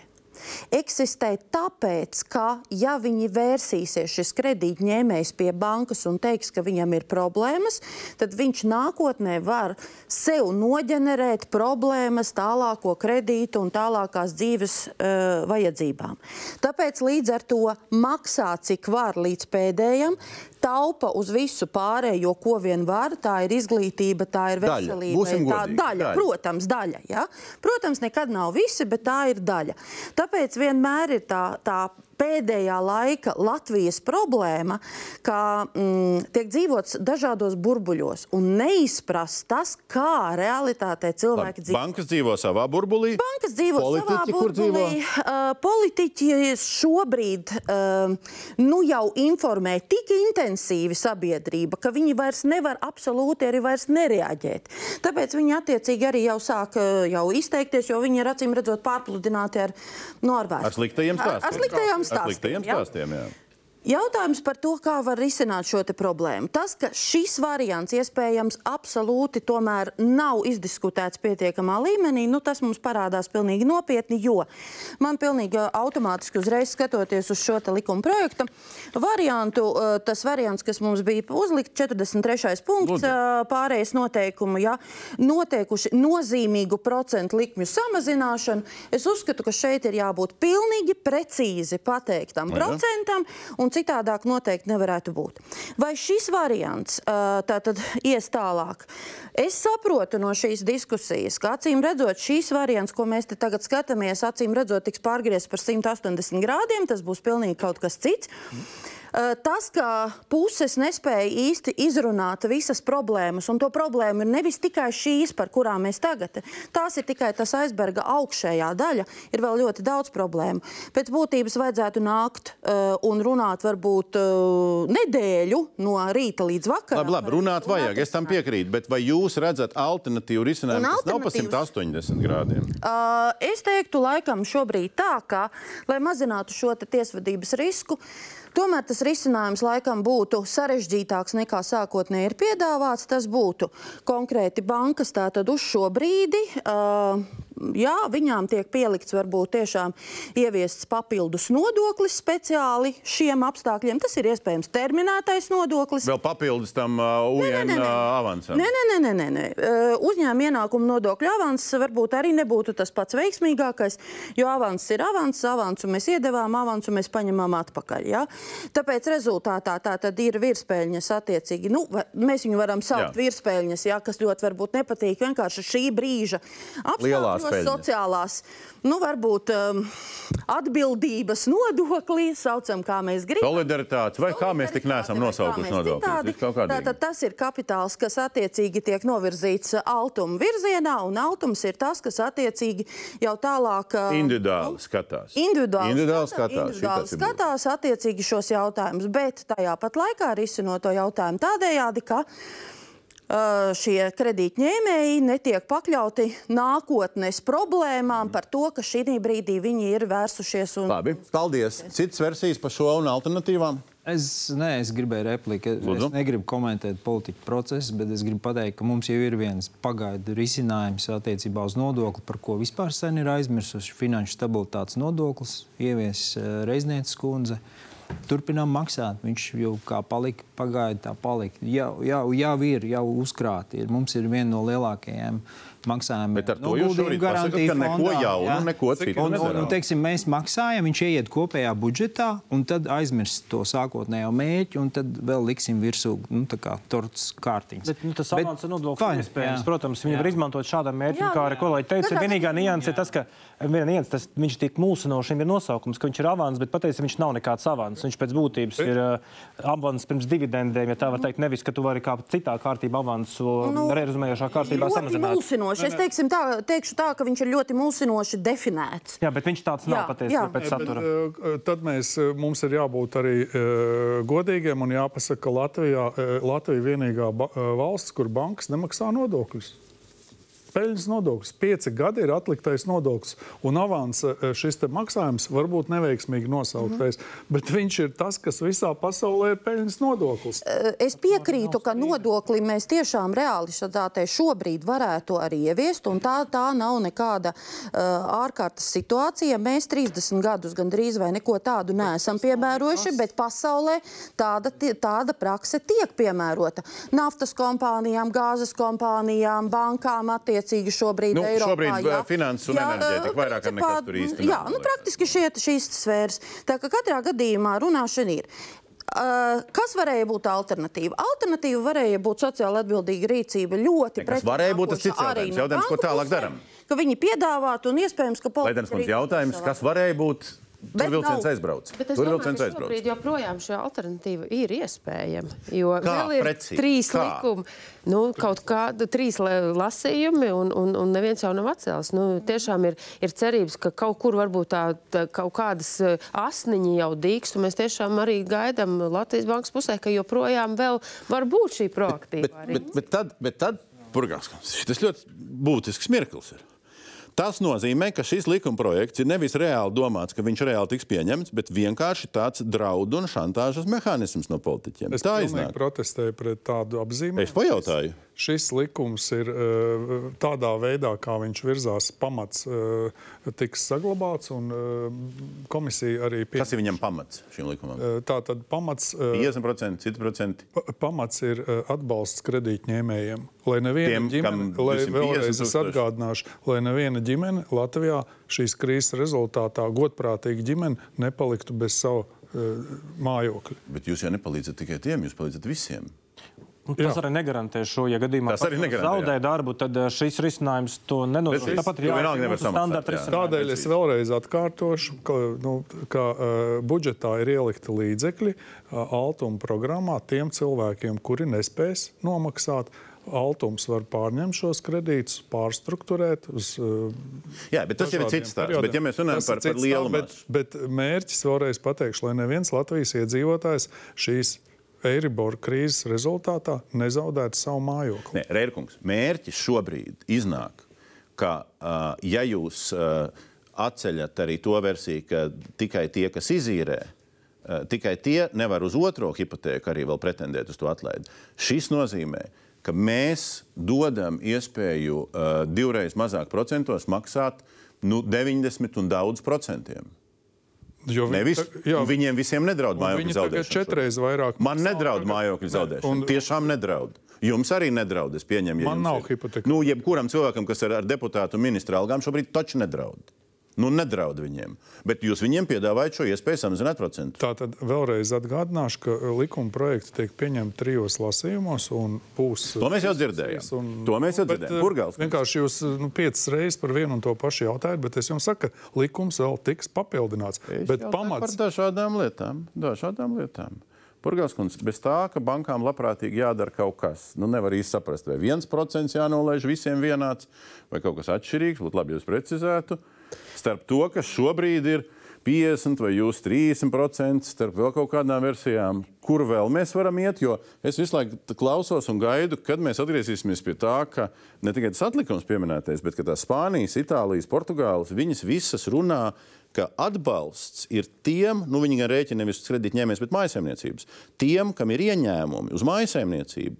[SPEAKER 9] Eksistē tāpēc, ka, ja viņi vērsīsies, šis kredītņēmējs pie bankas un teiks, ka viņam ir problēmas, tad viņš nākotnē var sev noģenerēt problēmas tālāko kredītu un tālākās dzīves uh, vajadzībām. Tāpēc līdz ar to maksā, cik var līdz pēdējam, taupa uz visu pārējo, ko vien var. Tā ir izglītība, tā ir veselība.
[SPEAKER 1] Daļa.
[SPEAKER 9] Tā daļa, daļa, protams, daļa. Ja? Protams, nekad nav visi, bet tā ir daļa. Tāpēc vienmēr ir tā, tā pēdējā laika Latvijas problēma, ka mm, tiek dzīvots dažādos burbuļos un neizprast tas, kā realitātē cilvēki
[SPEAKER 1] Labi,
[SPEAKER 9] dzīvo.
[SPEAKER 1] Bankas dzīvo savā burbulī.
[SPEAKER 9] Bankas dzīvo
[SPEAKER 1] Politiķi,
[SPEAKER 9] savā
[SPEAKER 1] kur dzīvo?
[SPEAKER 9] burbulī. Uh, politiķi šobrīd uh, nu jau informē tik intensīvi sabiedrība, ka viņi vairs nevar absolūti arī vairs nereaģēt. Tāpēc viņi attiecīgi arī jau sāk uh, jau izteikties, jo viņi ir acīm redzot pārpludināti ar, nu, ar.
[SPEAKER 1] Ar sliktajiem
[SPEAKER 9] Ar,
[SPEAKER 1] stāstiem.
[SPEAKER 9] ar sliktajām
[SPEAKER 1] Ar sliktajiem
[SPEAKER 9] stāstiem. jā.
[SPEAKER 1] stāstiem, jā.
[SPEAKER 9] Jautājums par to, kā var risināt šo problēmu. Tas, ka šis variants iespējams absolūti tomēr nav izdiskutēts pietiekamā līmenī, nu, tas mums parādās pilnīgi nopietni, jo man pilnīgi automātiski uzreiz skatoties uz šo likuma projektu variantu, eh, tas variants, kas mums bija uzlikt, 43. punkts
[SPEAKER 1] Lūdzu.
[SPEAKER 9] eh, pārējais noteikumu, ja, noteikuši nozīmīgu procentu likmju samazināšanu, es uzskatu, ka šeit ir jābūt pilnīgi precīzi pateiktam
[SPEAKER 1] Jā.
[SPEAKER 9] procentam, citādāk noteikti nevarētu būt. Vai šis variants tātad ies tālāk? Es saprotu no šīs diskusijas, ka acīm redzot, šīs variants, ko mēs te tagad skatāmies, acīm redzot, tiks pārgriezts par 180 grādiem, tas būs pilnīgi kaut kas cits. Uh, Tas, ka puses nespēja īsti izrunāt visas problēmas, un to problēmu ir nevis tikai šīs, par kurām mēs tagad, tās ir tikai tas aizberga augšējā daļa, ir vēl ļoti daudz problēmu. Pēc būtības vajadzētu nākt uh, un runāt varbūt uh, nedēļu no rīta līdz vakaram.
[SPEAKER 1] Labi, labi, runāt
[SPEAKER 9] un
[SPEAKER 1] vajag, es tam piekrītu, bet vai jūs redzat alternatīvu risinājumu, kas nav pa
[SPEAKER 9] alternatīvas-
[SPEAKER 1] 180 grādiem?
[SPEAKER 9] Uh, es teiktu, laikam, šobrīd tā, ka, lai mazinātu šo tiesvedības risku, tomēr tas risinājums laikam būtu sarežģītāks nekā sākotnēji ir piedāvāts. Tas būtu konkrēti bankas tātad uz šo brīdi. Uh, Jā, viņām tiek pielikts varbūt tiešām ieviests papildus nodoklis speciāli šiem apstākļiem. Tas ir iespējams terminētais nodoklis.
[SPEAKER 1] Vēl papildus tam uh, UN
[SPEAKER 9] nē, nē.
[SPEAKER 1] uh, avansam.
[SPEAKER 9] Nē, nē, nē, nē, nē. Uh, Uzņēmuma ienākuma nodokļu avans varbūt arī nebūtu tas pats veiksmīgākais, jo avans ir avans, avansu mēs iedevām, avansu mēs paņemam atpakaļ. Ja? Tāpēc rezultātā tā tad ir virspēļņas attiecīgi. Nu, mēs viņu varam saukt virspēļņas, ja, kas ļoti varbūt nepatīk vienkārši šī brīža
[SPEAKER 1] Lielās peļņas.
[SPEAKER 9] sociālās, nu, varbūt um, atbildības nodoklī, saucam, kā mēs gribam.
[SPEAKER 1] Solidaritātes, vai kā mēs tik neesam nosaukuši nodokļus?
[SPEAKER 9] Tātad tas ir kapitāls, kas attiecīgi tiek novirzīts altuma virzienā, un altums ir tas, kas attiecīgi jau tālāk. uh,
[SPEAKER 1] Individuāli skatās.
[SPEAKER 9] Individuāli,
[SPEAKER 1] Individuāli
[SPEAKER 9] skatā-
[SPEAKER 1] skatās.
[SPEAKER 9] individuāli
[SPEAKER 1] būtiski.
[SPEAKER 9] skatās attiecīgi šos jautājumus, bet tajā pat laikā risinot to jautājumu tādējādi, ka šie kredītņēmēji netiek pakļauti nākotnes problēmām par to, ka šī brīdī viņi ir vērsušies un
[SPEAKER 1] Labi, paldies. Citas versijas par šo un alternatīvām?
[SPEAKER 6] Es, nē, es gribēju repliku. Es
[SPEAKER 1] Lūdzu.
[SPEAKER 6] negribu komentēt politiku procesu, bet es gribu pateikt, ka mums jau ir viens pagaidu risinājums attiecībā uz nodokli, par ko vispār sen ir aizmirsuši. Finanšu stabilitātes nodoklis ievies uh, Reiznieces kundze. Turpinām maksāt. Viņš jau kā palika, pagaidu tā palika. Jau, jau, jau ir, jau uzkrāti. Ir. Mums ir viena no lielākajiem maksājumiem.
[SPEAKER 1] Bet ar to jūs šorīt pasakāt, ka neko jaunu, neko citu
[SPEAKER 6] Un, un, un, teiksim, mēs maksājam, viņš ieiet kopējā budžetā, un tad aizmirst to sākotnējo mērķi, un tad vēl liksim virsū nu, tā kā torts kārtiņas.
[SPEAKER 8] Bet, nu, tas
[SPEAKER 6] Fine,
[SPEAKER 8] ir iespējams. Protams, viņi var izmantot šādam mērķim, kā arī kolēģi teica.
[SPEAKER 9] Katrā
[SPEAKER 8] Vienīgā nianse ir tas, ka nianse, tas, viņš tik viņam ir nosaukums, ka viņš ir avans, bet patiesībā viņš nav nekāds avans. Viņš pēc būtības ir uh, avans pirms dividendēm, ja tā var teikt. Nevis, ka tu vari kā citā kārtībā avansu
[SPEAKER 9] Nu,
[SPEAKER 8] nu, rezumējošā kārtībā
[SPEAKER 9] ļoti
[SPEAKER 8] samazināt.
[SPEAKER 9] mulsinoši. Es teiksim tā, teikšu tā, ka viņš ir ļoti mulsinoši definēts.
[SPEAKER 8] Jā, bet viņš tāds
[SPEAKER 9] Jā,
[SPEAKER 8] nav patiesībā
[SPEAKER 9] jā.
[SPEAKER 8] pēc satura.
[SPEAKER 2] Bet, eh, tad mēs, eh, mums ir jābūt arī eh, godīgiem un jāpasaka, ka Latvijā, eh, Latvija ir vienīgā ba- valsts, kur bankas nemaksā nodokļus. Peļņas nodoklis. Pieci gadi ir atliktais nodoklis, un avans eh, šis maksājums var būt neveiksmīgi nosauktais, mm -hmm. bet viņš ir tas, kas visā pasaulē ir peļņas nodoklis.
[SPEAKER 9] Es piekrītu, ka nodokli mēs tiešām realitātē šobrīd varētu arī ieviest, un tā, tā nav nekāda uh, ārkārtas situācija. Mēs 30 gadus gandrīz vai neko tādu neesam piemērojuši, bet pasaulē tāda, tāda prakse tiek piemērota. Naftas kompānijām, gāzes kompānijām, bankām attiecīgi šobrīd
[SPEAKER 1] Nu,
[SPEAKER 9] Eiropā.
[SPEAKER 1] šobrīd,
[SPEAKER 9] jā.
[SPEAKER 1] uh, finanses un enerģētika
[SPEAKER 9] uh,
[SPEAKER 1] vairāk kā nekas tur īsti
[SPEAKER 9] Jā, nu,
[SPEAKER 1] liekas.
[SPEAKER 9] praktiski šie, šīs sfēras. Tā kā katrā gadījumā runāšana ir. Uh, kas varēja būt alternatīva? Alternatīva varēja būt sociāli atbildīga rīcība. Ļoti
[SPEAKER 1] Ne, kas varēja būt, tas cits jautājums. Jautājums, ko tālāk daram?
[SPEAKER 9] Ka viņi piedāvātu un iespējams, ka
[SPEAKER 1] Laidens kundze, jautājums, kas varēja būt? Tur
[SPEAKER 9] Bet
[SPEAKER 1] vilciens aizbrauc.
[SPEAKER 7] Bet
[SPEAKER 1] Tur vilciens aizbrauc.
[SPEAKER 7] šobrīd joprojām šī alternatīva ir iespējama. Jo
[SPEAKER 1] Kā
[SPEAKER 7] vēl ir
[SPEAKER 1] precīzi?
[SPEAKER 7] trīs
[SPEAKER 1] Kā?
[SPEAKER 7] likumi, nu, kaut kādi trīs la- lasījumi, un, un, un neviens jau nav atcēlis. Nu, tiešām ir, ir cerības, ka kaut kur varbūt tā, tā kaut kādas eh, asniņi jau dīkst, un mēs tiešām arī gaidām Latvijas bankas pusē, ka joprojām vēl var būt šī proaktīva.
[SPEAKER 1] Bet, bet, bet tad, bet tad Purgās, tas ļoti būtisks mirklis ir. Tas nozīmē, ka šis likuma projekts ir nevis reāli domāts, ka viņš reāli tiks pieņemts, bet vienkārši tāds draudu un šantāžas mehānisms no politiķiem.
[SPEAKER 2] Es
[SPEAKER 1] Tā iznāk.
[SPEAKER 2] protestēju pret tādu apzīmējumu.
[SPEAKER 1] Es pajautāju.
[SPEAKER 2] Šis likums ir uh, tādā veidā, kā viņš virzās, pamats uh, tiks saglabāts, uh, komisija arī
[SPEAKER 1] Kas ir viņam pamats šim likumam?
[SPEAKER 2] Tā tad pamats, uh,
[SPEAKER 1] 50%, 100%.
[SPEAKER 2] pa- pamats ir atbalsts kredītņēmējiem. Lai neviena
[SPEAKER 1] Tiem,
[SPEAKER 2] ģimene, lai
[SPEAKER 1] 250
[SPEAKER 2] vēlreiz es atgādināšu, lai neviena ģimene Latvijā šīs krīzes rezultātā godprātīga ģimene nepaliktu bez savu mājokļa.
[SPEAKER 1] Bet jūs jau nepalīdzat tikai tiem, jūs palīdzat visiem.
[SPEAKER 8] Un Tas
[SPEAKER 2] Jā.
[SPEAKER 8] arī negarantē šo, ja gadījumā
[SPEAKER 1] Tas arī
[SPEAKER 8] zaudē
[SPEAKER 1] jā.
[SPEAKER 8] darbu, tad eh, šis risinājums to nenodrošina.
[SPEAKER 1] Bet
[SPEAKER 8] Tāpat
[SPEAKER 1] vienalga nevar samaksāt,
[SPEAKER 8] standarta risinājums.
[SPEAKER 2] Tādēļ es vēlreiz atkārtošu, ka, nu, ka uh, budžetā ir ielikti līdzekļi uh, Altuma programmā tiem cilvēkiem, kuri nespēs nomaksāt. Altums var pārņemt šos kredītus, pārstruktūrēt uz uh,
[SPEAKER 1] Jā, bet tas jau ir cits stāsts. Bet, ja mēs runājam par, par
[SPEAKER 2] cits
[SPEAKER 1] lielu
[SPEAKER 2] stāsts, bet, bet mērķis vēlreiz pateikšu, lai neviens Latvijas iedzīvotājs šīs Eiriboru krīzes rezultātā nezaudētu savu mājokli.
[SPEAKER 1] Nē, Rērkungs, mērķis šobrīd iznāk, ka, uh, ja jūs uh, atceļat arī to versiju, ka tikai tie, kas izīrē, uh, tikai tie nevar uz otro hipotēku arī vēl pretendēt uz to atlaidi. Šis nozīmē, ka mēs dodam iespēju uh, divreiz mazāk procentos maksāt nu, 90 un daudz procentiem.
[SPEAKER 2] Jo vi-
[SPEAKER 1] Nevis,
[SPEAKER 2] ta- jā,
[SPEAKER 1] viņiem visiem nedraud mājokļu
[SPEAKER 2] viņi
[SPEAKER 1] zaudēšana.
[SPEAKER 2] četreiz vairāk
[SPEAKER 1] Man nedraud mājokļu
[SPEAKER 2] Ne,
[SPEAKER 1] zaudēšana.
[SPEAKER 2] un-
[SPEAKER 1] Un... Tiešām nedraud. Jums arī nedraud. Es pieņemu, ja
[SPEAKER 2] Man nav hipoteka.
[SPEAKER 1] Nu, jebkuram cilvēkam, kas ir ar deputātu ministra algām, šobrīd taču nedraud. Nu, nedraud viņiem. Bet jūs viņiem piedāvājat šo iespēju samazināt procentu.
[SPEAKER 2] Tātad vēlreiz atgādināšu, ka likuma projekti tiek pieņemti trijos lasījumos un būs.
[SPEAKER 1] To mēs jau dzirdējām.
[SPEAKER 2] Un,
[SPEAKER 1] To mēs jau dzirdējām.
[SPEAKER 2] eh,
[SPEAKER 1] Kurgals?
[SPEAKER 2] Vienkārši jūs nu, piecas reizes par vienu un to pašu jautājat, bet es jums saku, ka likums vēl tiks papildināts.
[SPEAKER 1] Es
[SPEAKER 2] bet pamats
[SPEAKER 1] par dažādām lietām. Dažādām lietām. Purgās kundze, bez tā, ka bankām labprātīgi jādara kaut kas. Nu, nevar īsti saprast, vai viens procents jānolaiž visiem vienāds, vai kaut kas atšķirīgs. Būtu labi, ja jūs precizētu. Starp to, kas šobrīd ir 50 vai jūs 30%, starp vēl kaut kādām versijām, kur vēl mēs varam iet. Jo es visu laiku klausos un gaidu, kad mēs atgriezīsimies pie tā, ka ne tikai tas atlikums pieminētais, bet tās Spānijas, Itālijas, Portugāles, viņas visas runā atbalsts ir tiem, nu viņi gan rēķina nevis uz kredītņēmējiem, bet mājsaimniecības, tiem, kam ir ieņēmumi uz mājsaimniecību,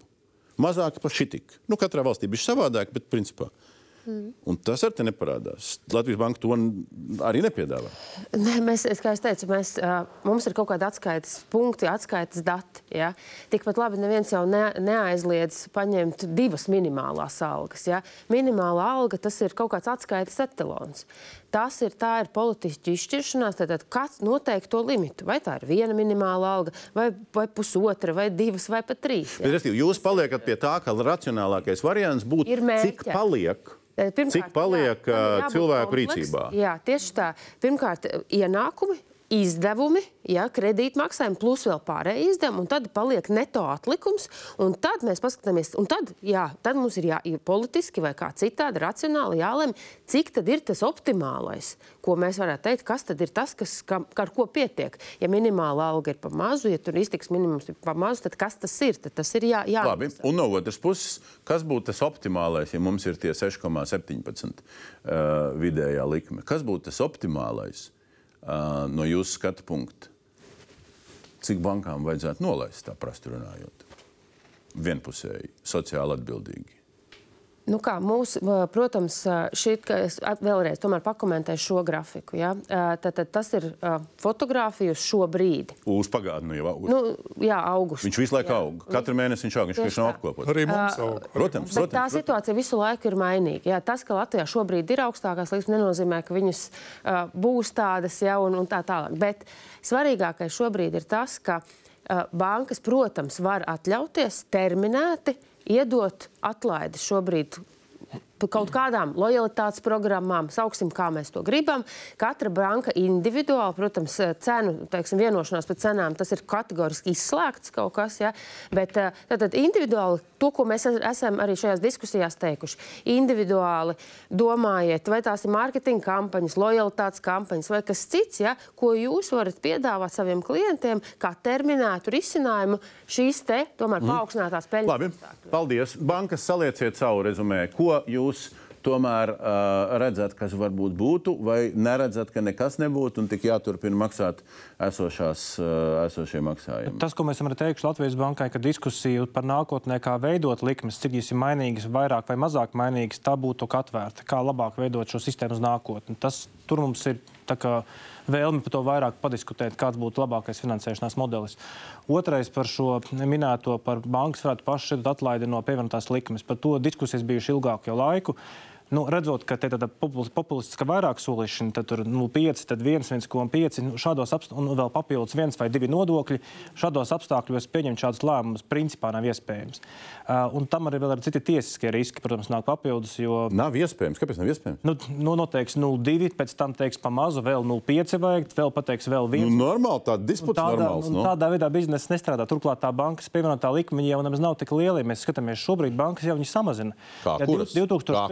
[SPEAKER 1] mazāk par šitik. Nu, katrā valstī bija savādāk, bet principā. Mm. Un tas arī neparādās. Latvijas Banka to arī nepiedāvā.
[SPEAKER 7] Nē, mēs, kā es teicu, mēs, mums ir kaut kādi atskaites punkti, atskaites dati. Ja? Tikpat labi neviens jau ne, neaizliedz paņemt divas minimālās algas. Ja? Minimālā alga tas ir kaut kāds atskaites etalons. Tas ir, tā ir politiski izšķiršanās, tad kāds noteikti to limitu. Vai tā ir viena minimāla alga, vai, vai pusotra, vai divas, vai pat trīs.
[SPEAKER 1] Bet, restīvi, jūs paliekat pie tā, ka racionālākais variants būtu, cik paliek.
[SPEAKER 7] Pirmkārt,
[SPEAKER 1] Cik paliek
[SPEAKER 7] jā,
[SPEAKER 1] cilvēku
[SPEAKER 7] kompleks-
[SPEAKER 1] rīcībā?
[SPEAKER 7] Jā, tieši tā. Pirmkārt, ienākumi izdevumi, ja, kredītmaksājumi, plus vēl pārējie izdevumi, un tad paliek neto atlikums. Tad mēs paskatāmies, un tad, jā, tad mums ir jā, politiski vai kā citādi racionāli jālemj, cik tad ir tas optimālais, ko mēs varētu teikt, kas tad ir tas, kas, kam, ar ko pietiek. Ja minimāla alga ir pa mazu, ja tur iztiks minimums ir pa mazu, tad kas tas ir? Tad tas ir jā, jā.
[SPEAKER 1] Labi, un no otras puses, kas būtu tas optimālais, ja mums ir tie 6,17 uh, vidējā likme? Kas būtu tas optimālais? Uh, no jūsu skatu punkta, cik bankām vajadzētu nolaist tā prastu runājot? Vienpusēji, sociāli atbildīgi.
[SPEAKER 7] Nu kā, mūs, protams, šeit, es vēlreiz pakomentēšu šo grafiku. Ja? Tad, tad tas ir fotografija uz šo brīdi.
[SPEAKER 1] Uz pagātni jau
[SPEAKER 7] augstu. Nu, jā, augustu.
[SPEAKER 1] Viņš visu laiku jā. aug. Katru mēnesi viņš aug. Viņš vienkārši nav apkopots.
[SPEAKER 2] Arī mums aug.
[SPEAKER 1] Protams,
[SPEAKER 7] protams. Tā protams. situācija visu laiku ir mainīga. Jā, tas, ka Latvijā šobrīd ir augstākās likmes, nenozīmē, ka viņas uh, būs tādas jau un, un tā tālāk. Bet svarīgākais šobrīd ir tas, ka uh, bankas, protams, var atļauties terminēti iedot atlaidi šobrīd kaut kādām lojalitātes programmām, sauksim, kā mēs to gribam. Katra banka individuāli, protams, cenu teiksim, vienošanās par cenām, tas ir kategoriski izslēgts kaut kas. Ja? Bet tātad individuāli to, ko mēs esam arī šajās diskusijās teikuši, individuāli domājiet, vai tās ir mārketinga kampaņas, lojalitātes kampaņas vai kas cits, ja? ko jūs varat piedāvāt saviem klientiem kā terminētu risinājumu šīs te tomēr mm. paaugstinātās peļņas.
[SPEAKER 1] Labi, paldies. Bankas salieciet savu rezumē. Ko jūs jūs tomēr uh, redzat, kas varbūt būtu, vai neredzat, ka nekas nebūtu un tik jāturpina maksāt esošās, uh, esošie maksājumi?
[SPEAKER 8] Tas, ko mēs arī teikuši Latvijas bankai, ka diskusija par nākotnē, kā veidot likmes, cik viņas ir mainīgas, vairāk vai mazāk mainīgas, tā būtu atvērta. Kā labāk veidot šo sistēmu uz nākotni. Tas tur mums ir vēlme par to vairāk padiskutēt, kāds būtu labākais finansēšanās modelis. Otrais par šo minēto, par bankas varētu paši atlaidi no pievienotās likmes. Par to diskusijas bijušas ilgāku laiku. Nu, redzot, ka te tāda populistiska vairāk solīšana, tad tur 0,5, tad 1,5, nu, šādos apstākļos, un vēl papildus viens vai divi nodokļi. Šādos apstākļos pieņemt šādus lēmumus principā nav iespējams. Uh, un tam arī vēl ir citi tiesiskie riski, protams, nāk papildus. Jo...
[SPEAKER 1] Nav iespējams. Kāpēc nav iespējams?
[SPEAKER 8] Nu, nu noteiks 0,2, pēc tam teiks pa mazu, vēl 0,5 vajag, vēl pateiks vēl viens.
[SPEAKER 1] Nu, normāli, tāda disputa
[SPEAKER 8] tādā,
[SPEAKER 1] normāls,
[SPEAKER 8] no? tādā veidā biznesa nestrādā. Turklāt tā bankas pievienotā likme jau nemaz nav tik liela. Ja mēs skatāmies šobrīd, bankas jau viņas samazina.
[SPEAKER 1] Kā, ja, 2000, kā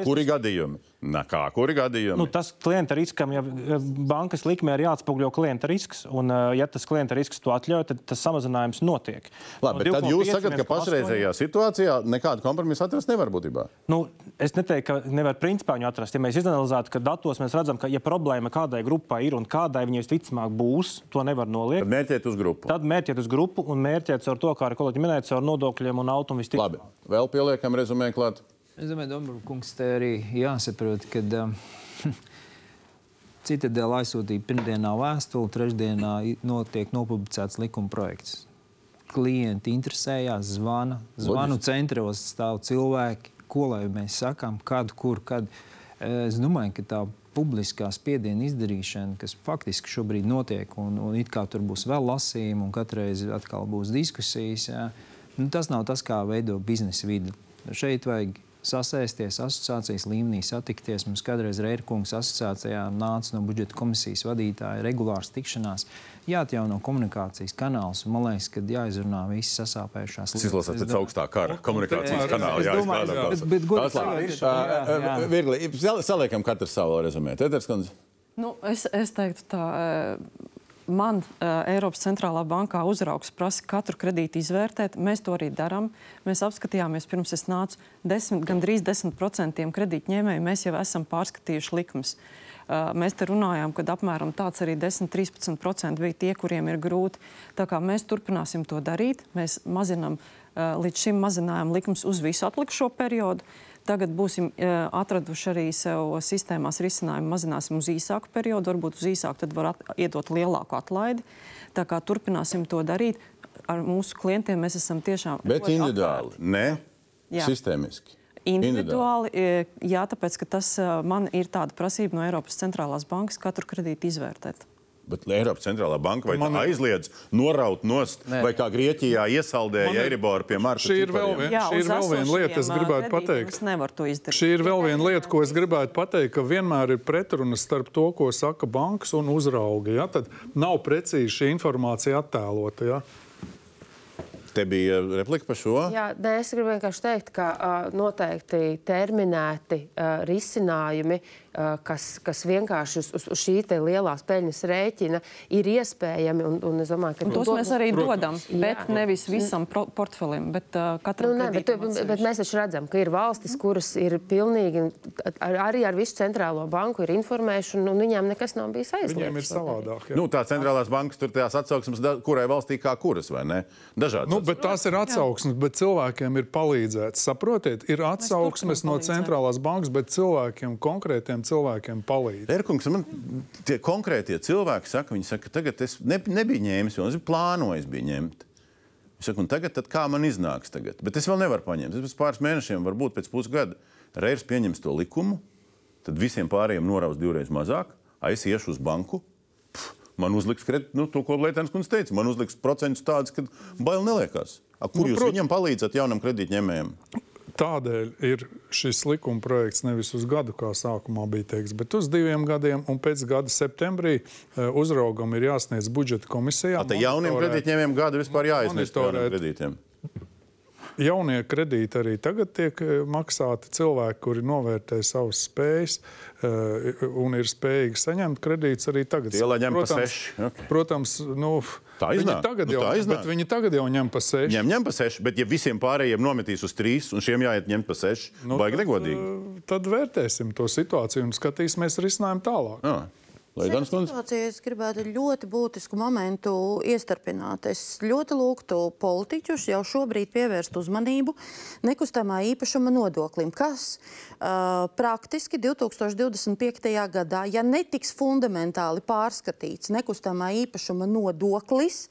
[SPEAKER 1] gadījumi? Nekā, kuri gadījumi?
[SPEAKER 8] Nu, tas klienta riskam, ja bankas likmē ir jāatspoguļo klienta risks, un ja tas klienta risks to atļauj, tad tas samazinājums notiek.
[SPEAKER 1] Labi, no tad jūs sakat, ka pašreizējā 8... situācijā nekādu kompromisu atrast nevar būtībā?
[SPEAKER 8] Nu, es neteiktu, ka nevar principā viņu atrast. Ja mēs izanalizētu, ka datos mēs redzam, ka ja problēma kādai grupai ir un kādai viņai visticamāk būs, to nevar noliegt.
[SPEAKER 1] Tad mērķiet uz grupu.
[SPEAKER 8] Tad mērķiet uz grupu un mērķiet ar to, kā arī kolēģi minēja, caur nodokļiem un automobiļiem.
[SPEAKER 1] Labi, vēl pieliekam rezumē klāt.
[SPEAKER 6] Es domāju, Dombrovkungs, te arī jāsaprot, ka um, Citadela aizsūtīja pirmdienā vēstuli, trešdienā notiek nopublicēts likuma projekts. Klienti interesējās, zvana, zvanu Loģiski. centros stāv cilvēki, ko lai mēs sakām, kad, kur, kad. Es domāju, ka tā publiskā spiediena izdarīšana, kas faktiski šobrīd notiek, un, un it kā tur būs vēl lasījumi, un katru reizi atkal būs diskusijas, jā, nu, tas nav tas, kā veido biznesa vidi. Šeit vajag sasēsties asociācijas līmenī, satikties. Mums kādreiz Reirkungs asociācijā nāca no budžeta komisijas vadītāja regulārs tikšanās. Jāatjauno komunikācijas kanāls. Man liekas, ka jāizrunā visas sasāpējušās
[SPEAKER 1] lietas. Tas izlasās pēc augstā kara komunikācijas kanāla. Jā,
[SPEAKER 6] domāju, jā. Bet, bet godīgi.
[SPEAKER 1] Viegli, saliekam katru savu rezumē. Tēters,
[SPEAKER 5] Nu, es, es teiktu tā, man uh, Eiropas centrālā bankā uzraugs prasa katru kredītu izvērtēt. Mēs to arī darām. Mēs apskatījāmies, pirms es nācu, desmit, gandrīz 10% kredītņēmēju mēs jau esam pārskatījuši likmes. Uh, mēs te runājām, ka apmēram tāds arī 10-13% bija tie, kuriem ir grūti. Tā kā mēs turpināsim to darīt, mēs mazinām, uh, līdz šim mazinājām likmes uz visu atlikušo periodu. Uh, Tagad būsim uh, atraduši arī sev sistēmās risinājumu, mazināsim uz īsāku periodu, varbūt uz īsāku, tad var iedot lielāku atlaidi. Tā kā turpināsim to darīt. Ar mūsu klientiem mēs esam tiešām.
[SPEAKER 1] Bet individuāli, atvērti. ne jā. sistēmiski.
[SPEAKER 5] Individuāli, individuāli, jā, tāpēc, ka tas man ir tāda prasība no Eiropas centrālās bankas katru kredītu izvērtēt.
[SPEAKER 1] Bet Eiropas centrālā banka vai
[SPEAKER 2] Man-
[SPEAKER 1] aizliedz noraut nost,
[SPEAKER 3] Nē.
[SPEAKER 1] vai kā Grieķijā iesaldēja
[SPEAKER 2] ir-
[SPEAKER 1] Eiriboru pie marta
[SPEAKER 2] Šī ir vēl
[SPEAKER 1] cipariem?
[SPEAKER 2] viena- Šī ir vēl viena lieta, es gribētu pateikt. Šī ir vēl viena lieta, ko es gribētu pateikt, ka vienmēr ir pretruna starp to, ko saka bankas un uzrauga. Ja? Tad nav precīzi šī informācija attēlota. Ja?
[SPEAKER 1] Te bija replika par šo.
[SPEAKER 7] Jā, nē, es gribu vienkārši teikt, ka uh, noteikti terminēti uh, risinājumi, uh, kas, kas vienkārši uz, uz, uz šī lielās peļņas rēķina, ir iespējami. Un, un es domāju, ka
[SPEAKER 5] Un tos
[SPEAKER 7] to-
[SPEAKER 5] mēs arī
[SPEAKER 2] Protams.
[SPEAKER 5] dodam, bet
[SPEAKER 7] Jā.
[SPEAKER 5] nevis visam portfelim, bet uh, katram
[SPEAKER 7] Nu, nē, bet, bet
[SPEAKER 5] atsevišķi.
[SPEAKER 7] mēs taču redzam, ka ir valstis, kuras ir pilnīgi ar, arī ar visu centrālo banku ir informējuši, un, un viņām nekas nav bijis aizliegts.
[SPEAKER 2] Viņiem ir savādāk. Ja?
[SPEAKER 1] Nu, tā centrālās bankas tur tās atsauksmes, da, kurai valstī kā kuras, vai ne? Dažādas.
[SPEAKER 2] Nu, bet tās ir atsauksmes, bet cilvēkiem ir palīdzēts. Saprotiet, ir atsauksmes no centrālās bankas, bet cilvēkiem, konkrētiem cilvēkiem palīdz.
[SPEAKER 1] Erkungs, man tie konkrētie cilvēki saka, viņi saka, tagad es ne, nebiju ņēmis, jo es biju plānojis bija ņemt. Viņš saka, un tagad, kā man iznāks tagad? Bet es vēl nevaru paņemt. Es pēc pāris mēnešiem, varbūt pēc pusgada, reiz pieņems to likumu, tad visiem pārējiem noraus divreiz mazāk, aiz iešu uz banku. Pff, Man uzliks kredītu, nu, to, ko Lietuvas kundze teica. Man uzliks procentus tādus, ka bail neliekās. A, kur
[SPEAKER 2] nu,
[SPEAKER 1] jūs
[SPEAKER 2] prot-
[SPEAKER 1] viņam palīdzat, jaunam kredītņēmējam?
[SPEAKER 2] Tādēļ ir šis likuma projekts nevis uz gadu, kā sākumā bija teikts, bet uz diviem gadiem. Un pēc gada septembrī eh, uzraugam ir jāsniedz budžeta komisijā.
[SPEAKER 1] Tā jauniem kredītņēmējiem gadu vispār
[SPEAKER 2] Monitorēt.
[SPEAKER 1] kredītiem.
[SPEAKER 2] Jaunie kredīti arī tagad tiek eh, maksāti cilvēki, kuri novērtē savas spējas eh, un ir spējīgi saņemt kredītus arī tagad.
[SPEAKER 1] Tie, lai ņem pa seši, ok.
[SPEAKER 2] Protams, nu,
[SPEAKER 1] Tā
[SPEAKER 2] viņi
[SPEAKER 1] iznāk,
[SPEAKER 2] tagad,
[SPEAKER 1] nu
[SPEAKER 2] jau,
[SPEAKER 1] tā iznāk.
[SPEAKER 2] viņi tagad jau ņem pa seši.
[SPEAKER 1] Ņem, ņem pa seši, bet ja visiem pārējiem nometīs uz trīs, un šiem jāiet ņemt pa seši, nu, baigi negodīgi.
[SPEAKER 2] eh, Tad vērtēsim to situāciju un skatīsimies risinājumu tālāk.
[SPEAKER 1] Jā.
[SPEAKER 9] Šajā situācijā es gribētu ļoti būtisku momentu iestarpināt. Es ļoti lūgtu politiķus jau šobrīd pievērst uzmanību nekustamā īpašuma nodoklim, kas uh, praktiski 2025. gadā, ja netiks fundamentāli pārskatīts nekustamā īpašuma nodoklis,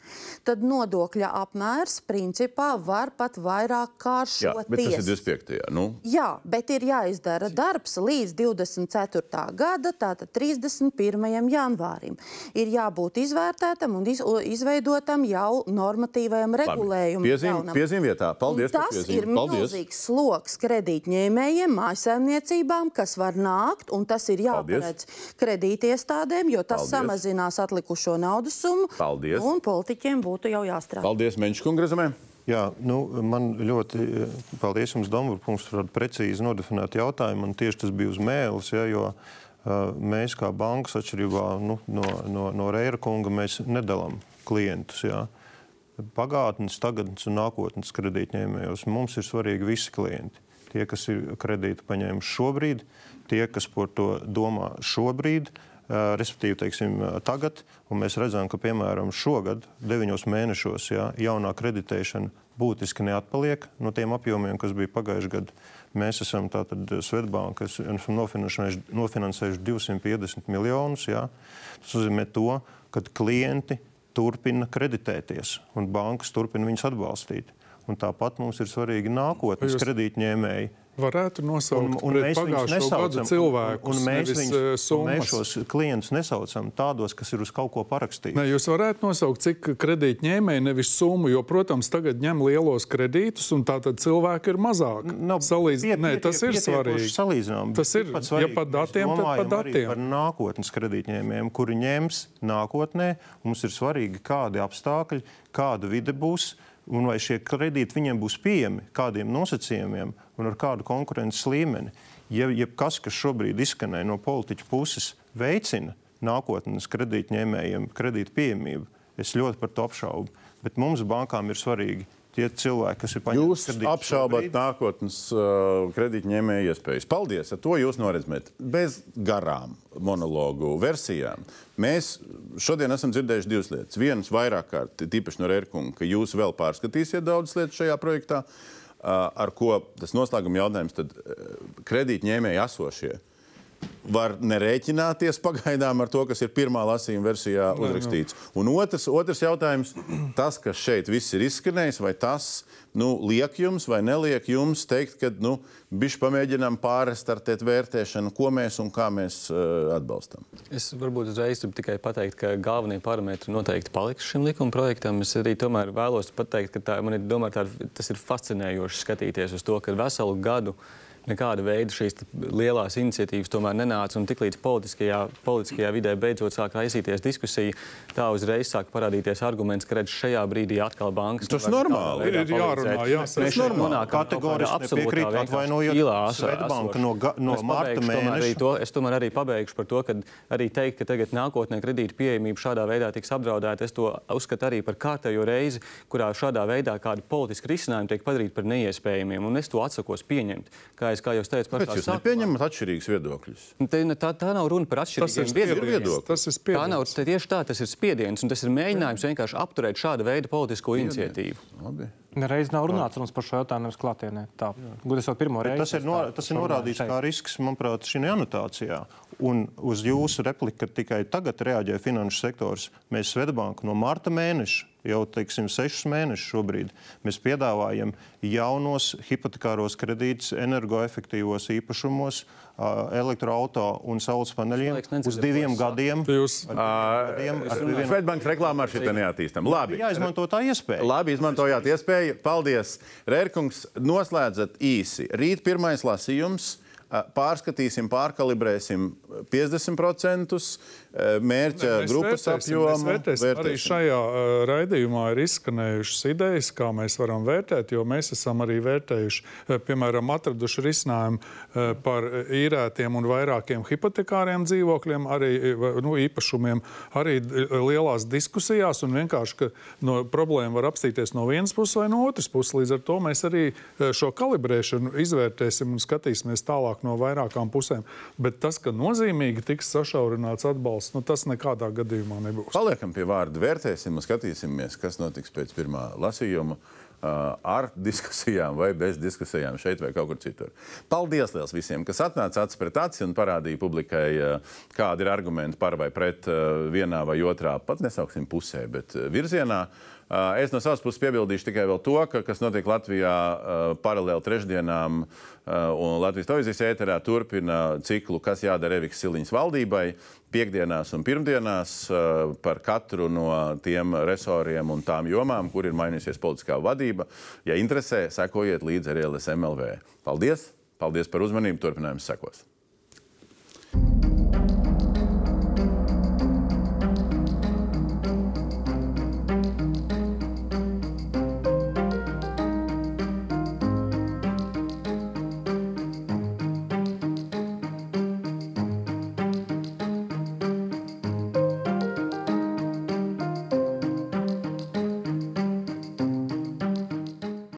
[SPEAKER 9] tad nodokļa apmērs principā var pat vairāk
[SPEAKER 1] Jā, bet tas ir
[SPEAKER 9] kāršoties.
[SPEAKER 1] 25. Nu,
[SPEAKER 9] Jā, bet ir jāizdara darbs līdz 24. gada, tātad 31. Janvārim. Ir jābūt izvērtētam un iz, izveidotam jau normatīvajam regulējumam.
[SPEAKER 1] Piezīm,
[SPEAKER 9] jaunam.
[SPEAKER 1] piezīm vietā. Paldies
[SPEAKER 9] Un tas
[SPEAKER 1] piezīmi.
[SPEAKER 9] ir
[SPEAKER 1] Paldies.
[SPEAKER 9] milzīgs sloks kredītņēmējiem, mājsaimniecībām, kas var nākt, un tas ir jāparedz kredītiestādēm, jo tas
[SPEAKER 1] Paldies.
[SPEAKER 9] samazinās atlikušo naudas summu.
[SPEAKER 1] Paldies.
[SPEAKER 9] Un politiķiem būtu jau jāstrādā.
[SPEAKER 1] Paldies, Menčs kongresam.
[SPEAKER 4] Jā, nu, man ļoti eh, paldies jums, Dombūrs, par tādu precīzi nodefinētu jautājumu. Man tieši tas bija uz mēles, ja, jo uh, mēs kā bankas atšķirībā nu, no, no, no Reira kunga nedalām klientus. Ja. Pagātnes, tagadnes un nākotnes kredītņēmējos mums ir svarīgi visi klienti. Tie, kas ir kredītu paņēmuši šobrīd, tie, kas par to domā šobrīd, Uh, respektīvi, teiksim, tagad, un mēs redzam, ka piemēram šogad, deviņos mēnešos, jā, jaunā kreditēšana būtiski neatpaliek no tiem apjomiem, kas bija pagājušajā gadā. Mēs esam tātad Svetbanka, esam nofinansējuši 250 miljonus. Jā. Tas nozīmē to, ka klienti turpina kreditēties un bankas turpina viņus atbalstīt. Un tāpat mums ir svarīgi nākotnes
[SPEAKER 2] Jūs-
[SPEAKER 4] kredītņēmēji.
[SPEAKER 2] Varētu nosaukt
[SPEAKER 4] Un, un mēs
[SPEAKER 2] pagājušo gadu
[SPEAKER 4] nesaucam,
[SPEAKER 2] cilvēkus,
[SPEAKER 4] un, un mēs, viņus,
[SPEAKER 2] eh,
[SPEAKER 4] un mēs šos klientus nesaucam tādos, kas ir uz kaut ko parakstīti.
[SPEAKER 2] Ne, jūs varētu nosaukt, cik kredītņēmēji nevis summu, jo, protams, tagad ņem lielos kredītus, un tātad cilvēki ir mazāk. Salīdz...
[SPEAKER 4] pie-
[SPEAKER 2] Nē, tas ir svarīgi.
[SPEAKER 4] salīdzināms.
[SPEAKER 2] Tas ir, ja
[SPEAKER 4] svarīgi.
[SPEAKER 2] par
[SPEAKER 4] Mēs
[SPEAKER 2] datiem, tad
[SPEAKER 4] arī
[SPEAKER 2] datiem.
[SPEAKER 4] Par nākotnes kredītņēmējiem, kuri ņems nākotnē, mums ir svarīgi, kādi apstākļi, kāda vide būs. Un vai šie kredīti viņiem būs pieejami, kādiem nosacījumiem un ar kādu konkurences līmeni. Ja jebkas, kas šobrīd izskanēja no politiķa puses, veicina nākotnes kredītņēmējiem kredītu pieejamību, es ļoti par to apšaubu. Bet mums bankām ir svarīgi tie cilvēki, kas ir paņemti
[SPEAKER 1] Jūs apšaubat nākotnes uh, kredītņēmēju iespējas. Paldies! Ar to jūs noredzēt. Bez garām monologu versijām. Mēs šodien esam dzirdējuši divas lietas. Vienas vairāk kārt, tīpaši no Rērkunga, ka jūs vēl pārskatīsiet daudzas lietas šajā projektā, uh, ar ko tas noslēguma jautājums tad uh, kredītņēmēji esošie. Var nerēķināties pagaidām ar to, kas ir pirmā lasījuma versijā uzrakstīts. Un otrs, otrs jautājums, tas, kas šeit viss ir izskanējis, vai tas nu, liek jums vai neliek jums teikt, ka nu, bišķi pamēģinām pārrestartēt vērtēšanu, ko mēs un kā mēs uh, atbalstam?
[SPEAKER 3] Es varbūt uzreiz gribu tikai pateikt, ka galvenie parametri noteikti paliks šim likuma projektam. Es arī tomēr vēlos pateikt, ka tā, man ir, domāju, tā, tas ir fascinējoši skatīties uz to, ka veselu gadu nekāda veida šīs lielās iniciatīvas tomēr nenāca. Un tiklīdz politiskajā, politiskajā vidē beidzot sāk raisīties diskusija, tā uzreiz sāk parādīties arguments, ka redz, šajā brīdī atkal bankas.
[SPEAKER 1] Tas normāli.
[SPEAKER 2] Ir jārunā, jā,
[SPEAKER 3] Mēs šeit nonākam
[SPEAKER 4] Kategoriski nepiekrīt, atvainojot Svetbanka no, no marta mēneša.
[SPEAKER 3] To, es tomēr arī pabeigšu par to, ka arī teikt, ka tagad nākotnē kredīta pieejamība šādā veidā tiks apdraudēta. Es to uzskatu arī par kārtējo reizi, kurā šādā veidā kādi politiski risinājumi tiek padarīti par neiespējamiem. Un es to atsakos pieņemt. Kā, es, kā jau teicu,
[SPEAKER 1] Kāpēc
[SPEAKER 3] pašā
[SPEAKER 1] jūs
[SPEAKER 3] sākumā.
[SPEAKER 1] nepieņemat atšķirīgus viedokļus?
[SPEAKER 3] Te, ne, tā, tā nav runa par atšķirīgiem
[SPEAKER 2] spiediens.
[SPEAKER 3] viedokļiem.
[SPEAKER 2] Tas ir
[SPEAKER 3] Tā nav
[SPEAKER 2] spiediens.
[SPEAKER 3] tā tieši tā, tas ir spiediens, un tas ir mēģinājums vienkārši apturēt šāda veida politisko iniciatīvu.
[SPEAKER 1] Labi.
[SPEAKER 8] Nereiz nav runāts runas par šo jautājumu nevis klātienē. Tā, gudri jau pirmo reizi.
[SPEAKER 4] Tas ir, no, tas ir norādīts kā risks, manuprāt, šī anotācijā. Un uz jūsu repliku, ka tikai tagad reaģē finanšu sektors, mēs Svetbanku no marta mēneša, jau teiksim, sešus mēnešus šobrīd, mēs piedāvājam jaunos hipotekāros kredītus energoefektīvos īpašumos, elektroautorāta un saules paneļiem uz diviem gadiem.
[SPEAKER 2] Jūs
[SPEAKER 4] vienu-
[SPEAKER 1] Svetbankas reklāmā šī neattīstam. Labi.
[SPEAKER 4] Jāizmanto tā iespēja.
[SPEAKER 1] Labi, izmantojāt iespēju. Paldies. Rērkungs, noslēdzat īsi. Rīt pirmais lasījums. Pārskatīsim, pārkalibrēsim 50% ā, mērķa
[SPEAKER 2] Mēs
[SPEAKER 1] grupas apjomu.
[SPEAKER 2] Arī šajā uh, raidījumā ir izskanējušas idejas, kā mēs varam vērtēt, jo mēs esam arī vērtējuši, uh, piemēram, atraduši risinājumu par īrētiem un vairākiem hipotekāriem dzīvokļiem, arī nu, īpašumiem, arī lielās diskusijās. Un vienkārši, ka no problēma var apstīties no vienas puses vai no otras puses. Līdz ar to mēs arī šo kalibrēšanu izvērtēsim un skatīsimies tālāk no vairākām pusēm. Bet tas, ka nozīmīgi tiks sašaurināts atbalsts, nu, tas nekādā gadījumā nebūs.
[SPEAKER 1] Paliekam pie vārda, vērtēsim un skatīsimies, kas notiks pēc pirmā lasījuma. Ar diskusijām vai bez diskusijām šeit vai kaut kur citur. Paldies liels visiem, kas atnāca acis pret aci un parādīja publikai, kādi ir argumenti par vai pret vienā vai otrā, pat nesauksim pusē, bet virzienā. Uh, Es no savas puses piebildīšu tikai to, ka, kas notiek Latvijā uh, paralēli trešdienām, uh, un Latvijas televīzijas ēterā turpina ciklu, kas jādara Eviks Siliņas valdībai. Piekdienās un pirmdienās par katru no tiem resoriem un tām jomām, kur ir mainījusies politiskā vadība. Ja interesē, sekojiet līdzi arī LSMLV. Paldies! Paldies par uzmanību! Turpinājums sekos!